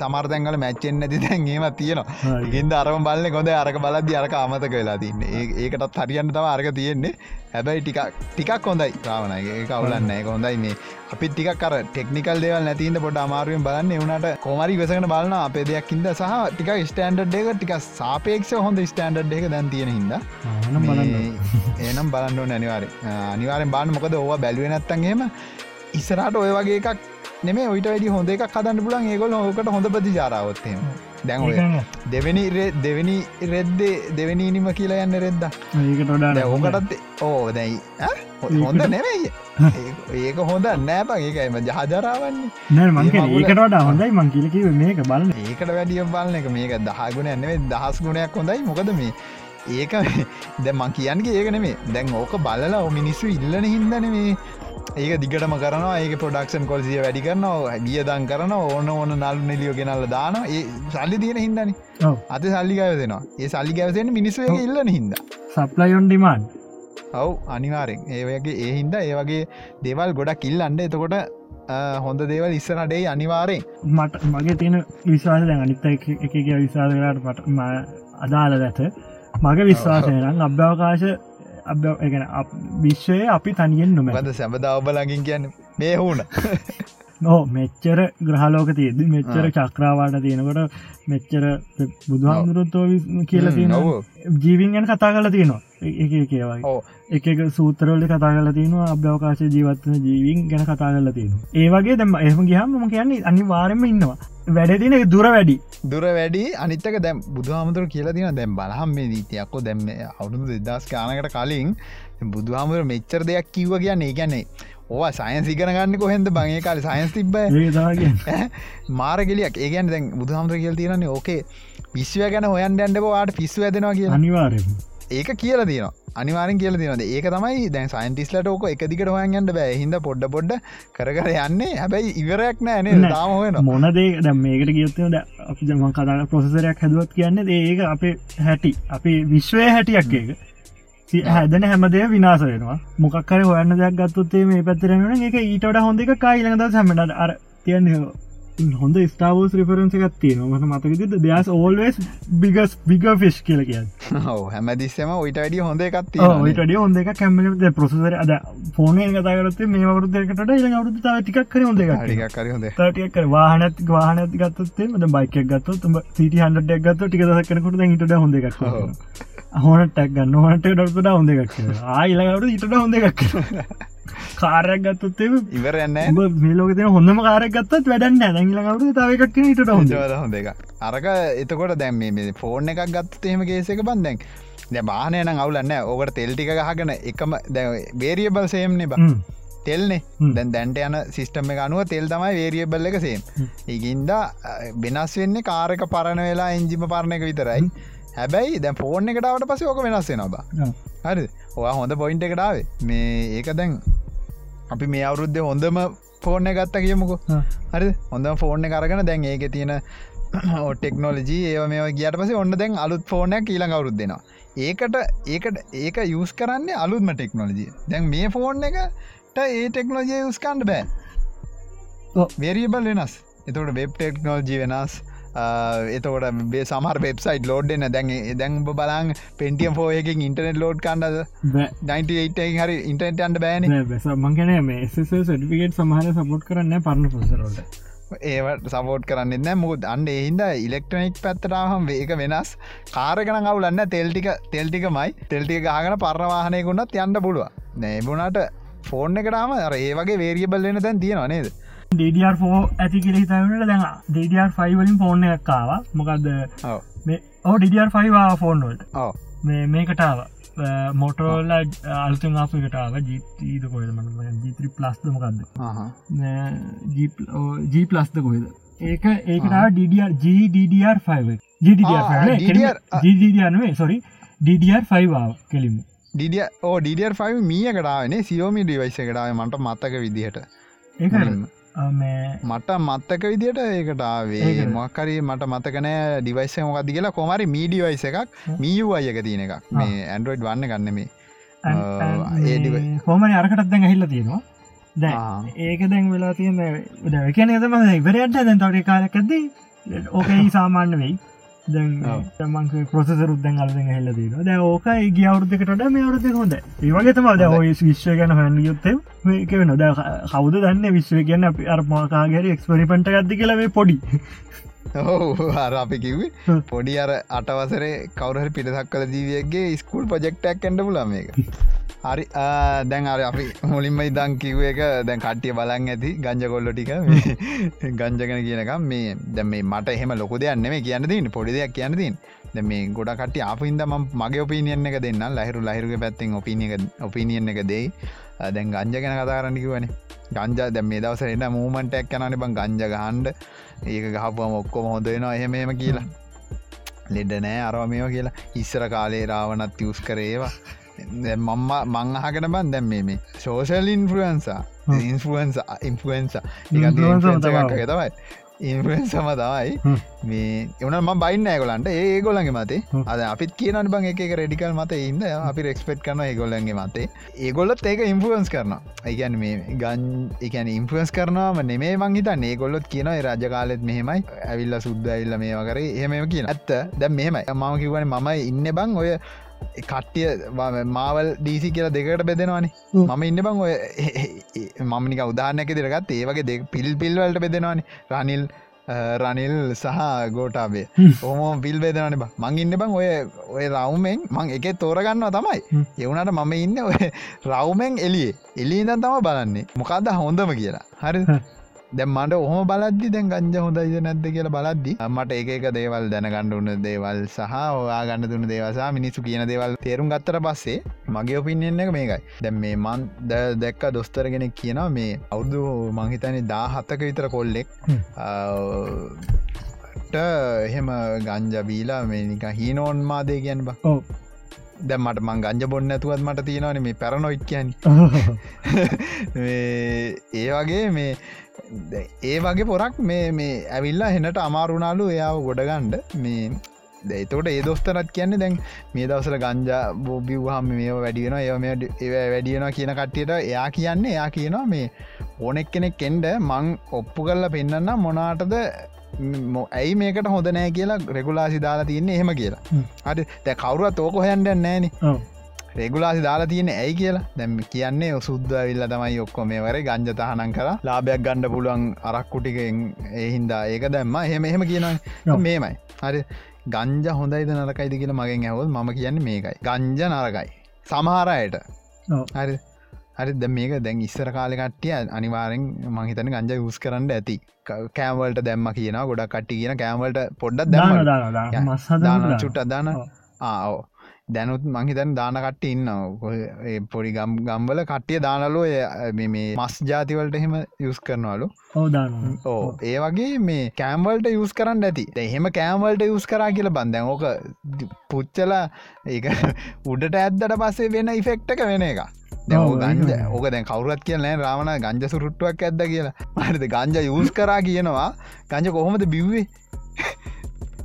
Speaker 1: සමර්තැන්ගල මැච්චෙන් නැති දැන් ඒම තියෙනවා. ඉගින්ද අරම බලන්න කොද අරක බලද්දි අරක අමතක වෙලා තින්න. ඒකටත් හරියන්න තම අරක තියෙන්නේ. හැබැයි ටිකක් ටිකක් හොඳයි ්‍රාවණගේ ඒ අවුලන්න එක හොඳයි මේ. අපි ටික කර ටෙක්නිකල් දේවල් නැතින්ද පොට අමාරුවෙන් බලන්න. එවනට කොමරි වෙසගෙන බලන්න අපේ දෙයක්කින්ද සහ ටික ස්ටන්ඩ් එක ටික සාපේක්ෂ හොඳ ස්ටන්ඩ් එක දැන් තියෙන හිද ඒනම් බලන්න නැනිවාර අනිවාරෙන් බාන්න මොකද ඕවා බැලුව නැත්තන්ගේම ඉස්සරට ඔය වගේ එකක් නෙමේ ඔයිට වැඩි හොඳ එකක් හදන්න පුලන් ඒගොල ඕකට හොඳ ප්‍රතිචාරාවත්තේම දැන් දෙවැනි දෙවැනි රෙද්දේ දෙවැනි ඉනිම කියලා යන්න රෙද්ද
Speaker 2: ඒකට
Speaker 1: ඕකටත් ඕ දැයි හොඳ නෙවෙයි *laughs* ඒක හොඳ නෑප ඒකයිම ජහජරාවන්නේ.
Speaker 2: නෑ මං
Speaker 1: ඒ මගුල-
Speaker 2: ඒකට වඩා හොඳයි මං කියලකිව මේක බලන්න.
Speaker 1: ඒකට වැඩිය බලන එක මේක දහගුණ ඇන්නෙේ දහස් ගුණයක් හොඳයි. මොකද මේ ඒක දැ මං කියන්ගේ ඒක නෙමේ දැන් ඕක බලලා මිනිස්සු ඉල්ලන හින්දන මේ ඒක දිගටම කරනවා ඒක පොඩක්ෂන් කොල්සිය වැඩි කරනවා ගියදන් කරන ඕන ඕන නල්ු නෙලියෝ ගෙනල්ල දාන ඒ සල්ලි තියෙන හින්දන. අත සල්ලි ගවසෙනවා. ඒ සල්ලි ගැවසෙන මිනිස්සු ඉල්ලන හින්ද.
Speaker 2: සප්ලයිොන් ඩිමාන්්
Speaker 1: ඔව් අනිවාරෙන් ඒවගේ ඒ හින්ද ඒ වගේ දේවල් ගොඩක් ඉල්ලන්ඩ එතකොට හොඳ දේවල් ඉස්සරටේ අනිවාරයෙන්.
Speaker 2: මට මගේ තියෙන විශවාස දැන් අනිත්ත එක විශාසකරට පට අදාල ඇත මගේ විශ්වාසයනම් අභ්‍යවකාශ අභ්‍යගැන විශ්වය අපි තනියෙන් නොම
Speaker 1: ගද සැබදාවබලගින් කියන්න මේ හුණ *laughs*
Speaker 2: නෝ මෙච්චර ග්‍රහලෝක තියද මෙච්චර චක්‍රාවාට තියෙනකොට මෙච්චර බුදුහාමුදුරුත්තෝ කියලා තියෙන ජීවින් ගැන කතා කල තියෙනවා එක කියවයි
Speaker 1: ඕ
Speaker 2: එක සූතරවල කතා කල තියෙනවා අභ්‍යවකාශ ජීවත්වන ජීවින් ගැන කතා කල තියෙන ඒවගේ දැම එහම ගහම ම කියන්නේ අනි වාරම ඉන්නවා වැඩදින දුර වැඩි.
Speaker 1: දුර වැඩි. අනිත්තක දැම් බුදුහාමුදුර කියලා තින දැම් බලහම් මේ දීතියක්කො දැම්ම අවුදු දෙදස් කානකට කලින් බුදුහාමුදුර මෙච්චර දෙයක් කිව්ව කියන්න ගැන්නේ ඕවා සයින්ස් ඉගෙන ගන්න කොහෙද බගේ කාල සයින්ස්
Speaker 2: ඒතාගේ
Speaker 1: මාරගෙලියක් ඒගැන් දැන් බුදුහාමුදුර කියල් තිරන්නේ ඕකේ පිස්ව ගැන හොයන් ඩැන්ඩබවාට පිස්ව ඇදෙනවා කියලා.
Speaker 2: අනිවාරෙන්
Speaker 1: ඒක කියල තින අනිවාරෙන් කියල තිනද ඒක තමයි දැන් සයින්ටිස්ලට ඕක එකදිකට හොයන්ගන්නට බෑ. හිද පොඩ්ඩ පොඩ්ඩ කර කර යන්නේ. හැබැයි ඉවරයක් නෑනේ
Speaker 2: නෑ.
Speaker 1: තාම හොයන
Speaker 2: මොනදේ දැ මේකට කියත්ව අප ජම කතා ප්‍රොසෙසරයක් හැදුවත් කියන්න ඒක අපේ හැටි. අපි විශ්වය හැටියක් ඒක. හැදන හැමදේ විනාස වෙනවා. මොකක්කර හොයන්න දෙයක් ගත්තුත්තේ මේ පැත්තරෙන එක ඊටට හොඳ එක කායිලඟද සැමට අර තියන්නේ හොඳ ස්ටාවෝස් රිෆරන්ස එකත් තියෙන මට මතකද දෙස් ඕල්වස් බිගස් බිග ෆිස්් කියල කිය
Speaker 1: ඔව හැමදිස්සම ඔයිට වැඩිය හොඳ එකත්
Speaker 2: ඔයිටඩිය හොඳ එක කැමල ප්‍රසර අද ෆෝනය කතාකරත් මේ වරුදකට තාව ටිකක් කර හොඳ එක
Speaker 1: හරිකක් කරි හොඳ
Speaker 2: ටික වාහනත් වාහන ගත්තේ ම බයිකක් ගත්ත තුම සිට හන්ඩක් ගත්ත ටික දකනකට හිට හොඳ එකක් හොනටක් ගන්න හොනට ඩොට හොඳ එකක් ආයිලකට ඉට හොඳ එකක් *laughs* කාරයක් ගත්තේ
Speaker 1: ඉවරන්න
Speaker 2: මේලෝක තින හොඳම කාරක් ගත්තත් වැඩන්න ඇඟලකට තාවකක් ඉට හොඳ
Speaker 1: එක අරක එතකොට දැම් මේ ෆෝර්න එකක් ගත්ත එහෙම කේසක බන්දැන් දැ බානයන අවුලන්න ඔකට තෙල්ටික ගහගෙන එකම බේරියබල් සේම්නෙ බ තෙල්නේ. දැන් දැන්ට යන සිිස්ටම එක අනුව තෙල් තමයි වේරියබල්ල එක සේම් ඒගින්ද වෙනස් වෙන්නේ කාරක පරණ වෙලා එංජිම පරණ එක විතරයි. හැබැයි දැ ෆෝර්න එකටාවට පස ඕක වෙනස් වෙන බා හරි ඔයා හොඳ පොයින්ට එකටාවේ මේ ඒක දැන් අපි මේ අවුරුද්ධ හොඳම ෆෝර්න ගත්ත කියමුකෝ. හරි හොඳ ෆෝර්න කරගෙන දැන් ඒක තියෙන ටෙක්නෝලජී ඒ මේ ගියට පස ඔන්න දැන් අලුත් ෆෝනයක් ඊළඟ අවුරුත් දෙෙනවා. ඒකට ඒකට ඒක යස් කරන්නේ අලුත්ම ටෙක්නෝලජිය දැන් මේ ෆෝර්න් එකට ඒ ටෙක්නෝජය යස්කන්ඩ බෑ. වේරියබල් වෙනස්. එතකට වෙබ් ටෙක්නෝජී වෙනස් එතකොට බේ සමර වෙබ්සයිට් ලෝඩ්න දැන් දැන් බලන් පෙන්ටියම් ෆෝයකින් ඉන්ටනෙට් ලෝඩ් කන්නද 98 හරි ඉන්ටනෙට් අන්ට බෑන.
Speaker 2: මංගන මේ සටිකෙට සමහර සපොට් කරන්න පරණ පොසරට
Speaker 1: ඒවට සපෝට් කරන්න මුද අන්න එහින්ද ඉලෙක්ට්‍රනික් පැත්තරාහම් ඒක වෙනස්. කාරකන ගවුලන්න තෙල්ටික තෙල්ටිකමයි තෙල්ටික ගාගන පරවාහනයකුන්නත් යන්න පුළුව නෑබුණට ෆෝර්න් එකටම ඒ වගේ වේරියබල් වෙන තැන් තියෙනවා නේද
Speaker 2: ඩඩරෝ ඇති කිර හිතවට දැන් ඩඩර්5 වලින් ෆෝර්න එකක්කාව මොකක්ද ඕ ඩඩර්5 ෆෝන්වල්ට මේ මේකටාව මොටෝල අල්තන් ආපිකටාව ජීතීද කොයද මන ජීත්‍රි ප්ලස්ද මොකක්ද ජී ප්ලස්ද කොයිද ඒක ඒකටා ඩඩර් ජඩR5 ජඩරනුවේ සොරි ඩඩR5 කෙලිමු
Speaker 1: ඩිය ඕ ඩඩර්5 මිය කටාවනේ සියෝමි ඩිවයිස කටාව මට මත්තක විදිහට
Speaker 2: ඒ
Speaker 1: මට මත්තක විදිට ඒකටාවේ මොක්කරි මට මතකනෑ ඩිවයිස මොකක්දි කියලා. කොමරි මීඩිවයිස එකක් මියූ අයක තියෙන එකක්. මේ ඇන්ඩරෝයිඩ් වන්න ගන්න මේ
Speaker 2: හෝමන අරකටත් දැන් හිල්ල තියෙනවා. දැ ඒක දැන් වෙලා තියෙන දැකන එතම ඉවරයට දැන් තොට කාලකක්ද ඕකයි සාමාන්‍ය වෙයි දැමන්ක ප්‍රසරුත් දැන් අලද හෙල්ල දීන දැ ඕක ගිය අවුද්ධකට මේ අවුද හොඳ ඒවගේතම ද ඔය විශ්ව ගැන හැන්න යුත්තේ මේක වෙන ද කවුද දන්න විශ්ව ගැන අපි අර්මාකාගර එක්ස්පරිපට ගත්ති කියලේ පොඩි
Speaker 1: ඔහු අර අපි කිව්වේ පොඩි අර අටවසරේ කවුරහරි පිටසක් කල ජීවියගේ ස්කූල් පොජෙක්ටක් කැඩ පුලම එක හරි දැන් අර අපි මුලින්ම ඉදං කිව්ව එක දැන් කට්ටිය බලන් ඇති ගංජ කොල්ලො ටික *laughs* ගංජගෙන කියනකම් මේ දැ මේ මට එහෙම ලොක දෙයන්න මේ කියන්න දන්න පොඩි දෙයක් කියන්න තින් ද මේ ගොඩ කට අප ඉද ම මගේ ඔපිනියන් එක දෙන්න ලහිරු ලහිරුග පැත්තෙන් ඔපිනිය ඔපිනියන් එක දෙයි දැන් ගංජ ගැන කතා කරන්නකිවන ගංජා දැ මේ දවස එන්න මූමන්ටක් කනන බං ගංජ ගහන්ඩ ඒක ගහපුවම ඔක්කොම හොඳෙනවා එහෙම එම කියලා. ලෙඩ නෑ අරව මේවා කියලා. ඉස්සර කාලේ රාවනත් යස් කරේවා මම්ම මංහකට බන් දැම් මේ මේ සෝෂල් ඉන්ෆලන්සා ඉන්ෆුවන්ස ඉන්ෆුවන්ස තමයි ඉන්ෆලන්සම තමයි මේ එවන ම බයින්න ඇගොලන්ට ඒ ගොලන්ගේ මතේ. අද අපිත් කියනට බං එක රෙඩිකල් මත ඉන්න. අපි රෙක්ස්පෙට් කරන ඒගොල්ලන්ගේ මතේ. ඒගොල්ලොත් ඒක ඉන්ෆුවන්ස් කරන ඒගැන් මේ ගන් එකන ඉන්ෆලන්ස් කරනවාම නෙමේ මංහිත ඒගොල්ලොත් කියන රජකාලෙත් මෙහෙමයි. ඇවිල්ල සුද්ද ඇල්ල මේ වකරේ එහෙම කියන ඇත්ත. දැ මෙහෙමයි. මම කිවන මම ඉන්න බං ඔය කට්ටිය මාවල් ඩීසි කියලා දෙකට බෙදෙනවානේ. මම ඉන්න බං ඔය මමනික උදාහනැක දෙරගත් ඒවගේ දෙ පිල් පිල්වලට බෙදෙනවානේ. රනිල් රනිල් සහ ගෝටාබේ ඕම පිල් බේදනන බ. මං ඉන්න බං ඔය ඔය රවුමෙන් මං එක තෝරගන්නවා තමයි. එවුණට මම ඉන්න ඔය රවුමෙන් එලිය එලිදන් තම බලන්නේ මොකක්ද හොඳම කියලා. හරි දැම් මට ඔහොම බලද්දි දැන් ගංජ හොඳයිද නැද්ද කියලා බලද්දි. මට ඒක දේවල් දැනගණ්ඩ උන්න දේවල් සහ ඔයා ගන්න දුන්න දේවසා මිනිස්සු කියන දේවල් තේරුම් ගත්තර පස්සේ මගේ ඔපිනියෙන් එක මේකයි. දැම් මේ මන් ද දැක්ක දොස්තරගෙනෙක් කියනවා මේ අවුදු මංහිතනේ දා හත්තක විතර කොල්ලෙක්. එහෙම ගංජබීලා මේනික හීනෝන් මාදය කියන්න බ දැම් මට මං ගංජ බොන්න ඇතුවත් මට තියෙනවන මේ පැරනොයිට් කියන් *laughs* ඒ වගේ මේ ඒ වගේ පොරක් මේ මේ ඇවිල්ලා හෙනට අමාරුණාලු එයාව ගොඩගණ්ඩ මේ දෙතකොට ඒ දොස්තරත් කියන්නේ දැන් මේ දවසල ගංජා බෝබිවහම මේ වැඩියෙන ඒ වැඩියෙන කියන කට්ටියට එයා කියන්නේ එයා කියනවා මේ ඕනෙක් කෙනෙක් එන්ඩ මං ඔප්පු කරලා පෙන්න්න මොනාටද ඇයි මේකට හොඳ නෑ කියලා රෙගුලාසි දාලා තියන්නේ එහෙම කියලා. හරි තැ කවරුවත් ඕක හොයන්ඩ නෑන. රෙගුලාසි දාලා තියෙන ඇයි කියලා? දැම් කියන්නේ සුද්ද විල්ල තමයි ඔක්කො මේ වර ගංජ තහනන් කර. ලාභයක් ගණ්ඩ පුළුවන් අරක්කුටිකෙන් එහින්දා ඒක දැම්ම එහෙම එහෙම කියන මේමයි. හරි. ගංජ හොඳයිද නරකයිද කියලා මගෙන් ඇවල් මම කියන්න මේකයි. ගංජ නරකයි. සමහරයට හරි හරි ද මේක දැන් ඉස්සර කාලකට්ටිය අනිවාරෙන් මහිතන ගංජ යස් කරන්න ඇති. කෑමවලට දැම්ම කියන ගොඩක් කට්ටි කියන කෑමවලට පොඩ්ඩක් දැම චුට්ට දාන ආෝ දැනුත් මහිතන් දානකට ඉන්න පොඩි ගම් ගම්වල කට්ටිය දානලෝ මේ මස් ජාතිවලට එහෙම යුස් කරනවලු. ඕ ඒ වගේ මේ කෑම්වල්ට යුස් කරන්න ඇති. එහෙම කෑම්වල්ට යුස් කරා කියල බන්දැන් ඕක පුච්චලා ඒ *laughs* උඩට ඇද්දට පස්සේ වෙන ඉෆෙක්ටක වෙන එක ගංජ ඕක දැන් කවුරත් කියලනෑ රාවණ ගංජ සුරුට්ටුවක් ඇද කියලා. *laughs* මරිත ගංජ යුස් කරා කියනවා. ගංජ කොහොමද බිව්වේ *laughs*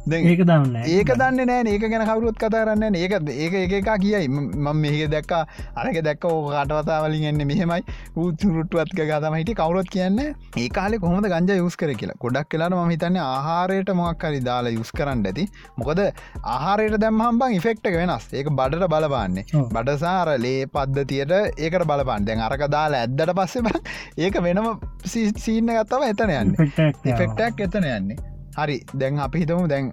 Speaker 2: ඒක දන්න
Speaker 1: ඒක දන්න නෑ. ඒක ගැන කවරුත් කතා කරන්න ඒක ඒක එක කියයි. මම මේක දැක්ක. අරක දැක්ක ඕ කටවතාවලින් එන්න මෙහෙමයි. ඌතුරුට්ටුවත්ක ගතම හිට කවුරොත් කියන්න ඒ කාලෙ කොහොමද ගංජ යුස් කර කියලා. ගොඩක් කියලාට ම හිතන්න ආහාරයට මොක්කරි දාලා යුස් කරන්න ඇති. මොකද ආහාරයට දැම්හම්බන් ඉෆෙක්ට වෙනස්. ඒක බඩට බලපාන්නේ. බඩසාර ලේ පද්ධතියට ඒකට බලපාන් දැන් අරක දාලා ඇද්දට පස්සේ ඒක වෙනම සීන්න ගත්තව එතන යන්න. ඉෆෙක්ටක් එතන යන්නේ හරි. දැන් අපි හිතමු දැන්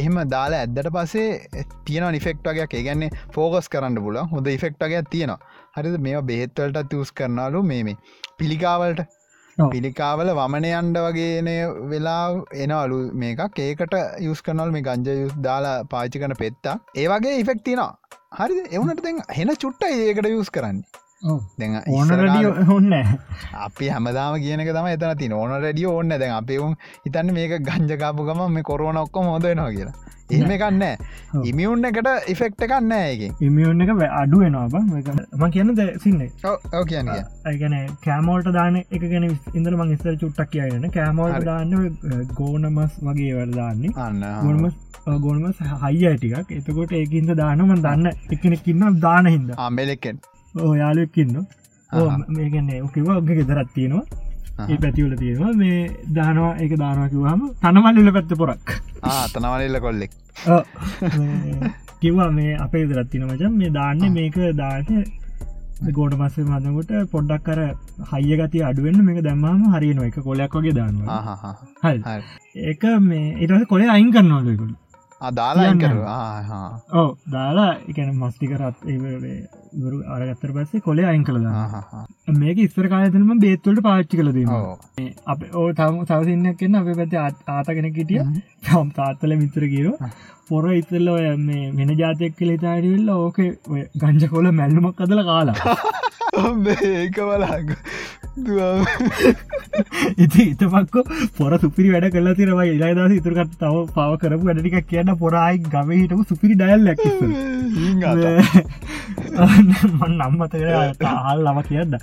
Speaker 1: එහෙම දාලා ඇද්දට පසේ තියෙන නිෆෙක්ටගයක් ඒගැන්නේ ෆෝගස් කරන්න පුල හොඳ ඉෆෙක්ටගයක් තියෙනවා. හරිද? මේ බෙහෙත්වලට තියස් කරනාලු මේ පිළිකාවලට. පිළිකාවල වමන අන්ඩ වගේන වෙලා එනවලු මේකක්. ඒකට යුස් කරනල් මේ ගංජ යුස් දාලා පාචි කන පෙත්තා ඒ වගේ ඉෆෙක්් තිනවා හරි එවනට දැන් හෙන චුට්ටයි ඒකට යුස් කරන්න දැන්
Speaker 2: ඕන රඩිය හොන්න *laughs*
Speaker 1: අපි හැමදාම කියනක තම එතන ති ඕන රඩිය ඕන්න දැන් අපේවුම් හිතන්න මේක ගංජකාපු ගම මේ කොරුවන ඔක්කොම හොදනවා කියලා. එහෙම එකන්න
Speaker 2: ඔව්.
Speaker 1: ඉමියුන්න එකට ඉෆෙක්ට එකන්න ඒක
Speaker 2: ඉමියෝන් එක අඩු වෙනවා ම කියන්න ද සින්නේ
Speaker 1: ඕ කියන්න කිය
Speaker 2: ඇගැන කෑමෝල්ට දාන එක ගැන ඉඳර මං ඉස්තර චුට්ටක් කියන්න කෑමෝල්ට. දාන්න ගෝනමස් වගේ වරදාන්නේ
Speaker 1: අන්න
Speaker 2: ගොනමස් ගොනමස් හයි ඇටිකක් එතකොට ඒකින්ද දානම දන්න එකනෙකින්න දාන හින්ද.
Speaker 1: ආම්බෙලෙක්කෙන් ආහා.
Speaker 2: මේගැන්නේ ඔකිව ඔගේ ගෙදරත් තියෙනවා. ඒ පැතිවල තියෙනවා. මේ දානවා ඒක දානකිවහම තනමල්ලිල පැත්ත පොරක්.
Speaker 1: තනවලල්ල කොල්ලෙක්.
Speaker 2: කිව්වා මේ අපේ දරත්තින මචන් මේ දාන්න මේක දාට ගෝඩ පස්සේ මදකොට පොඩ්ඩක් කර හයිය ගති අඩුවෙන්න්න මේක දැම්මම හරියනවා. එක කොලයක් වගේ දානවා.
Speaker 1: හරි.
Speaker 2: ඒක මේ ඉටස කොලේ අයින් කරනවාලකුල්
Speaker 1: ආ, දාලා අයින්
Speaker 2: කියන්න.
Speaker 1: කරුවා. ආහා.
Speaker 2: ඕ දාලා එකන මස්ටිකරත් වරු අරගත්තර පස්සේ කොලේ අයින් කළදා. මේක ඉස්සර කාලතනම බේත්වලට පාච්චි
Speaker 1: ඔව්.
Speaker 2: අප ඕ තම සවසින්නක් කන්න අප පැති ආතගෙන කිටිය තම් තාත්තල මිත්‍ර කියරු පොර ඉතල්ල මේ වෙන ජාතයක් කළ තාඩිවෙල්ල ඕක ඔය ගංජ කොල මැල්ලුමක් අදල කාලා *laughs*
Speaker 1: අම්බේ, ඒක බලක් *laughs*
Speaker 2: ඉති ඉතපක්කො පොර සුපිරි වැඩ කලා තිරවයි ඉලාදස ඉතුරකට තව පව කරපු වැඩටික කියන්න පොරයි ගම හිටපු සුපිරි ඩයල් ලැක් මන් නම්මත ආල් ලම කියන්න.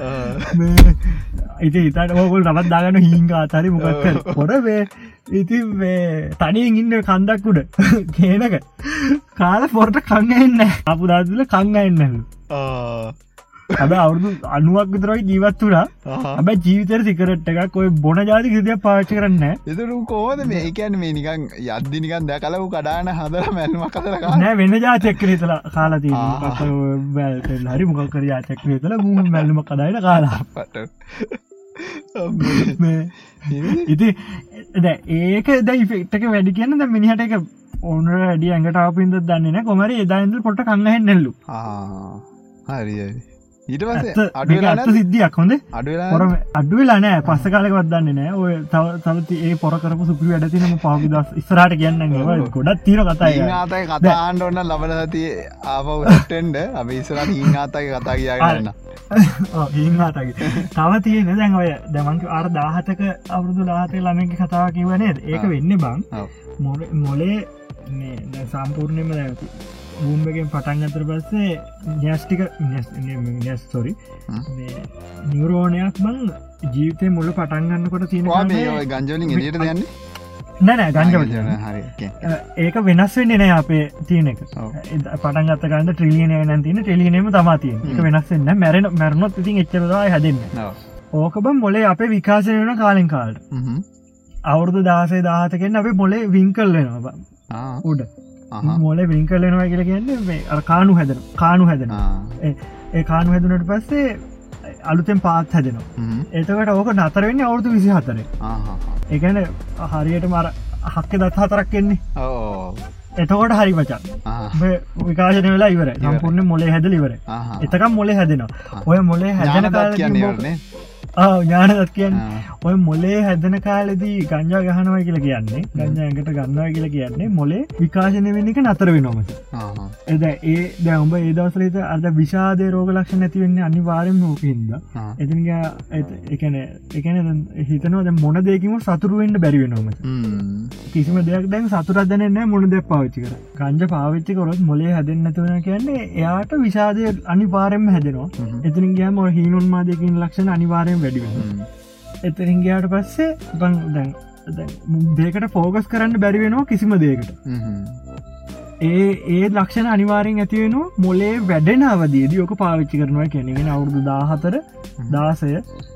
Speaker 2: ඉති හිතට ඕකොල් නමත් දාගන්න හිංග අතරි මොකක්කර පොරවේ ඉති තනියෙන් ඉන්න කන්දක් උඩ *laughs* කියනක කාල පොරට කංගන්න අපපු දතුල කංගන්නලු හැබ අවුදු අනුවක් විතරයි ජීවත් වුණා. හැබ ජීවිතර සිකරට් එකක් කොයි බොන ජාති කිදය පාච්ච කරන්න
Speaker 1: එතුරු කෝද මේකැන් මේ? නිකන් යද්දිනිකන් දැකලවු කඩාන හදර මැල්ම කතරකා
Speaker 2: නෑ වෙන්න ජාතයක්කර තල කාලති. හරි මොකකර ජාතයක්කර තල මූ මැල්ලම කදායට කාලා.
Speaker 1: පට
Speaker 2: මේ ඉති ඒක දැයි ෆෙක්ටක වැඩි කියන්න ද මිනිහට එක ඕනර වැඩිය ඇඟට අපින්ද දන්නන කොමර එදායින්ද පොට කන්නහෙන් නෙල්ලු
Speaker 1: හරි ඊට පස
Speaker 2: ඇත්ත. සිද්ධියක් හොඳ.
Speaker 1: අඩුවෙලා
Speaker 2: පොර අඩුවෙලා නෑ. පස්ස කාලක වදන්න නෑ. ඔය තව තවති ඒ පොරකරපු සුපි වැඩතිනම පහි දස් ඉස්රට කියන්න ගොඩත් තීර කතායි
Speaker 1: ආතයි කතාන්ට ඔන්න ලබල සති ආපවටෙන්ඩ අප ඉස්රට හිංආතයි කතා කියන්න
Speaker 2: හිංහතගේ *laughs* තව තියෙන දැන් ඔය දැමන්ක අර දාහතක අවුරුදු ලාතය ළමක කතාව කිවනේ ඒක. වෙන්න බං. මොල- සම්පූර්ණයම බූම්බගෙන් පටන් අතර පස්සේ ඥස්ටික ස් සොරි. නිවරෝණයක් බං ජීවිතය මුල පටන්ගන්නකොට තියෙන
Speaker 1: ගංජලින් එලියට දයන්න
Speaker 2: නැනෑ ගංජවල
Speaker 1: හරි
Speaker 2: ඒක වෙනස් වෙන්න නෑ අපේ තියන එක. පටන් ගත්තකන්න ට්‍රිලියන නැතින ටෙලියනීම තමතිය එක
Speaker 1: හ්ම්.
Speaker 2: වෙනස්සන්න මැරෙන මැරණොත් ඉතින් එච්චරදා හැදන්න. ඕකබ මොලේ අපේ විකාශය වෙන කාලෙන් කාල්ට. අවුරදු දාසේ දාහතකෙන් අපි මොලේ විංකල් වෙනවා. උඩ මොල විංකල්ලෙනවා කියල කියන්නේ මේ කානු හැදෙන කානු හැදෙන ඒ කානු හැදනට පස්සේ අලුතෙන් පාත් හැදෙනවා. එතකට ඕක නතරවෙන්න අවුරදු විසි හතරේ ඒගැන හරියට මර හක්ක දත් හතරක් කෙන්නේ එතකොට හරි මචන් විකාශන වෙලා ඉවර සම්පූර්ණ මොලේ හැද ඉවර එතකම් මොලේ හැදෙනවා. ඔය මොලේ හැදන කාල
Speaker 1: කියන්නේ
Speaker 2: ඥානදත් කියන්න. ඔය මොලේ හැදන කාලෙදී ගංජා ගහනවා කියලා කියන්නේ. ගංජායකට ගන්නවා කියලා කියන්නේ මොලේ විකාශනය වෙන්න එක නතර වෙනොමට එද ඒ දැම්ඹ ඒදවසලේත අද විශාදය රෝග ලක්ෂ නැතිවෙන්න අනිවාරෙන් නෝකහින්ද එතින එකන එකන හිතනවද මොන දෙකම සතුරුවෙන්ට බැරිවෙනොමට කිසිම දෙයක් දැන් සතුරදනන්න මොන දෙ පාවිච්චි කර. ගංජ පාවිච්චි කොරොත් මොලේ හැදෙන්න්නතුවන කියන්නේ එයාට විශාදය අනිවාරෙන්ම හැදෙනවා. එතින් ගෑම හීනුන්මාදයකින් ලක්ෂණ අනිවාරයෙන් වැඩිවෙන එතරින් ගයාට පස්සේ බං දැන් දේකට ෆෝගස් කරන්න බැරි වෙනවා කිසිම දේකට ඒ ඒ ලක්ෂණ අනිවාරෙන් ඇතිවෙන මොලේ වැඩෙන අවදේදී ඕක පාවිච්චි කරනවා කැනගෙන අවුරුදු දාහතර දාසය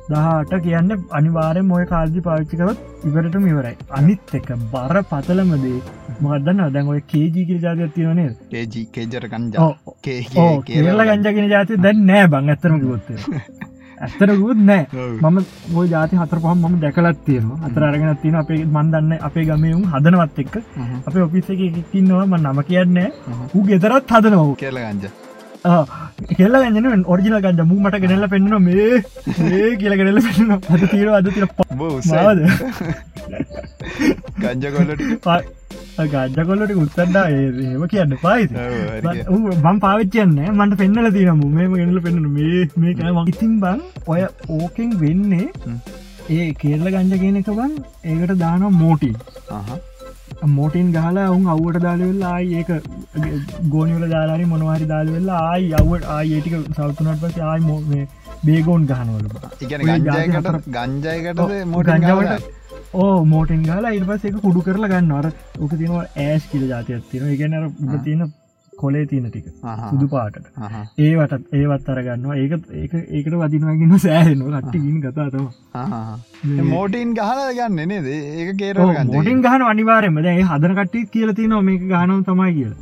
Speaker 2: දහට කියන්න අනිවාරය මොය කාල්දි පාවිච්චි කරත් ඉවරටම ඉවරයි. අනිත් එක බර පතලමදේ මදන්න දැන් ඔය කේජී ජාතියක් තියෙනනේ
Speaker 1: කේජී කේජර කංජ
Speaker 2: කියරල ගංජගෙන ජාති දැන් නෑ බං. ඇතරම ගොත්ත *laughs* ඇත්තරකුත් නෑ. මම ඔය ජාති හතර පහම මම දැකලත් තියෙනවා. අතර අරගෙන තියෙන අපේ මන්දන්න අපේ ගමයුම් හදනවත් එක්ක. අපේ ඔපිස එක ඉන්නවම නම කියන්නේ ඌ ගෙතරත් හදනව
Speaker 1: කියල ගංජ
Speaker 2: කෙල්ල ගන්න ඔරිජිල ගන්න. මූ මට ගෙනල්ල පෙන්න්න මේ ඒ කියල ගෙනල්ල පෙන්න්න අද තීර අද තිර පවාද
Speaker 1: ගංජකොල්ලට
Speaker 2: ගජකොල්ලට උත්තරඩා ඒම කියන්න. පායි බම් පාවිච්චයන්න මට පෙන්නල තිනම මේම ගෙනල පෙන්න්න මේ මේ කන ඉතින් බං ඔය ඕකෙන් වෙන්නේ ඒ කියල්ල ගංජ කියන එක බන් ඒකට දානවා මෝටී මෝටින් ගහලා ඔවුන් අව්වට දාලවෙල්ලා ඒක ගෝනිවල දාලාරි මොනවාරි දාලවෙල්ලා ආයි අව්වට ආයේටික සවතුනට පස ආයි මෝ බේගෝන් ගහනවල
Speaker 1: ගංජයකට
Speaker 2: ගංජවට ඕ මෝටෙන් ගලා ඉර්පස එක කුඩු කරලා ගන්න අර ඕක තිනවා ඇස් කියල ජාතියක් තියෙන ඉගැන උට තියෙන කොලේ තියෙන ටික. සුදු පාටට. ඒවටත් ඒවත් අරගන්න ඒක ඒක ඒකට වදිනවාගෙන සෑහෙනවා. කට්ටිගින් කතාතම
Speaker 1: මෝටීන් ගහල ගන්න නේද? ඒක කේර
Speaker 2: මෝටින් ගහන අනිවාරයම දැ හදන කට්ටි කියල තිනවා මේක ගහනව තමයි කියලා.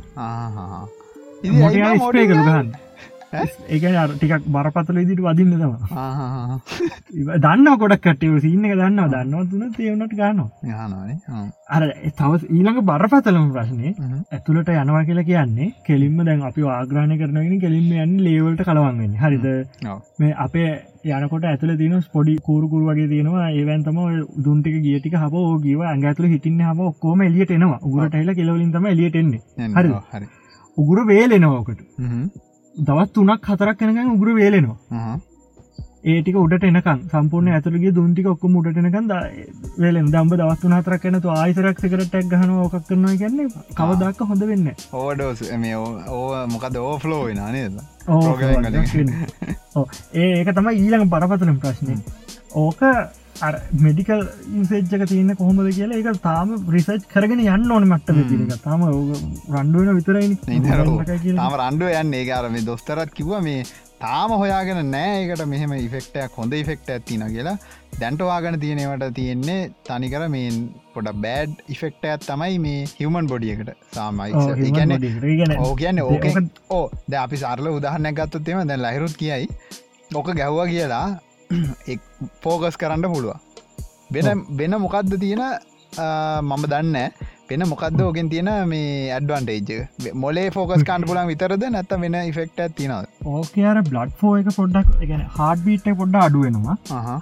Speaker 2: ස්පේ කළ ගහන්න ඒක ටිකක් බරපතල ඉදිට වදින්න තම දන්න ගොඩක් කටව සින්න එක දන්න දන්න තුන තේවනට ගන්න අර තවස් ඊළඟ බරපතලම ප්‍රශ්නය ඇතුළට යනවා කියලා කියන්නේ කෙලින්ම දැන් අපි ආග්‍රහණය කරනගෙන කෙලින්ම යන්න ලේවලට කලවන්ගන්න හරිද? මේ අපේ යනකොට ඇතුල තින ස්පොඩි කූරුකුරු වගේ තියෙනවා. ඒවන්තම දුන්ටික ගියටික හබ ගීව ඇඟඇතුල හිටින්න හම ඔක්කෝම එලියට එනවා. උගරට එල කෙලවලින්තම එලියටෙන්නේ හරි හරි. උගුර වේලෙනවාකට දවත් තුනක් හතරක් කෙනකන් උගුර වේලෙනවා. ඒටික උඩට එනකන් සම්පූර්ණ ඇතුළගේ දුන්ටික ඔක්කොම උඩටනකන් වේලෙන් දම්බ දවත්තුන හතරක් එනතු ආයිසරක් සිකරටක් ගහන ඕකක් කරනවා කියන්නේ කවදක් හොඳ වෙන්න
Speaker 1: ඕඩෝස් මේ ඕ මොකද ඕෆ්ලෝ වෙන නේද? *laughs*
Speaker 2: ඒ ඒක තමයි ඊළඟ පරපතනම් ප්‍රශ්නය ඕක මෙඩිකල් ඉන්සේජ්ජක තියන්න කොහොමද කියලා එක තාම රිසච් කරගෙන යන්න ඕන මට්ට තිරක තම රන්ඩුවන විතරයි
Speaker 1: තාම රන්ඩුව යන්න. ඒ අරම දොස්තරත් කිව මේ තාම හොයාගෙන නෑකට මෙහෙම ඉෆෙක්ටයක් හොඳ ඉෆෙක්ට ඇත්තින කියලා. දැන්ටවාගෙන තියෙනවට තියෙන්නේ තනිකර මේ පොඩ බෑඩ් ඉෆෙක්ට ඇත් තමයි මේ හිවමන් බොඩියකට සාමයි. ගැන ඕ කියන්න ඕක ඕ ද අපි සරල උදාහරනයක් ගත්තොත්තේම දැන් ලහිරුත් කියයි. ඕක ගැව්වා කියලා *clears throat* පෝගස් කරන්න පුළුව වෙන වෙන මොකක්ද තියෙන මම දන්න වෙන මොකක්ද ඕගෙන් තියෙන මේ ඇඩ්වන්ටේජ් මොලේ ෆෝකස් කාන්ඩ පුලන් විතරද? නැත වෙන ඉෆෙක්ට තිනව
Speaker 2: ඕකයාර බ්ලඩ් ෆෝ එක පොඩ්ඩක් ගැන හාඩ්බීට් පොඩ්ඩ අඩුවෙනවා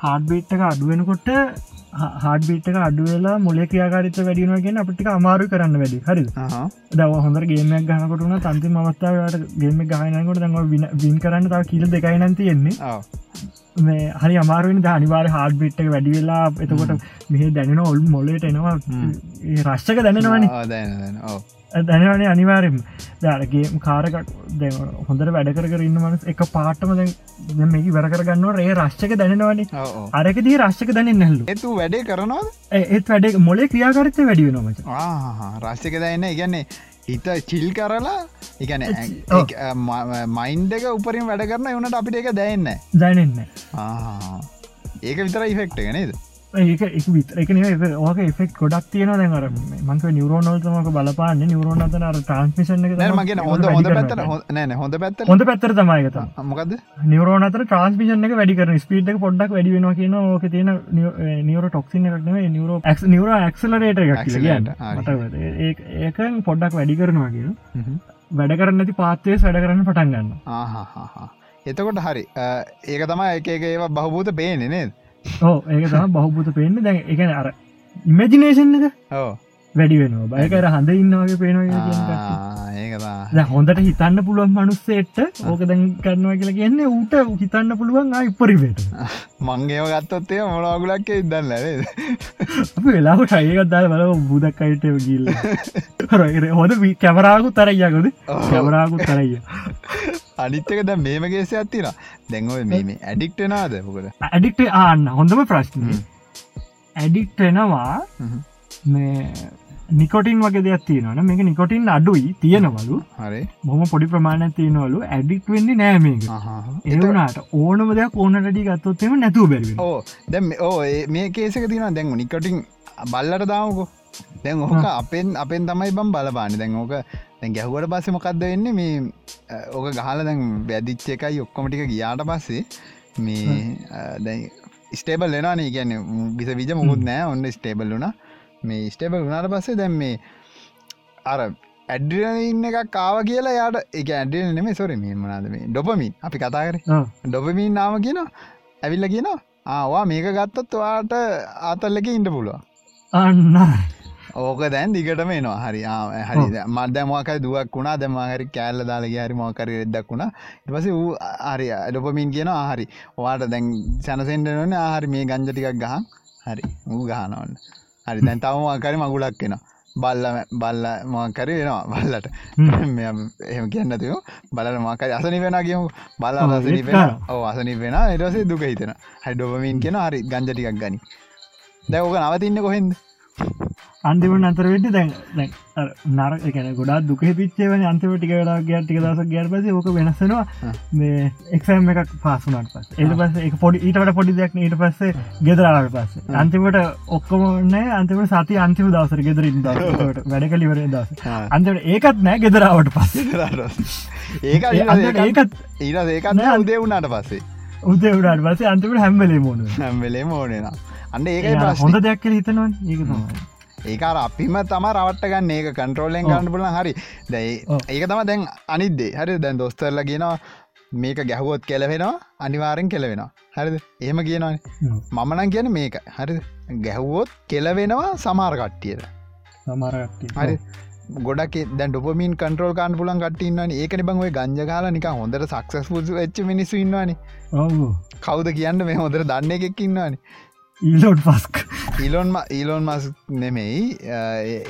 Speaker 2: හාඩ්බීට් එක අඩුවෙනකොට හාඩ්බිට් එක අඩුවෙලා මොලේ ක්‍රියාකාරිත වැඩිනුවගෙන අපිටික අමාරු කරන්න වැඩි. හරි දව හොඳර ගේමයක් ගහකොටුන තන්ති මස්ථාවට ගේම ගහනකොට දඟ වින් කරන්න තාව කියල දෙකයිනන් තියෙන්නේ. මේ හරි අමාරුවෙන් අනිවාර හාඩ්බිට් එක වැඩි වෙලා එතකොට මෙහ දැනෙන ඔල් මොලට එනවා. රශ්ක දැනෙනවානි දැනවනේ අනිවාරෙන් දගේ කාරක හොඳට වැඩකර ඉන්න මනස් එක පාටම මේක වැරකරගන්න රේ රශ්ක දැනවානේ අරකදී රශ්ක දැන නැල්ලු
Speaker 1: ඇතු වැඩේ කරනවා
Speaker 2: ඒත් වැඩ මොලේ ක්‍රියාකරත වැඩි වෙනමච
Speaker 1: රශ්ක දන්න ඉගන්නේ හිත චිල් කරලා ඉගැන මයින්ඩ එක උපරින් වැඩ කරන එවනට අපිට එක දැන්න
Speaker 2: දැනන්න
Speaker 1: ඒක විතර ඉෆෙක්ට නේද
Speaker 2: ඒක එක විත එක ඕක එෆෙක් ගොඩක් තියෙන දැර මංක නිවරෝනල්තමක බලපාන්න. නිවරෝන අතන ට්‍රන්ස්මිෂන්
Speaker 1: මගේ හොඳ හොඳ පැත්තර හොඳ හොඳ පැත්ත
Speaker 2: හොඳ පැත්තර තමයිගත
Speaker 1: මොකද
Speaker 2: නිවරෝන අතර ට්‍රන්ස්මිෂන් එක වැඩිකර ස්පීට් පොඩ්ඩක් වැඩි වෙන කියන ඕක තියෙන නිවර ටොක්සින එකන නිවර ක් නිවර ක්සලරේට එකක් ඒකන් පොඩ්ඩක් වැඩි කරනවා කිය වැඩ කරන්නති පාත්තේ වැඩ කරන්න පටන් ගන්න
Speaker 1: එතකොට හරි. ඒක තමයි එක එක ඒවා බහභූත පේනෙ නේද
Speaker 2: ඕ ඒක තම බහපුත පේන්න. දැන් එකන අර ඉමජිනේෂන් එක? වැඩි වෙනවා. බයකර හඳ ඉන්නවාගේ පේනවා හොඳට හිතන්න පුළුවන් මනුස්සේට ඕක දැන් කරනවා කියලා කියන්නේ ඌට හිතන්න පුළුවන් අයිපරිවට
Speaker 1: මංගේව ගත්තොත්තේ මොලාගුලක්ක ඉදන්න
Speaker 2: අප වෙලාට අයකත්දාල බල බුදක් අයිට ගිල්ල හොද කැමරාගු තරයියකොද කැමරාගු තරයිය
Speaker 1: අනිත්තක ද මේමගේස ඇත්තින දැන්ව මේ ඇඩික්ටනාද මොකද?
Speaker 2: ඇඩික්ට ආන්න හොඳම ප්‍රශ්න. ඇඩික්ටෙනවා මේ නිකොටින් වගේ දෙයක් තියෙනවන මේක නිකොටින් අඩුයි තියෙනවලු.
Speaker 1: හරි.
Speaker 2: බොම පොඩි ප්‍රමාණයක් තියෙනවලු. ඇඩික් වෙන්නේ නෑමේක ඒවනාට ඕනම දෙයක් ඕනටඩි ගත්තොත්තෙම නැතුව බැරි
Speaker 1: ඕ දැම් ඕ මේ කේසක තින දැන් නිකටින් බල්ලට දාමකෝ. දැන් ඕක අපෙන් අපෙන් තමයි බම් බලපාන දැන් ඕක දැන් ගැහුවට පස්සේ මොකක්ද වෙන්න? මේ ඕක ගහල දැන් බැදිච්ච එකයි ඔක්කොමටික ගියාට පස්සේ මේ දැන් ස්ටේබල් වෙනනේ ගැන බිස විජ මුකුත් නෑ. ඔන්න ස්ටේබල් වුණ මේ ස්ටේබල් වුණට පස්සේ දැම් මේ අර ඇඩ්‍රියන ඉන්න එකක් කාව කියලා යාට එක ඇඩියල් නෙම සොර මේ මනාද මේ ඩොපමින් අපි කතා කර. ඩොපමින් නාම කියන ඇවිල්ල කියන ආවා මේක ගත්තත් වාට ආතල්ලක ඉන්න පුළුව
Speaker 2: අන්න.
Speaker 1: ඕක දැන් දිගටම එනවා. හරි හරි. මද මොකයි දුවක් වුණා දෙමහරි කෑල්ල දාලගේ හරි මොකරි එදක් වුණා. ඉටපස වූ හරි ඩොපමින් කියන ආහරි වාට දැන් සැනසෙන්ට නොන ආහරි මේ ගංජටිකක් ගහන්. හරි ඌ ගහනවන්න හරි. දැන් තම මකරි මගුලක් කෙන බල්ල බල්ල මකරි වෙනවා බල්ලට. *laughs* එහම කියන්නතිව බලල මකරි අසනි වෙන කියමු. බල අසනි වෙන ඕ අසනි වෙන එටසේ දුක හිතෙන හයිඩොපමින් කියෙන හරි ගංජටිකක් ගනි. දැවක නවතින්න කොහෙන්ද
Speaker 2: අන්තිමට අතර වෙට දැන් නර එකන ගොඩා දුක පිච්චේවන අන්තිම ටික වෙලා ගිය ටික දස ගියට පස ඕක වෙනස්සෙනවා මේ එක්සෑම් එකක් පාසුනට පස් එට පස එක පොඩි ඊටට පොඩි දෙයක් ඊට පස්සේ ගෙදරාවට පස්ස. අන්තිමට ඔක්කොමන අන්තිම සති අන්තිම දවසර ගෙදරින් දට වැඩ කලිවර දස අන්තට ඒකත් නෑ ගෙදරාවට පස්ස. *laughs*
Speaker 1: ඒක
Speaker 2: ඒකත්
Speaker 1: ඊට ඒකත් උදේ වුණට පස්සේ.
Speaker 2: උදේ වුණට පස්සේ අන්තිමට හැම්බලේ මොන
Speaker 1: හැම්වෙලේ මෝනෙන අන්න ඒක
Speaker 2: හොඳ දෙයක් හිතනවා ඒක තමයි.
Speaker 1: ඒකාර අපිම තම රවට්ට ගන්න. ඒක කන්ට්‍රෝලෙන් ගන්න පුල හරි. දැයි ඒක තම දැන් අනිද්දේ හරි දැන් දොස්තරල කියනවා මේක ගැහුවොත් කෙලවෙනවා අනිවාරෙන් කෙලවෙනවා. හරිද? එහෙම කියනවාන. මමනන් කියන මේක. හරි ගැහුවොත් කෙලවෙනවා සමාරකට්ටියට හරි. ගොඩක් දැන් ඩොපමින් කන්ට්‍රෝල් කාන් පුලන් කටන්න ඒකන බංව ගංජකාල නික හොඳට සක්සස් පුස වෙච්ච මිනිස්සු ඉන්නවානි. කවුද කියන්න මේ හොඳර දන්න එකෙක් ඉන්නවානි
Speaker 2: ඊලෝඩ් පස්ක්
Speaker 1: ඉලොන්ම ඊලොන් මස් නෙමෙයි.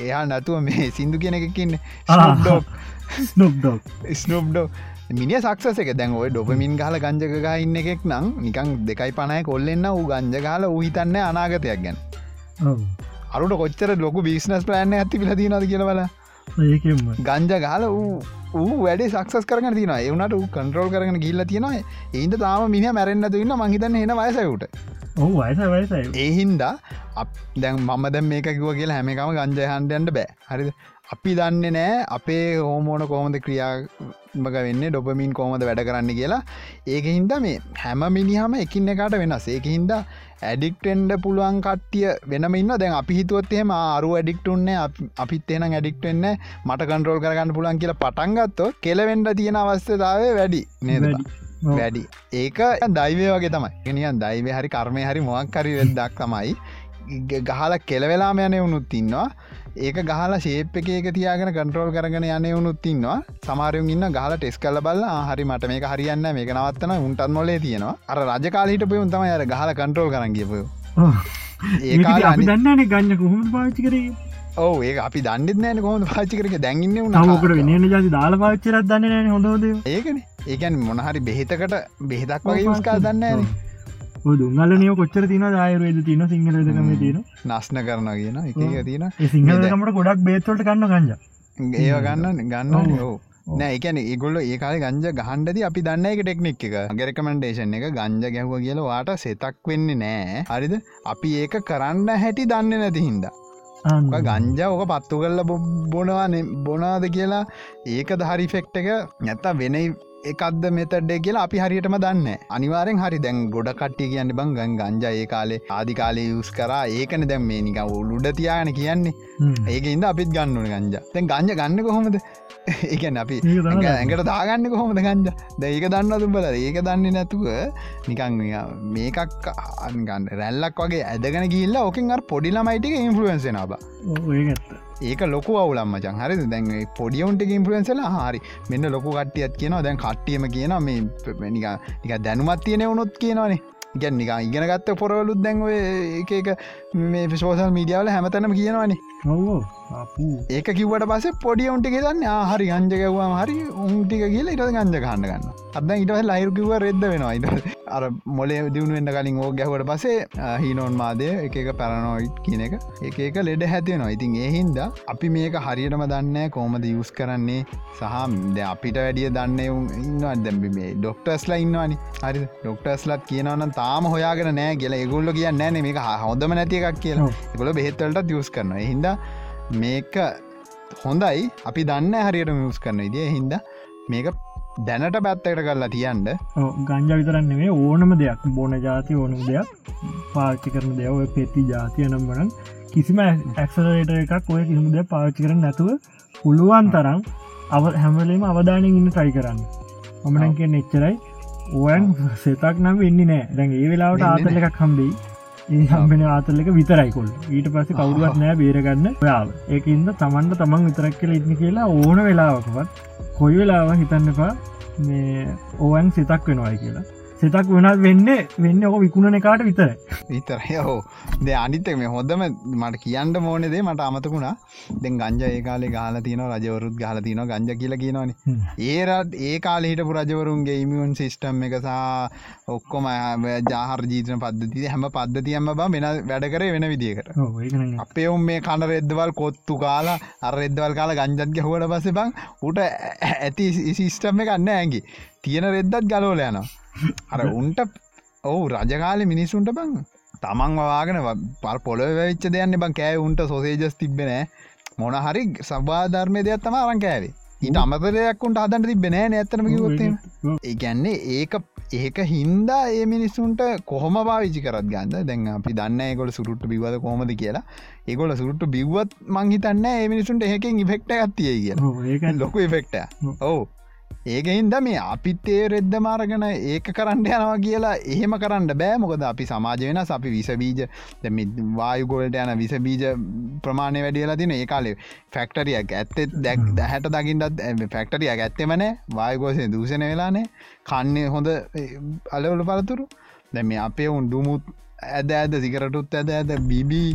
Speaker 1: එයා නැතුව මේ සිින්දු කියන එකකින්න
Speaker 2: ස්නොක්්ඩොක්
Speaker 1: ස්නොප්ඩෝ මිනි සක්සස එක. දැන් ඔය ඩොපමින් ගහල ගංජක ඉන්න එකෙක් නම් නිකං දෙකයි පණය කොල්ලෙන්න වූ ගංජකාල ඌහිතන්න අනාගතයක් ගැන. අරුට කොච්චර ලොකු බිස්නස් ප්ලෑන්න ඇති පිලතිනද කියලවල
Speaker 2: ඒකම
Speaker 1: ගංජ ගාල වූ ඌ වැඩ සක්සස් කරන තින එවනට කන්ට්‍රෝල් කරන ගිල්ල තියෙනවා. ඒන්ද තාම මිනි මැරෙන්න්න ඉන්න මහිතන්න එන වයසයුට
Speaker 2: ඔහු වයස වයසයි.
Speaker 1: ඒහින්දා දැන් මම දැම් මේක කිව කියලා හැමකම ගංජයහන්ඩයන්ට බෑ. හරිද? අපි දන්න නෑ අපේ හෝමෝන කොහොමද ක්‍රියාමක වෙන්න ඩොපමින් කෝමද වැඩ කරන්න කියලා. ඒක හින්ද මේ හැම මිනිහම එකින්න එකට වෙනස්. ඒක හින්ද ඇඩික්ටෙන්ඩ පුළුවන් කට්ටිය වෙනම ඉන්න දැන් අපි හිතුවත්හෙම අරු ඇඩික්ටුන්නේ අපිත් එන ඇඩික්ටෙන්න මට කන්ට්‍රෝල් කරගන්න පුලන් කියලා පටන්ගත්තෝ කෙලවෙන්ඩ තියෙන අවස්ථතාව වැඩි නේද වැඩි. ඒක දයිවය වගේ තමයි. ගෙනියන් දයිව හරි කර්මය හරි මොක්කරි වෙදක් තමයි. ගහල කෙලවෙලාම යන වුණුත් ඉන්නවා. ඒක ගහලා ශේප් එක එක තියාගෙන කන්ට්‍රෝල් කරගෙන යන වුණුත් ඉන්නවා. සමාරයුම් ඉන්න ගහල ටෙස් කල බල හරි මට මේක හරියන්න මේක නවත්තන උන්ටත් මොලේ තියෙනවා. අර රජකාලීට පයුන් තම අර ගහල කන්ට්‍රෝල් කරගියපය
Speaker 2: ඒ දන්නන ගන්න කොහොම පාචි කරේ
Speaker 1: ඕ ඒ අපි දන්නෙත් නෑන කොහොම පාචිකරක දැන්ඉන්න
Speaker 2: නවකට වෙන ජති දාල පාච්චරත් දන්න හොඳද
Speaker 1: ඒකන. ඒකන් මොනහරි බෙහෙතකට බෙහෙතක් වගේ යස්කා දන්න
Speaker 2: දුංගල නිය කොච්චර තින ආයුරේද තින සිංහලදකම තියෙන
Speaker 1: නස්න කරන කියන එක තියෙන
Speaker 2: සිංහලකමට ගොඩක් බේතවලට කන්න ගංජ.
Speaker 1: ඒ ගන්න ගන්න යෝ නෑ එකන ඒගොල්ල ඒකාල ගංජ ගහන්ඩද අපි දන්න එක ටෙක්නික් එක. ගෙරකමන්ඩේෂන් එක ගංජ ගැහුව කියල වාට සෙතක් වෙන්න නෑ. හරිද? අපි ඒක කරන්න හැටි දන්න නැති හින්දා ගංජ ඕක පත්තු කල්ල බොනවා බොනාද කියලා ඒක දහරි ෆෙක්ට එක නැත්තා වෙන එකක්ද මෙතඩේ කියලා අපි හරියටම දන්න අනිවාරෙන් හරි. දැන් ගොඩ කට්ටිය කියන්න බං ගන් ගංජ ඒ කාලේ ආදිකාලේ යුස් කර. ඒකන දැම් මේ නික උළුඩ තියාගෙන කියන්නේ. ඒක ඉද අපිත් ගන්නන ගංජ. තැන් ගංජ ගන්න කොහොමද *laughs* ඒකන් අපි ඇඟට දාගන්න කොහොමද ගංජ? දැඒක දන්න දුම්බල ඒක දන්නේ නැතුව නිකං මේකක් අන්ගන්න රැල්ලක් වගේ ඇදගෙන ගිල්ල ඕකින් පොඩිලමයිටික ඉන්ෆලුවන්සෙන බා. ඒක ලොකු අවුලම්ම ජන් හරි දැන් පොඩියවන්ට ඉන්පලන්සලා හරි. මෙන්න ලොකු කට්ටියත් කියනවා. දැන් කට්ටියම කියන මේ නික දැනුමත් තියෙන වුණොත් කියනවානේ ගැන් නික ඉගෙන ගත්ත පොරවලුත් දැන්ව එක මේ විශෝසල් මීඩියාවල හැමතැනම කියනවානේ. ඒක කිවට පස පොඩියවන්ට ගෙදන්න හරි ගංජකවවා හරි උන්ටික කියල ඉට ගංජ කන්න ගන්න අද ඉට ලයිරු කිව රෙද්ද වෙනවා. ඉට අර මොලේ දියුණුවෙන්ට කලින් ඕ ගැහවට පසේ හිනොන් මාදය එක එක පැරනොයිට් කියන එක. එක එක ලෙඩ හැතියෙනවා ඉතින් ඒහින්ද අපි මේක හරියටම දන්න කෝමද යුස් කරන්නේ. සහ ද අපිට වැඩිය දන්න ඉන්නවා. දැම්බි මේ ඩොක්ටර්ස්ලා ඉන්නවානි. හරි ඩොක්ටර්ස්ලත් කියනවන තාම හොයාගෙන නෑ කියල. එගුල්ල කියන්න නෑ මේක හොඳම නැති එකක් කියලා. එකොල බෙහෙත්තලට යස් කරන හින්ද මේක හොඳයි. අපි දන්න හරියට මියස් කරන ඉදිය හින්ද මේක දැනට පැත්තකට කරලා තියන්ට
Speaker 2: ගංජා විතරන්න මේ ඕනම දෙයක්. බොන ජාති ඕනම දෙයක්. පාච්චි කරන දෙව පෙත්ති ජාතිය නම්බන කිසිම ඇක්සලට එකක් ඔය කිසිම දෙයක් පාච්චි කරන නැතුව පුළුවන් තරම් අව හැමලීම අවධානයෙන් ඉන්න ටයි කරන්න. මමනන් කිය එච්චරයි ඕයන් සෙතක් නම් වෙන්න නෑ. දැන් ඒ වෙලාවට ආතල එකක් හම්බෙයි. හම්බෙන ආතල්ලක විතරයිකොල් ඊට පස්සේ කවුරුවත් නෑ බේරගන්න. ඔයාව. ඒකන්ද තමන්ට තමන් විතරක් කියල ඉන්න කියලා ඕන වෙලාවකවත් කොයි වෙලාව හිතන්නපා මේ ඕවන් සිතක් වෙනවායි කියලා සිතක් වෙනත් වෙන්න වෙන්න ඕක විකුණන එකාට විතර
Speaker 1: විතරය. හෝ දෙ අනිතක මේ හොඳම මට කියන්න මෝනෙදේ මට අමතකුණා දෙ ගංජ ඒකාලේ ගාල තියන රජවරුත් ගහල තියන ගංජ කියල කියනවන. ඒරත් ඒ කාල හිටපු රජවරුන්ගේ ඉමියුන් සිිස්ටම් එක සහ ඔක්කොම ජාහර ජීතන පද්ධති හැම පද්ධතියම බ වෙන වැඩ කරේ වෙන විදිකට අපේ උම් මේ කණ රෙද්දවල් කොත්තු කාලා අර රෙද්දවල් කාලා ගංජත්ග හොට පස බං උට ඇති සිිස්ටම් එක ගන්න ඇගේ තියෙන රෙද්දත් ගලෝල යනවා අර උන්ට ඔවු රජකාල මිනිස්සුන්ට බං තමන් වවාගෙන පල් පොල වෙච්ච දෙයන්න බං කෑ උන්ට සොසේජස් තිබෙනෑ මොන හරි සබාධර්මය දෙයක් තම අරන් කෑවේ. ඊට අමතරයක්කුන්ට අදන්න තිබෙනෑ ඇතරම ගොත් ඒගැන්නේ ඒක ඒක හින්දා ඒ මිනිස්සුන්ට කොහොම පාවිචි කරත් ගන්න දැන් අපි දන්න ගොල සුරුට්ට බිවද කොමද කියලා. ඒගොල සුරුට්ට බිව්වත් මංහිතන්න ඒ මිනිසුන්ට එකෙන් ඉෆෙක්ට ගත්තිය කිය ලොකු ඉෆෙක්ට ඔවු ඒකහින්ද මේ අපිත්තේ රෙද්ද මාරගෙන ඒක කරන්න යනවා කියලා එහෙම කරන්න බෑ. මොකද අපි සමාජ වෙන අපි විසබීජ වායුගොලට යන විසබීජ ප්‍රමාණය වැඩියලා තින ඒ කාලේ ෆැක්ටරියක් ඇත්තෙත් දැක් දැහැට දකිින්ටත් ෆැක්ටරියක් ඇත්තෙමන වායගෝසය දූෂණ වෙලානේ කන්නේ හොඳ අලවල පලතුරු දැ මේ අපේ උන් දුමුත් ඇද ඇද සිකරටුත් ඇද ඇද බිබී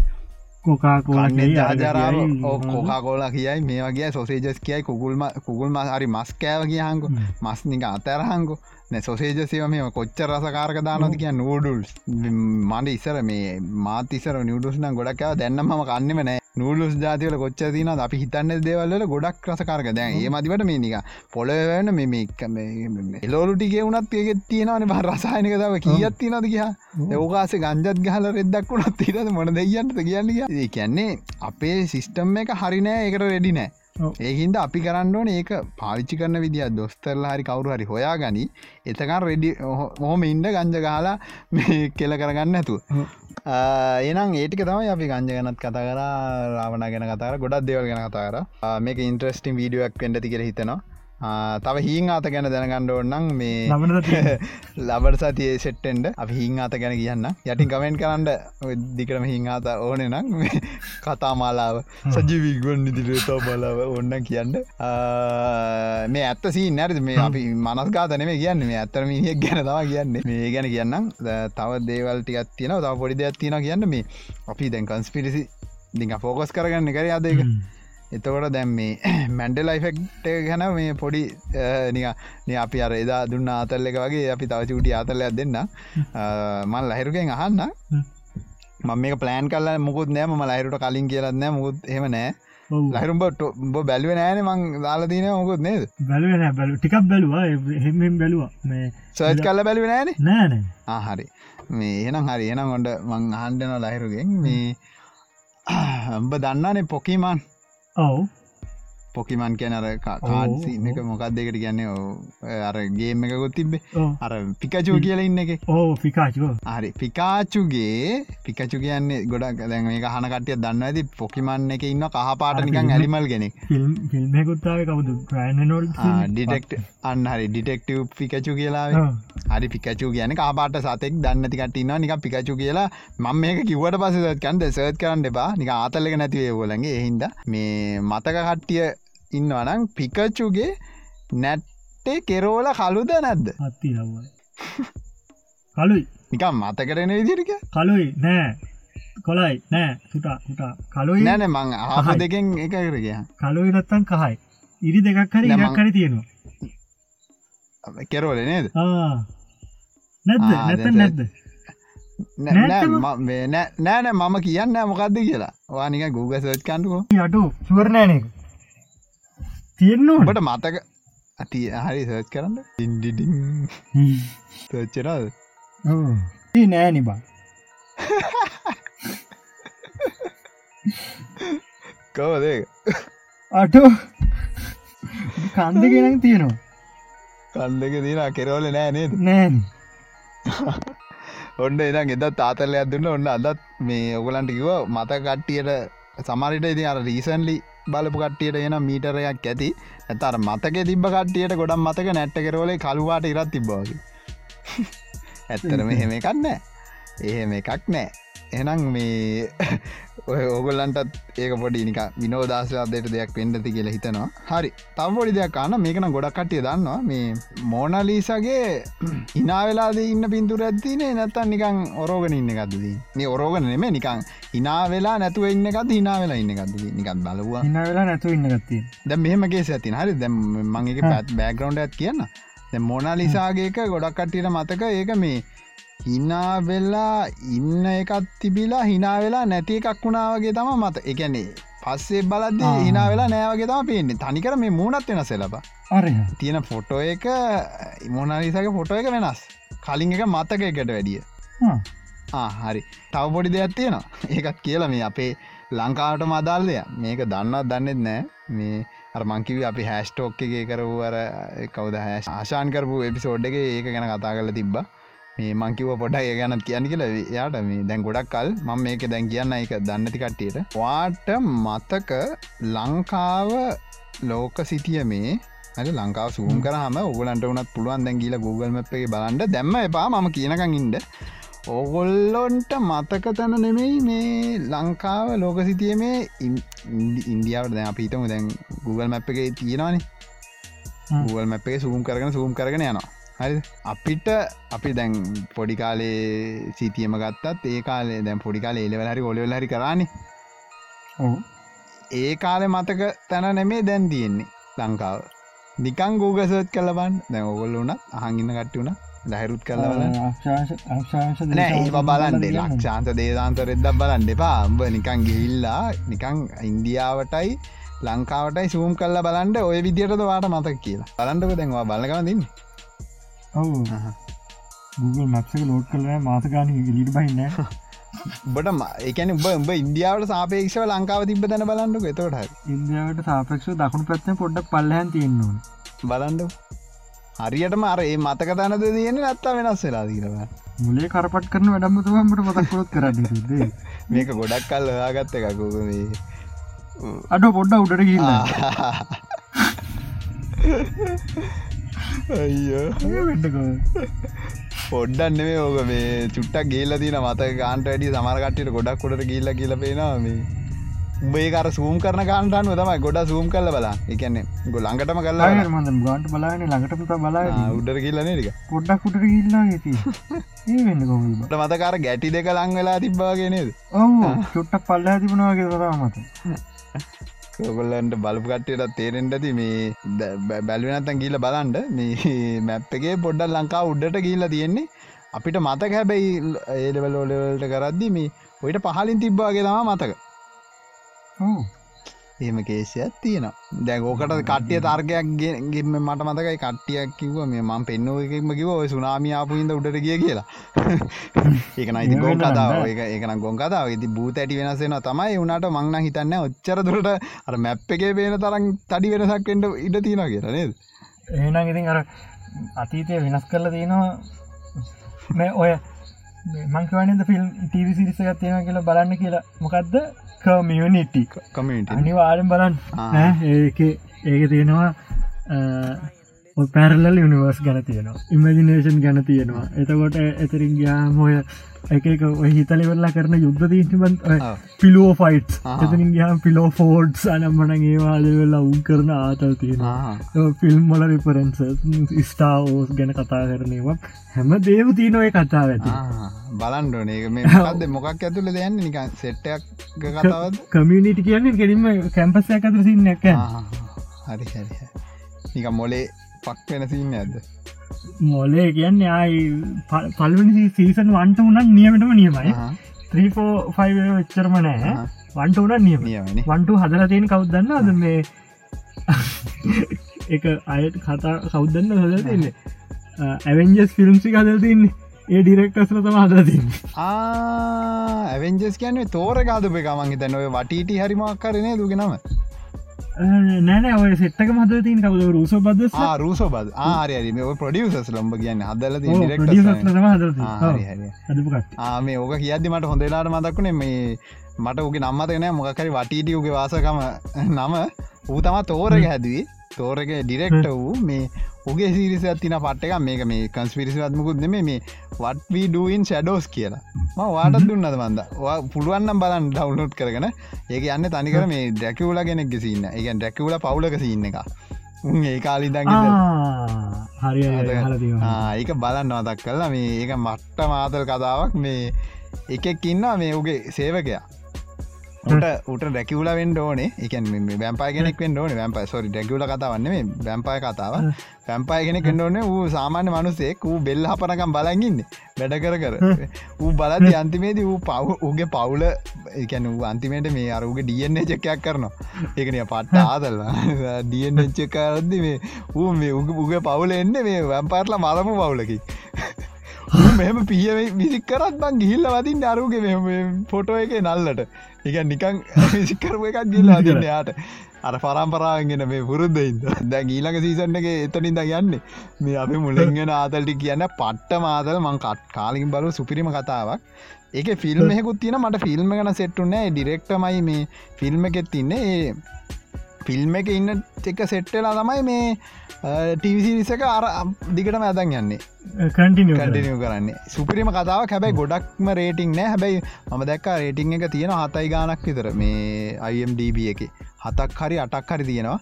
Speaker 2: කොකාකෝන්නේ
Speaker 1: ජාජරාව කෝකා කෝලා කියයි මේ වගේ සොසේජස් කියයි කුගුල්ම කුගුල්ම හරි මස් කෑව කියහන්කු මස්නික අතරහන්කු නැ සොසේජසව මේ කොච්ච රසකාරක දානොති කිය නූඩුල්ස් මට ඉස්සර මේ මාතිසර නිියඩුස්න ගොඩක්ව දැන්නම කන්නෙම නෑ. නූලුස් ජාතිවල කොච්ච තින අපි හිතන්න දේවල්ල ගොඩක් රසකාරක දැන් ඒ මතිවට මේ නික පොලවන්න මේ එලෝලුටිගේ වුණත් ඒගෙත් තියෙනවන රසායනක දව කියත් තිනද කියා ඒෝකාසේ ගංජත් ගහල රෙද්දක් වුණත් තිරද මොන දෙයන්ට කියන්න ඒ කියන්නේ අපේ සිිස්ටම් එක හරිනෑ එකට රෙඩි නෑ ඒහින්ද අපි කරන්න ඕන ඒක පාවිච්චි කරන විදිිය දොස්තරලා හරි කවරු හරි හොයා ගනි එතකන් රෙඩි හොම ඉන්ඩ ගංජ ගහලා කෙල කරගන්න ඇතු එනම් ඒටික තමයි අපි ගංජ ගැනත් කතා කර රාවණ ගැන කතර ගොඩක් දෙවල් ගැන කතාර මේක ඉන්ට්‍රස්ටිම් වීඩියක් වෙන්ඩති කියර හිතනවා තව හිං අත ගැන දැනගණ්ඩ ඔන්නන් මේ ලබට සතිය සෙට්ටෙන්ඩ අපි හිං අත ගැන කියන්න යටින් කමෙන්ට් කරන්න. දිකරම හිං අත ඕන නම් කතා මාලාව සජීවිගුවන් නිදිරතා බලාව ඔන්න කියන්න. මේ ඇත්ත සී නැරද මේ අපි මනස්ගාතන මේ කියන්න. මේ ඇත්තර මිනිියක් ගැන තම කියන්න. මේ ගැන කියන්නම්. තව දේවල්ටිකත් තියෙන තව පොඩි දෙයක් තියෙන කියන්න. මේ අපි දැන් කන්ස්පිරිසි දිඟ ෆෝකස් කරගන්න. කර අදක එතකොට දැම් මේ *clears throat* මැන්ඩල් යිෆෙක්ට ගැන මේ පොඩි නික අපි අර එදා දුන්න ආතල්ල එක වගේ අපි තවචුටි ආතල්ලයක් දෙන්න මල් ලහිරුගෙන් අහන්න. මම මේ පලෑන් කල්ල මුකුත් නෑම ලහිරුට කලින් කියලන්න මුකුත් හෙම නෑ. ලහිරුම්බට බ බැලුව නෑන මං දාලතින මොකුත් නේද?
Speaker 2: බැලුවෙන බැලු ටිකක් බැලවා හෙමෙන් බැලවා. මේ
Speaker 1: සර්ච් කල්ල බැලුව නෑන?
Speaker 2: නෑන
Speaker 1: ආහරි මේ එනම් හරි. එනම් ගොඩ මං අහන්ඩන ලහිරුගෙන්. මේ අම්ඹ දන්නනේ පොකිමන්
Speaker 2: ඔවු
Speaker 1: පොකිමන් කියන අර කාඩ්සීම එක මොකක් දෙකට කියන්නේ? අර ගේම එකකුත් තිබ්බේ. අර පිකචූ කියල ඉන්න එක.
Speaker 2: ඕ පිකාචුව
Speaker 1: හරි. පිකාචුගේ පිකචු කියන්නේ ගොඩක් දැන් මේ හන කටිය දන්න ඇති පොකිමන් එක ඉන්න කහපාට නිකන් ඇලිමල් ගෙන
Speaker 2: ෆිල්ම්කුත්තාව කවුදු? ප්‍රෑනොල්
Speaker 1: ඩිටෙක්ට අන්න හරි. ඩිටෙක්ටව් පිකචු කියලා හරි පිකචු කියන කාපාට සතෙක් දන්නතිකට ඉන්න නික පිකචු කියලා මම මේක කිවට පස කන්ද සර්ත් කරන්න එපා. නික ආතල්ලක නැතිවේ ෝලගේ එහින්ද මේ මතක කට්ටිය ඉන්නවනම් පිකචුගේ නැට්ටේ කෙරෝල කළුද නැද්ද?
Speaker 2: අත්ති කලුයි
Speaker 1: නිකම් මත කරන විදිරික
Speaker 2: කලුයි නෑ. කොලයි නෑ. සුටා සුටා කලුයි
Speaker 1: නෑන මං ආහ දෙකෙන් එක කරග
Speaker 2: කලුයි නත්තන් කහයි. ඉරි දෙකක් හරි හරි තියෙනවා.
Speaker 1: කෙරෝල නේද?
Speaker 2: නැද්ද? නැත නැද්ද?
Speaker 1: නෑ
Speaker 2: නැත්තම?
Speaker 1: නෑ මම කියන්න මොකක්ද කියලා. වානික Google සර්ච් කන්ටකෝ
Speaker 2: අඩු සුවරණෑනක තියෙන්න්න
Speaker 1: ඔබට මතක ඇති හරි සර්ච් කරන්න. ඉන්ඩිඩිං සර්ච්චරද
Speaker 2: ඒ නෑ නිබා
Speaker 1: කවදේ
Speaker 2: අටෝ කන්ද ගෙනක් තියෙනවා.
Speaker 1: කන්දක දින කෙරවල නෑ
Speaker 2: නෑන
Speaker 1: ඔන්න එනම් එදත් තාතලයක් දුන්න ඔන්න අදත් මේ ඔගලන්ට කිව මත කට්ටියට සමරිට ඉති අර රීසන්ලි බලපු කට්ටියට එන මීටරයක් ඇති. ඇතර මතක තිබ කට්ටියට ගොඩම් මතක නැට්ට කරවලේ කළුවාට ඉරත් තිබ්බාගේ *laughs* ඇත්තරම එහෙම එකක් නෑ. එහෙම එකක් නෑ එනම් මේ *laughs* ඔය ඕගොල්ලන්ටත් ඒක පොඩි නික විනෝදශාදයට දෙයක් පෙන්ඩති කියලා හිතනවා. හරි. තම් පොඩි දෙයක් කාන්න මේකන ගොඩක් කටිය දන්නවා. මේ මෝනලීසගේ ඉනාවෙලාද *clears throat* ඉන්න පින්තුර ඇතිනේ නැත්තන් නිකං ඔරෝගන ඉන්න එකක්දදී මේ ඔරෝගන නෙමේ නිකං හිනා වෙලා නැතුව ඉන්න එකත් හිනා වෙලා ඉන්න එකක්ද නිකත් බලවා.
Speaker 2: ඉන්න වෙලා නැතු ඉන්න ගත්තිය
Speaker 1: දැ මෙහමගේ ඇතින හරි. දැම් මගේ පැත් බෑග්‍රවන්් ඇත් කියන්න. මොනලිසාගේක ගොඩක් කට්ටියට මතක. ඒක මේ හිනාවෙල්ලා ඉන්න එකත් තිබිලා හිනාවෙලා නැති එකක් වුණාවගේ තම මත. එකන්නේ පස්සේ බලද. හිනා වෙලා නෑවගේ තම පේන්නේ. තනිකර මේ මූුණත් වෙන සෙලබ තියෙන ෆොටෝ එක මොනනිසාගේ ෆොටෝ එක වෙනස්. කලින් එක මතක එකට වැඩිය. හරි. තව පොඩි දෙයක් තියෙනවා. ඒකත් කියලා මේ අපේ ලංකාවට මදාල් දෙය මේක දන්නත් දන්නෙත් නෑ. මේ අරමංකිව අපි හැස්ටෝක් එක කරපු අර කවද හැස් ආශාන් කරපු එපිසෝඩ් එක ඒක ගැන කතා කරල තිබ්බ මේ මංකිව පොඩ ඒ ගැනත් කියන්න කියලා. යාට මේ දැන් ගොඩක් කල් මම මේක දැන් කියන්න එක දන්නති කට්ටියට. වාට මතක ලංකාව ලෝක සිටිය මේ ඇ ලංකාව සූම් කරහම ඔගලන්ට වනත් පුළුවන් දැන් කියලා Google මප් එක බලන්ට දැම්ම එපා මම කියනකං ඉන්ඩ ඕගොල්ලොන්ට මතක තැන නෙමෙයි මේ ලංකාව ලෝක සිතිය මේ ඉන්දියාවට දැ අපිතම දැන් Google මැප් එක තියෙනවානේ. Google මැප් සූම් කරගෙන සූම් කරගෙන යනවා හරි අපිට අපි දැන් පොඩි කාලේ සිතියම ගත්තත් ඒ කාලේ දැන් පොඩි කාල ඒලවල හරි ඔලවෙල හරි කරන්නේ ඒ කාලෙ මතක තැන නෙමේ දැන් තියෙන්නේ ලංකාව. නිකං ගූගසත් කලබන් දැන් ඔගොල්ල වනත් අහගින්න කට්ටි වුණ ලැහරුත් කලවල ඒ බලන්ඩේ ලක්ෂාන්ත දේදාන්තර එදක් බලන්ඩ එපා. අම්ඹ නිකං ගිහිල්ලා නිකං ඉන්දියාවටයි ලංකාවටයි සූම් කල්ල බලන්ඩ ඔය විදිටද වාට මතක් කියලා. බලන්ඩක දැන්වා බලගන්න දෙන්න
Speaker 2: ඔවු Google මක්ක ලෝඩ් කල මාසකාන ලිට බහින්න
Speaker 1: බට එකන උඹ උඹ ඉන්දියාවට සාපේක්ෂව ලංකාව තිබ තැන බලන්නක එතවට
Speaker 2: ඉන්දියාවට සාපක්ෂ දකුණු පැත්න පොඩ්ඩක් පල්ලහන් තියෙන්නවා
Speaker 1: බලන්ඩ හරියට මර ඒ මතක තැනද තියෙන ඇත්තා වෙනස් වෙලා දීරව
Speaker 2: මුලේ කරපට කරන වැඩම්මතුවමට මතක්කොත් කරන්න *laughs*
Speaker 1: මේක ගොඩක් කල් හයාගත්ත එකකුක මේ.
Speaker 2: අඩ පොඩ්ඩ උඩට වෙන්නකෝ *laughs*
Speaker 1: පොඩ්ඩන්න මේ ඕක මේ චුට්ටක් ගේල්ල තින මත ගාන්ට වැඩි සමරකට්ට ගොඩක් කොට කියල්ල කියල පේනවා මේ. උඹේ කර සූම් කරන කාන්ටන් තමයි ගොඩ සූම් කල්ල බලා එකන්නේ ගො ළඟටම කල්ලා
Speaker 2: ගන්ට බලාන ළඟට බලා
Speaker 1: උඩර කියල්ලන ටික
Speaker 2: පොඩ්ඩක් කුට ගිල්ලා ඇති ඒ වෙන්න කො
Speaker 1: ට මතකාර ගැටි දෙක ලං වෙලා තිබ්බාගෙනද
Speaker 2: ඔවු චුට්ටක් පල්ලා තිබුණවාගේ තවා මත
Speaker 1: ඔගොල්ලන්ට බලපු කට්ටයට තේරෙන්ට ඇති මේ බැලුවනත්තන් කියල බලන්ඩ මේ *laughs* මැප් එකේ පොඩ්ඩල් ලංකා උඩ්ඩට කියල්ලා තියෙන්නේ. අපිට මතක හැබැයි ඒඩවල ෝලවලට කරද්දි මේ ඔයිට පහලින් තිබ්බාගේ තම මතක.
Speaker 2: ඔවු.
Speaker 1: එහෙම කේෂයක් තියෙනවා. දැන් ඕකට කට්ටිය තර්ගයක් ගෙම මට මතකයි කට්ටියක් කිව මේ මං පෙන්නුව එකක්ම කිව ඔය සුනාමියාපුහින්ද උඩට ගිය කියලා. *laughs* ඒක නයිති ගොන් කතාව. ඒක ඒකන ගොන් කතාව ඉති බූත ඇටි වෙනසෙන තමයි. උනාට මංන හිතන්න ඔච්චර දුරට අර මැප් එකේ පේන තරම් තඩි වෙනසක්ෙන්ට ඉඩ තියෙන කියලා නේද?
Speaker 2: එහෙනම් ඉතින් අර අතීතය වෙනස් කරලා තියෙනවා. මේ ඔය මංකවනද ෆිල්ම් ටීවි සිරිසගත් තියෙන කියලා බලන්න කියලා. මොකක්ද කමියනිටි
Speaker 1: කමට
Speaker 2: අනිවාරෙන් බලන්න. ඒක ඒක තියෙනවා පැරලල් යනිවර්ස් ගැන තියෙනවා. ඉමජිනේෂන් ගැන තියෙනවා. එතකොට එතරින් ගයාම එක ඔය හිතලිවෙල්ලා කරන යුද්ධ තීන්ටිබන් පිලෝ ෆයිට්. එතනින් ගයාම් පිලෝ ෆෝඩ්ස් අනම්මන ඒවාලවෙල්ලා උන් කරන ආතල් තියෙනවා. ෆිල්ම් මොල රිපරන්ස ස්ටාෝස් ගැන කතා කරනවා හැම දේව තියනොය කතා ඇති.
Speaker 1: බලන්ඩන මේ මොකක් ඇතුළ දෙයන්න නික සෙට්ටයක් කතාවත්
Speaker 2: කමියනිටි කියන්නේ කෙරීම කැම්පසය අතර සින්නක
Speaker 1: හරි හරි නික මොලේ පක් වෙන සින්න ඇද
Speaker 2: මොලේ කියන්න ආයි පල්වනි සීසන් වන්ට උනන් නියමටම නියමයි. ත්‍රීෆෝ ෆයි වෙච්චරම නෑ වන්ට උනන් නියම වන්ටු හදලා තියෙන කවුදන්න අද මේ? *laughs* එක අයට කතා කෞද්දන්න හදල තින්නේ ඇවෙන්ජස් ෆිල්ම්සි හදල් තින්නේ ඒ ඩිරෙක්ටස්ල තම හදල තින්න
Speaker 1: ඇවෙන්ජස් කියන්නේ තෝර ගාදප හිතන්න. ඔය වටට හරිමක් කරනේ දුගෙනම
Speaker 2: නෑන ඔය සෙට්ක මද තින් කවද? රුස බද
Speaker 1: රූසෝ බද ආරය පොඩියසස් ලම්බ කියන්න හදල මේ ඕක කියද්දි මට හොඳලාට මදක්ුණේ මේ මට උගේ නම්මතකනෑ මොකකරි වටීටියුගේ වාසකම නම ඌ තම තෝරක හැදවී. තෝරක ඩිරෙක්ට වූ මේ උගේ සිරිස තින පට්ටක මේක මේ කන්ස්පිරිසිවත්මකුත් නෙම මේ වටවී ඩුවන් ෂඩෝස් කියලා. ම වාටත් දුන්නද මන්ද? පුළුවන්නම් බලන් ඩව්ලෝඩ් කරගෙන. ඒක යන්න තනිකර මේ ඩැකවල ගෙනෙක් සින්න එක. ඩැකවල පවුලක සින්න එක ඒ කාලි දඟ
Speaker 2: හරි
Speaker 1: ඒක බලන්න අදක් කල්ලා මේ ඒක මට්ට මාතල් කතාවක්. මේ එකෙක් ඉන්න මේ උගේ සේවකයා උට උට ඩැකිවල වෙන්ඩ ඕනේ. එකන් බැම්පා කෙනෙක් වෙන්ඩ ඕන. බැම්පයි සොරි ඩැකිවල කතාවන්න බැම්පයි කතාව පැම්පයි කෙනෙක් කෙන්ඩෝන වූ සාමාන්‍ය මනුසෙක්. වූ බෙල්ල හපනකම් බලගින්න වැඩ කර කර. ඌ බලද අන්තිමේදී වූ පව් උගේ පවුල එකැන වූ අන්තිමේට මේ අරුගේ ඩියන්නේ චකයක් කරනවා. ඒකනය පට්ට ආදල්ලා ඩියන් එච්චකාරද්දි මේ ඌ මේ උග උගේ පවුල එන්න මේ වැම්පාටලා මලමු පවුලකි මෙම පිය විසික් කරත් බං ගිහිල්ල වදින් අරුගේ ෆොටෝ එක නල්ලට එක නිකං විසිකරම එකක් ගිල්ලා දන්න යාට අර පරම්පරාගෙන මේ පුරුද්ධයිද දැ ඊලක සීසන්න එක එතනින්ද යන්නේ මේ අපි මුලින්ගෙන ආතල්ටි කියන්න පට්ට මාතල් මං කට් කාලින් බලු සුපිරිම කතාවක් ඒක ෆිල්ම් හෙකුත් තියෙන මට ෆිල්ම් ගන සෙට්ටුනෑ ඩිරෙක්ටමයි මේ ෆිල්ම් එකෙත් තින්නේ ඒ ෆිල්ම් එක ඉන්න එක සෙට්ටලා තමයි මේ ටීවිසිරිසක අර දිගටම ඇදන් යන්නේ.
Speaker 2: කටිනිය
Speaker 1: කරන්නේ. සුපිරිම කතාව හැබැයි ගොඩක්ම රේටිං නෑ. හැබැයි මම දැක්ක රේටිං එක තියෙන හතයි ගානක් විතර. මේ අයිම්ඩB එක. හතක් හරි අටක් හරි තියෙනවා.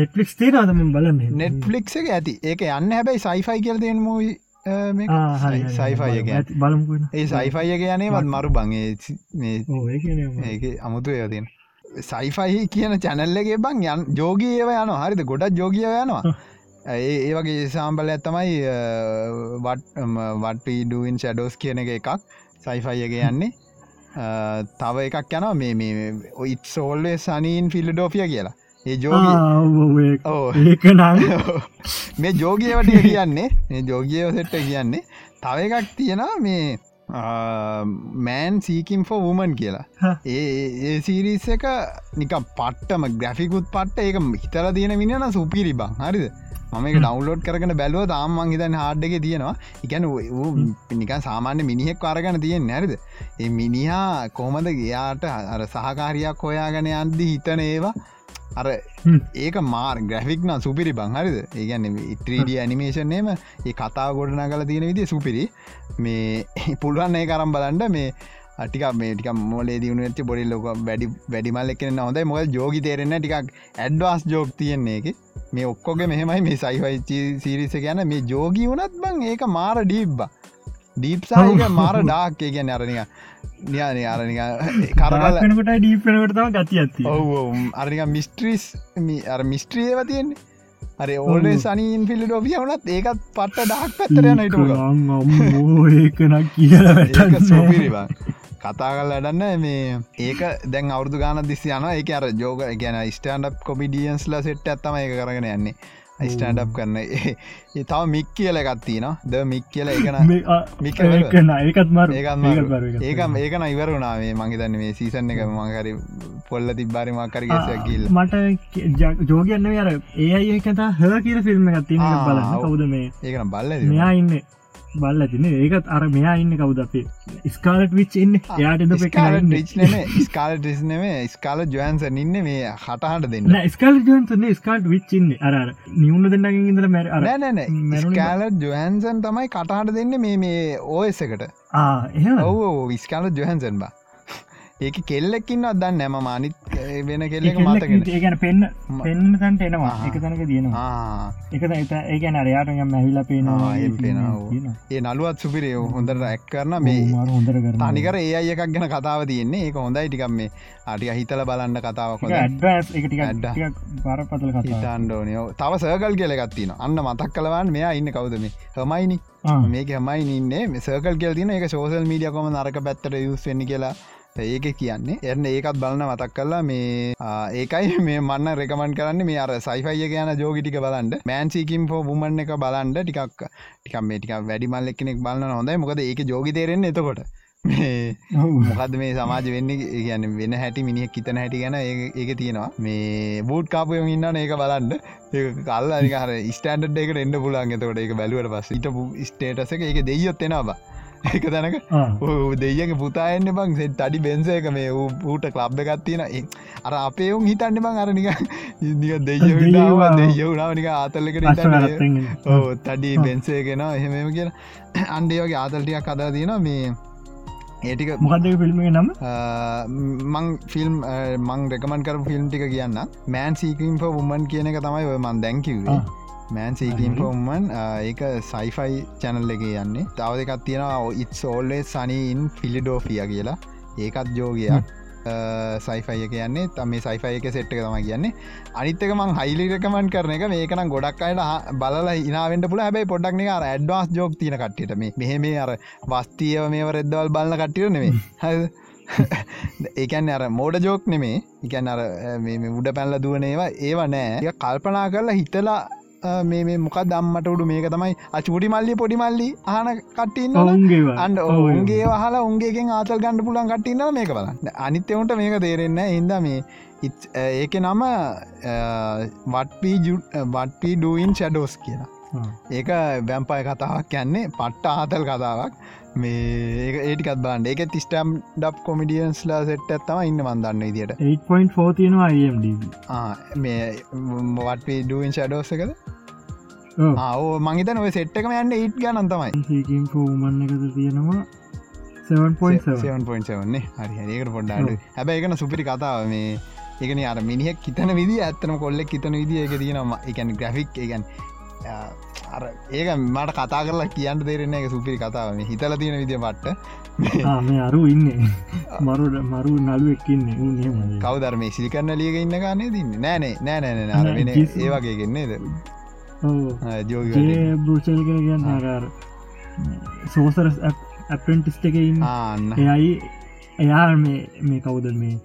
Speaker 2: නෙට්ලික් තේරදම බලන්න?
Speaker 1: නෙට්ලික් එක ඇති. ඒක යන්න හැබැයි සයිෆයි කියල් දෙෙන් මූයි සයිෆයි ඒ සයිෆයි එක යනේ වත් මරු බංගේ ඒ අමුතු ඒතින් සයිෆයි කියන චැනල්ලගේ බං යන් ජෝගී ඒව යන හරිද? ගොඩක් ජෝගිය යනවා. ඒ වගේ සාම්බල ඇත්තමයි වටඩුවන් ෂඩෝස් කියන එක එකක් සයිෆයියගේ යන්නේ. තව එකක් යනවා. මේ මේ ඔයිත් සෝල්වේ සනීන් ෆිල්ඩෝෆිය කියලා. ඒ ජෝගී මේ ජෝගියවට *laughs* කියන්නේ මේ ජෝගියව සෙට්ට කියන්නේ තව එකක් තියෙනවා මේ මෑන් සීකින් ෆෝ වුමන් කියලා. ඒ සිරිස් එක නික පට්ටම ග්‍රෆිකුත් පට්ට ඒක හිතල තියෙන මිනින සුපිරි බං. හරිද? මම එක ඩවන්ලෝඩ් කරන බැලුව තාමන් හිතන් හාඩ්ඩක තියෙනවා. එකැන නිකන් සාමාන්‍ය මිනිහෙක් අරගන තියෙන් නැරිද ඒ මිනිහා කොමද ගයාට අර සහකාරයක් හොයාගන අන්දි හිතන ඒවා අර ඒක මාර් ග්‍රෆික් නම් සුපිරි බංහරිද ඒගැන ඉත්‍රීඩිය ඇනිමේෂන්නේම ඒ කතා ගොඩන කල තියෙන විදි සුපිරි. මේ *laughs* පුළුවන් ඒ කරම් බලන්ඩ මේ ටික මේ ටික මොලේ දියුණු ඇති බොඩි ලොක වැඩි වැඩිමල් එකන හොඳයි. මොල් ජෝගි තේරෙන ටිකක් ඇඩ්වාස් ජෝක් තියෙන්නේ එක මේ ඔක්කොගේ මෙහෙමයි මේ සයිවයිචි සිරිස ගැන මේ ජෝගී වනත් බං ඒක මාර ඩීබ්බ ඩීප්සාක *laughs* මාර ඩාක් ඒ ගැන අරනික නියාන අරනික
Speaker 2: කරලට ඩීපනකටම ගති ඇති
Speaker 1: ඔව අරනික මිස්ට්‍රීස් අර මිස්ට්‍රියව තියෙන්නේ. අර ඕනේ සනීන් පිල්ලි ඩොබිය වනත් ඒකත් පට්ට ඩක් පැත්තර නයිට
Speaker 2: ඒකනක් කියලා
Speaker 1: කතා කල් අඩන්න මේ ඒක දැන් අවුදු ගාන දිසි යන එක අර ජෝග ගැන ස්ටන්ඩ් කොමිඩියන්ස්ල සෙට් ඇත්තම එක කරගෙන යන්නේ ස්ටන්ඩ් කරන. ඒ තව මික් කියල එකත්තින ද මික් කියල එකන මික
Speaker 2: ඒකත් මර.
Speaker 1: ඒක ඒකන ඉවරුණාවේ මගේ දන්න මේ සීසන් එක මහරි පොල්ල තිබ්බාරි මකරගසයක් කියල්
Speaker 2: මට ජෝගන්න අර ඒ අය කතා හ කියල ෆිල්ම් එකත්තින බලන්න. කවුද මේ?
Speaker 1: ඒකන බල්ල
Speaker 2: මෙයා ඉන්න බල්ල තින ඒකත් අර මෙයා ඉන්න කවුද අපේ? ස්කාලට විච් ඉන්න. යාට
Speaker 1: ස්කාල ටිස්නම ස්කාල ජොහන්සන් ඉන්න. මේ හටහට දෙන්න.
Speaker 2: ස්කාල ජන්සන ස්කාල්ට විච්චින්න අර නිවුණ දෙන්නගින් ඉදල මැර
Speaker 1: නෑනෑ ස්කාලට ජොහන්සන් තමයි කටහට දෙන්න මේ මේ ඕස් එකට.
Speaker 2: ඒ
Speaker 1: ඔව විස්කාල ජොහන්සන් බා ඒක කෙල්ලෙක්කින්න අදන්න නැම මානිත් වෙන කෙල්ලෙක මතගෙන
Speaker 2: ඒගැන පෙන්න්න පෙන්න්න තන්ට එනවා. එක තැනක දියනවා
Speaker 1: ආ.
Speaker 2: එක ඒගැන අරයාට යම් ඇවිලා පේනවා.
Speaker 1: ඒ නළුවත් සුපිරේ හොඳට ඇක් කරන මේ
Speaker 2: හොඳර කර
Speaker 1: තනිකර ඒ අය එකක් ගැන කතාව තියෙන්නේ. ඒක හොඳයි ටිකම් මේ අටික හිතල බලන්න කතාවක්
Speaker 2: බරපතල කතා
Speaker 1: හිතන්ඩෝනයෝ තව සර්කල් කියලගත්තින අන්න මතක් කලවන් මෙයා ඉන්න කවුද මේ? හමයිනි. මේක හමයි ඉන්නේ. මේ සර්කල් කියල් තින එක සෝසල් මීඩිය කොම නරක පැත්තට යුස්වෙන්න කියලා ඒක කියන්නේ එන්න ඒකත් බලන්න මතක් කරලා මේ ඒකයි *laughs* මේ මන්න රෙකමන් කරන්න. මේ අර සයිෆයිය කියන ජෝගිටික බලන්ඩ මෑන්සිකින් ෝ බුමන් එක බලන්ඩ ටිකක් ටිකක් මේ ටික වැඩිමල්ල කෙනෙක් බලන්න හොඳයි. මොකද ඒක ජෝගි තේරෙන් එතකොට. මොකද මේ සමාජ වෙන්න? ගැන වෙන හැටි මිනිියක් කිතන හැටි ගැන ඒක තියෙනවා. මේ බූට් කාපයම ඉන්න ඒක බලන්ඩ ඒ කල් අනිකහර ස්ටන්ඩ් එකට එන්න පුලන් එතකොට ඒක බැලුවට පස් ඉට ස්ටේටස එක දෙයොත් එෙනවා *laughs* ඒක තැනක
Speaker 2: ආ.
Speaker 1: දෙයක පුතායන්න බං සෙ අඩි බෙන්සේක මේ ඌට කලබ් එකත්තින අර අපේවුම් හිතන්න බං අරනික නික දෙය
Speaker 2: දෙයියෝ.
Speaker 1: දෙයවුණාවනික ආතල්ලකට තඩි බෙන්සේගෙන එහෙමම කියලා. *clears throat* අන්ඩේ වගේ ආතල්ටියක් කදා තියෙන මේ ඒටික
Speaker 2: මොකක්දක පිල්මේ නම?
Speaker 1: මං ෆිල්ම් මං රෙකමන් කර ෆිල්ම් ටික කියන්න මෑන් සීකීම් උමන් කියන එක තමයි ඔය මන් දැංකිවේ මෑන් සීකීම්. උමන් ඒක සයිෆයි චැනල් එක යන්නේ. තව එකත් තියෙන ඉත් සෝල්ලේ සනීන් ෆිලිඩෝෆිය කියලා. ඒකත් ජෝගයක් සයිෆය කියන්නේ තම මේ සයිෆය එක සෙට් එක තම කියන්නේ. අනිත්තක මං හයිලිරකමන් කරන එක මේකනම් ගොඩක් අයට බලලා ඉනාවට පුල හැබයි පොඩක්න අර ඇඩ්වාස් ජෝක් තියන කට්ට මේ මෙහෙ මේ අර වස්තියව මේ රෙද්දවල් බලන්න කට්ටිය නෙවේ හ ඒකන් අර මෝඩ ජෝක් නෙමේ එකන් අර උඩ පැල්ල දුවනේවා ඒව නෑ. කල්පනා කරලා හිතලා මේ මේ මොකක් දම්මට උඩු මේක තමයි අචුඩි මල්ලි පොඩි මල්ලි අහන කට්ටන්න අන්ඩ ඔවුන්ගේ වහලා උන්ගේෙන් ආතල් ගණඩ පුලන් කටින්න මේක බලන්න. අනිත්‍යවුන්ට මේක තේරෙන්න හිද මේ ඒක නම වටපී ඩුවන් ෂඩෝස් කියලා. ඒක බැම්පය කතාවක් කියන්නේ පට්ට ආතල් කතාවක් මේ ඒටිකත් බන්ඩ ඒක තිස්ටම් ඩප් කොමිඩියන්ස්ලා සෙට් ඇත්තම ඉන්න මන්දන්න ඉදිට
Speaker 2: 8.4 තියෙනවා IMDb
Speaker 1: මේ වටපී ඩුවන් ෂඩෝස එකද?
Speaker 2: ඔව්.
Speaker 1: ආෝ මංහිතන ඔය සෙට්ටකම යන්න ඒට් ගනන් තමයි.
Speaker 2: ෆෝමන් එකද තියෙනවා? 7.7
Speaker 1: 7.7න්නේ හරි ඒකට පොඩ්ඩාඩ හැබැ එකන සුපිරි කතාව මේ. ඒකන අර මිනිහෙක් හිතන විදි ඇත්තන කොල්ලෙක් හිතන විදි එක තියෙනම එකන් ග්‍රෆික් එකන් අර ඒක මට කතා කරලා කියන්න තේරෙන එක සුපිරි කතාව. මේ හිතල තියෙන විදිිය පට්ට
Speaker 2: අරු ඉන්න. *laughs* මරු මරු නලු එක්කන්න උන්හෙම
Speaker 1: කවදරම සිලිකරන්න ලියක ඉන්න ගන්නේ තින්න නෑනේ නෑනෑන අර වෙන
Speaker 2: කිසි-
Speaker 1: ඒවාගේ ගෙන්නේද
Speaker 2: බෘෂල් කියන්න ආකාර සෝසර ඇපෙන්ටිස්ට එක ඉන්න එයයි එයා මේ මේ කවුද මේ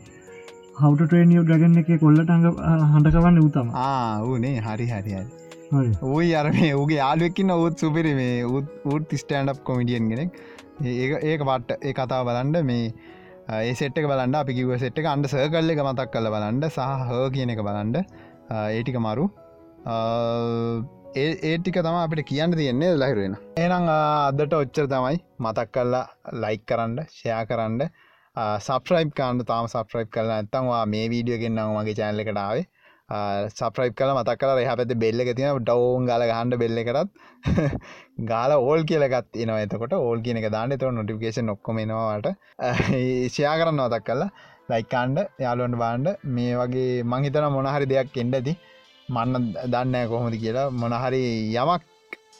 Speaker 2: හවට ට්‍රේනියෝ ඩගන්න එක කොල්ලට අඟ හඬකවන්න උතම
Speaker 1: ආ වනේ හරි හරි හරි ඌයි අර මේ ඌගේ යාලුවක්කින්න ඔත් සුපිරි මේ උත් උත් ස්ටන්ඩ් කොමිඩියන් ගෙනෙක් ඒ ඒක පට්ට ඒ කතාව බලන්ඩ මේ ඒ සෙට්ක බලන්න අපි කිව සෙට් එක අන්ඩ සර්කල්ල එක මතක් කල බලන්ඩ සහ හෝ කියන එක බලන්ඩ ඒටික මරු. ඒ ඒටික තම අපිට කියන්න තියෙන්නේ ලහිරුවෙන ඒනම් අදට ඔච්චර තමයි. මතක් කල්ලා ලයික් කරන්න ෂයා කරන්න. සප්‍රයිප් කාන්ඩ තාම සප්‍රයිප් කරලා ඇත්තන්වා මේ වීඩියෝ ගෙන්න්නම් මගේ චැනල එකටාවේ සප්‍රයිප් කල මතක් කල රහ පැති බෙල්ල තින ඩවෝන් ගල හන්ඩ බෙල්ල කරත් ගාල ඕල් කියලගත් න එතකොට ඕල් කියන එක දාන්න. තව නොටිකේෂන් ඔක්කොමෙනවාට ෂයා කරන්න මතක් කල්ලා ලයිකාන්ඩ යාලුවන්ට බාන්ඩ මේ වගේ මංහිතන මොනහරි දෙයක් එන්ඩ ඇති. මන්න දන්න කොහොමති කියලා. මොනහරි යමක්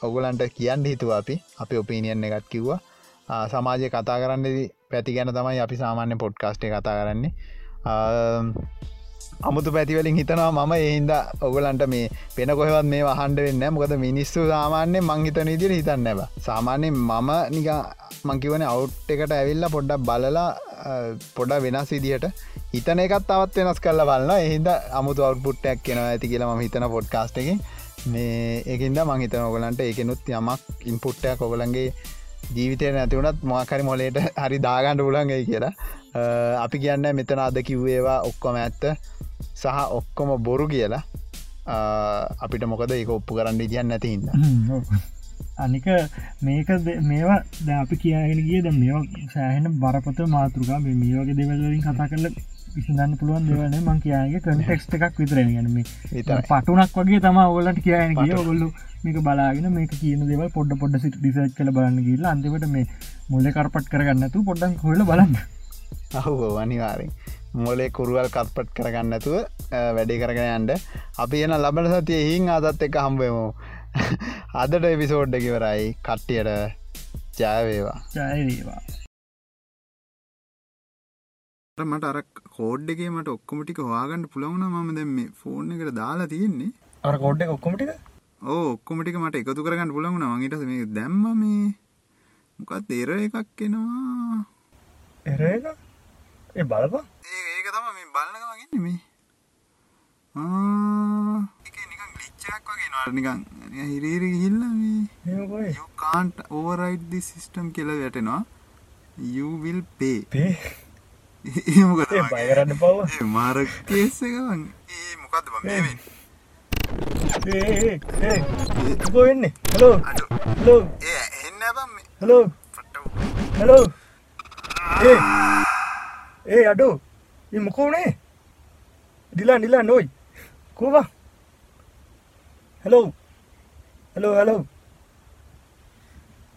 Speaker 1: ඔගුලන්ට කියන්න හිතුව අපි. අපි ඔපීනියන් එකත් කිව්වා. ආ, සමාජය කතා කරන්න පැති ගැන තමයි අපි සාමාන්‍ය පොඩ්කාස්ටේ කතා කරන්නේ. ආ, අමුතු පැතිවලින් හිතනවා මම එහින්ද ඔගලන්ට මේ පෙන කොහෙවත් මේ වහන්ඩ වෙන්න මොකද මිනිස්සු සාමාන්‍ය මංහිතන ඉදිර හිතන්න ඇබ සාමාන්‍ය මම නික මංකිවන අවුට් එකට ඇවිල්ල පොඩ්ඩක් බලලා පොඩ වෙනස් විදිහට හිතන එකත් තවත් වෙනස් කල්ල බලන්න එහින්ද අමුතු අවට්පුට්ටයක් කෙන ඇති කියලා ම හිතන පොඩ්කාස්ට එක මේ ඒකින්ද මංහිතන ඔගලන්ට ඒකනුත් යමක් ඉන්පුට්ටයක් ඔගලන්ගේ ජීවිතය නැතිවුණත් මොකරි මොලේට හරි දාගණ්ඩ පුලන්ගේ කියලා. අ, අපි කියන්න මෙතන අද කිව්වේවා ඔක්කොම ඇත්ත. සහ ඔක්කොම බොරු කියලා අපිට මොකද ඒක ඔප්පු කරන්න ඉදියන්න නැතිහින්න
Speaker 2: අනික මේක මේවා ද අපි කියගෙන ගිය ද මේවා සෑහෙන බරපත මාතෘකා. මේ මේ වගේ දෙවල්ලින් කතා කරල විසිදන්න පුළුවන් දෙවන මං කියයාගේ කටෙක්ස්ට එකක් විතරෙන ගැනීම පටුනක් වගේ තම ඔගලට කියන කිය
Speaker 1: පටු.
Speaker 2: ඔගොල්ලු මේක බලාගෙන මේක කියන දෙව පොඩ පොඩ සිට ඩිසට් කල බලන්න ගිල්ල අන්තිවට මේ මුල්ල කරපට කරගන්නතු පොඩ්ඩන් හොල බලන්න. *laughs*
Speaker 1: අහු අනිවාරෙන් මොලේ කුරුවල් කත්පට් කරගන්නතුව වැඩි කරගෙන යන්ඩ අපි එන ලබන සතිය හිං අදත් *laughs* එක හම්බෙමු අදට එපිසෝඩ්ඩ කිවරයි කට්ටියට ජයවේවා
Speaker 2: ජයවේවා
Speaker 1: මට අර කෝඩ්ඩගේ මට ඔක්කොමටික හවාගන්න පුළවුණ ම දැම ෆෝර්න එකට දාලා තියෙන්නේ.
Speaker 2: අර කෝඩ්ඩ ඔක්කොමටික
Speaker 1: ඕ ඔක්කොමටික මට එකතු කරගන්න පුළවුණ මගේට මේ දැම්ම මේ. මොකත් එර එකක් එනවා?
Speaker 2: එර එක ඒ බලපා
Speaker 1: ඒක තම මේ බලන්නක වගන්න මේ. නිකන් හිරේර ගිල්ල කාන්ට ඕවරයිඩ් සිිස්ටම් කියල වැටෙනවා. යවිල් පේ
Speaker 2: පේ
Speaker 1: මොකද
Speaker 2: බයරන්න පව
Speaker 1: මාරකේසකවන් ඒ *laughs* මොකක්ද
Speaker 2: වෙන්නේ? හලෝ හලෝ හලෝ හලෝ ê ಅಡು ಈ ಮುಖವಣೆ ಇಲ್ಲ ಇಲ್ಲ ನೋಯ್ ಕೂವ ಹಲೋ ಹಲೋ ಹಲೋ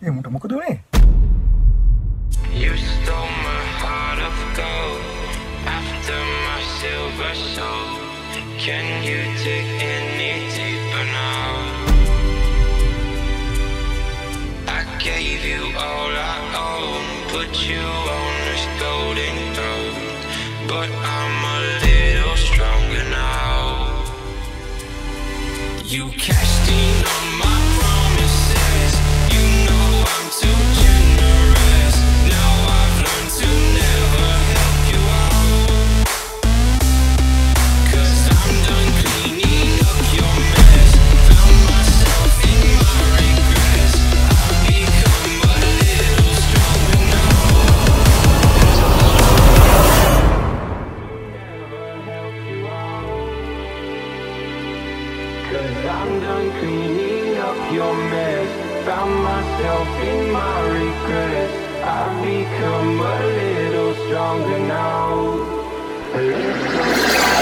Speaker 2: ಏ ಮುಟ hello.
Speaker 3: Hello, stole my heart of gold after my silver. Can you dig any deeper now? I gave you all I own, put you on this golden but I'm a little stronger now. You cashed in in my regrets. I've become a little stronger now. A little stronger.